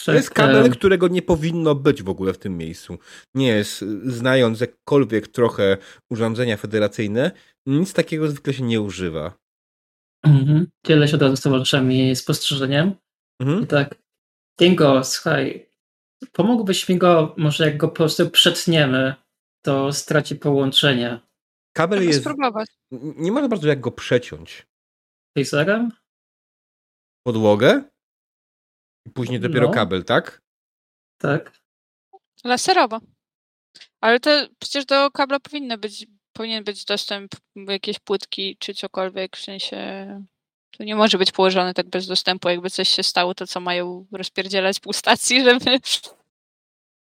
Speaker 2: To jest kabel, którego nie powinno być w ogóle w tym miejscu. Nie jest, y, znając jakkolwiek trochę urządzenia federacyjne, nic takiego zwykle się nie używa.
Speaker 3: Mhm. Dzielę się od razu z towarzyszami spostrzeżeniem.
Speaker 2: Mhm.
Speaker 3: I tak, Dingo, słuchaj, pomógłbyś mi go, może jak go po prostu przetniemy, to straci połączenie.
Speaker 2: Kabel
Speaker 5: Trzeba
Speaker 2: jest.
Speaker 5: spróbować.
Speaker 2: Nie ma za bardzo jak go przeciąć.
Speaker 3: Taserem?
Speaker 2: Podłogę i później dopiero
Speaker 3: No.
Speaker 2: kabel, tak?
Speaker 3: Tak.
Speaker 5: Laserowo. Ale to przecież do kabla powinno być, powinien być dostęp jakieś płytki czy cokolwiek, w sensie to nie może być położone tak bez dostępu, jakby coś się stało, to co mają rozpierdzielać pół stacji, żeby...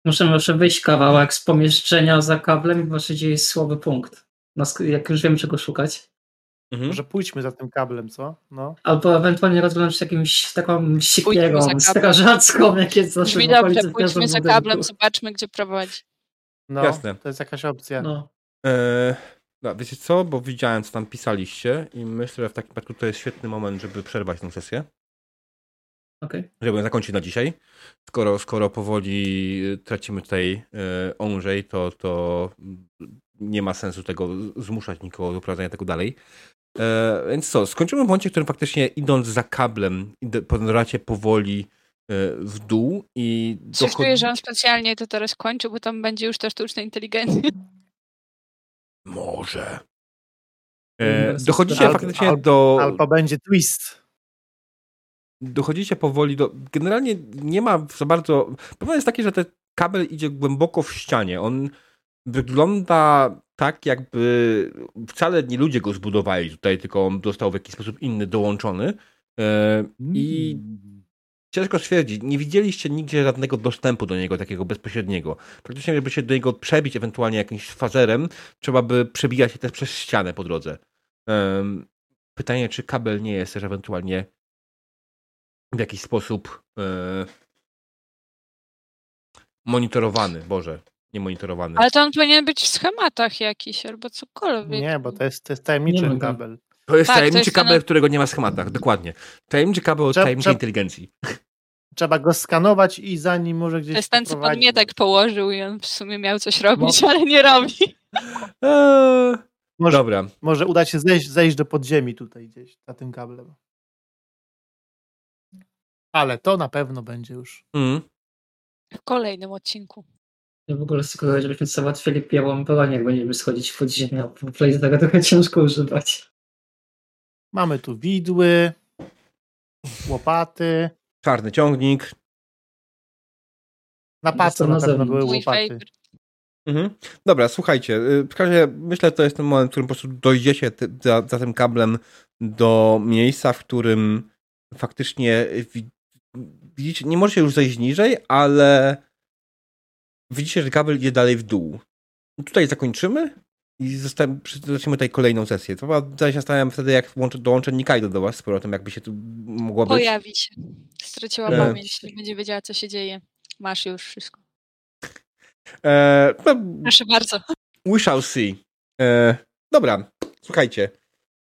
Speaker 3: Muszę może wyjść kawałek z pomieszczenia za kablem i właśnie gdzie jest słaby punkt. Jak już wiem czego szukać.
Speaker 2: Mhm.
Speaker 1: Może pójdźmy za tym kablem, co? No.
Speaker 3: Albo ewentualnie rozglądać się jakimś taką siekierą
Speaker 5: za kablem.
Speaker 3: strażacką, jak jest zawsze
Speaker 5: Brzmi dobrze, pójdźmy za kablem, zobaczmy gdzie prowadzi.
Speaker 1: no
Speaker 2: Jasne.
Speaker 1: To jest jakaś opcja.
Speaker 3: No.
Speaker 2: Eee, no, wiecie co? Bo widziałem, co tam pisaliście i myślę, że w takim przypadku to jest świetny moment, żeby przerwać tę sesję.
Speaker 3: Okej.
Speaker 2: żeby ją zakończyć na dzisiaj. Skoro, skoro powoli y, tracimy tutaj y, Onżej, to, to nie ma sensu tego zmuszać nikogo do prowadzenia tego dalej. E, więc co, skończymy w momencie, w którym faktycznie idąc za kablem, podążacie powoli y, w dół i
Speaker 5: Coś
Speaker 2: dochod-
Speaker 5: czuję, że on specjalnie to teraz kończy, bo tam będzie już ta sztuczna inteligencja.
Speaker 2: Może. E, dochodzicie faktycznie do...
Speaker 1: Albo będzie twist.
Speaker 2: dochodzicie powoli do. Generalnie nie ma za bardzo. Problem jest taki, że ten kabel idzie głęboko w ścianie. On wygląda tak, jakby wcale nie ludzie go zbudowali tutaj, tylko on został w jakiś sposób inny dołączony. E, I ciężko stwierdzić, nie widzieliście nigdzie żadnego dostępu do niego takiego bezpośredniego. Praktycznie, żeby się do niego przebić, ewentualnie jakimś fazerem, trzeba by przebijać się też przez ścianę po drodze. Em, Pytanie, czy kabel nie jest też ewentualnie w jakiś sposób e, monitorowany. Boże, nie monitorowany.
Speaker 5: Ale to on powinien być w schematach jakiś albo cokolwiek.
Speaker 1: Nie, bo to jest, to jest tajemniczy
Speaker 3: Nie
Speaker 1: kabel.
Speaker 2: To jest
Speaker 5: Tak, to
Speaker 2: tajemniczy
Speaker 5: jest
Speaker 2: kabel,
Speaker 5: ten-
Speaker 2: którego nie ma w schematach. Dokładnie. Tajemniczy kabel od
Speaker 1: Trzeba-
Speaker 2: tajemniczej
Speaker 1: trzeba-
Speaker 2: inteligencji.
Speaker 1: Trzeba go skanować i zanim może gdzieś
Speaker 5: To jest ten, co podmietek położył i on w sumie miał coś robić,
Speaker 1: No.
Speaker 5: ale nie robi.
Speaker 2: Eee,
Speaker 1: Może,
Speaker 2: dobra.
Speaker 1: może uda się zejść, zejść do podziemi tutaj gdzieś za tym kablem. Ale to na pewno będzie już.
Speaker 2: Mm.
Speaker 5: W kolejnym odcinku.
Speaker 3: Ja w ogóle sugeruję, żebyśmy załatwili białą broń, jak będziemy schodzić w podziemia, bo Blaze tego trochę ciężko używać.
Speaker 1: Mamy tu widły, łopaty.
Speaker 2: Czarny ciągnik.
Speaker 1: Na pace
Speaker 3: to
Speaker 1: na pewno
Speaker 3: zewnątrz.
Speaker 1: były łopaty.
Speaker 2: Mhm. Dobra, słuchajcie. y, W każdym razie myślę, że to jest ten moment, w którym po prostu dojdziecie ty, za, za tym kablem do miejsca, w którym faktycznie wi- widzicie, nie możecie już zejść niżej, ale widzicie, że kabel idzie dalej w dół. Tutaj zakończymy i zaczniemy tutaj kolejną sesję. To ja się zastanawiam wtedy, jak dołączę Nikaido do was z powrotem, jakby się tu mogło być.
Speaker 5: Pojawi się. Straciła
Speaker 2: E.
Speaker 5: pamięć, nie będzie wiedziała, co się dzieje. Masz już wszystko.
Speaker 2: E, no,
Speaker 5: Proszę bardzo.
Speaker 2: We shall see. E, dobra, słuchajcie.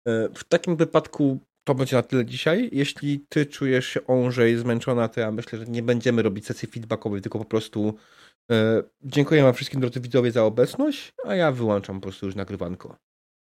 Speaker 2: E, w takim wypadku to będzie na tyle dzisiaj. Jeśli ty czujesz się Onżej zmęczona, to ja myślę, że nie będziemy robić sesji feedbackowej, tylko po prostu dziękuję wam wszystkim drodzy widzowie za obecność, a ja wyłączam po prostu już nagrywanko.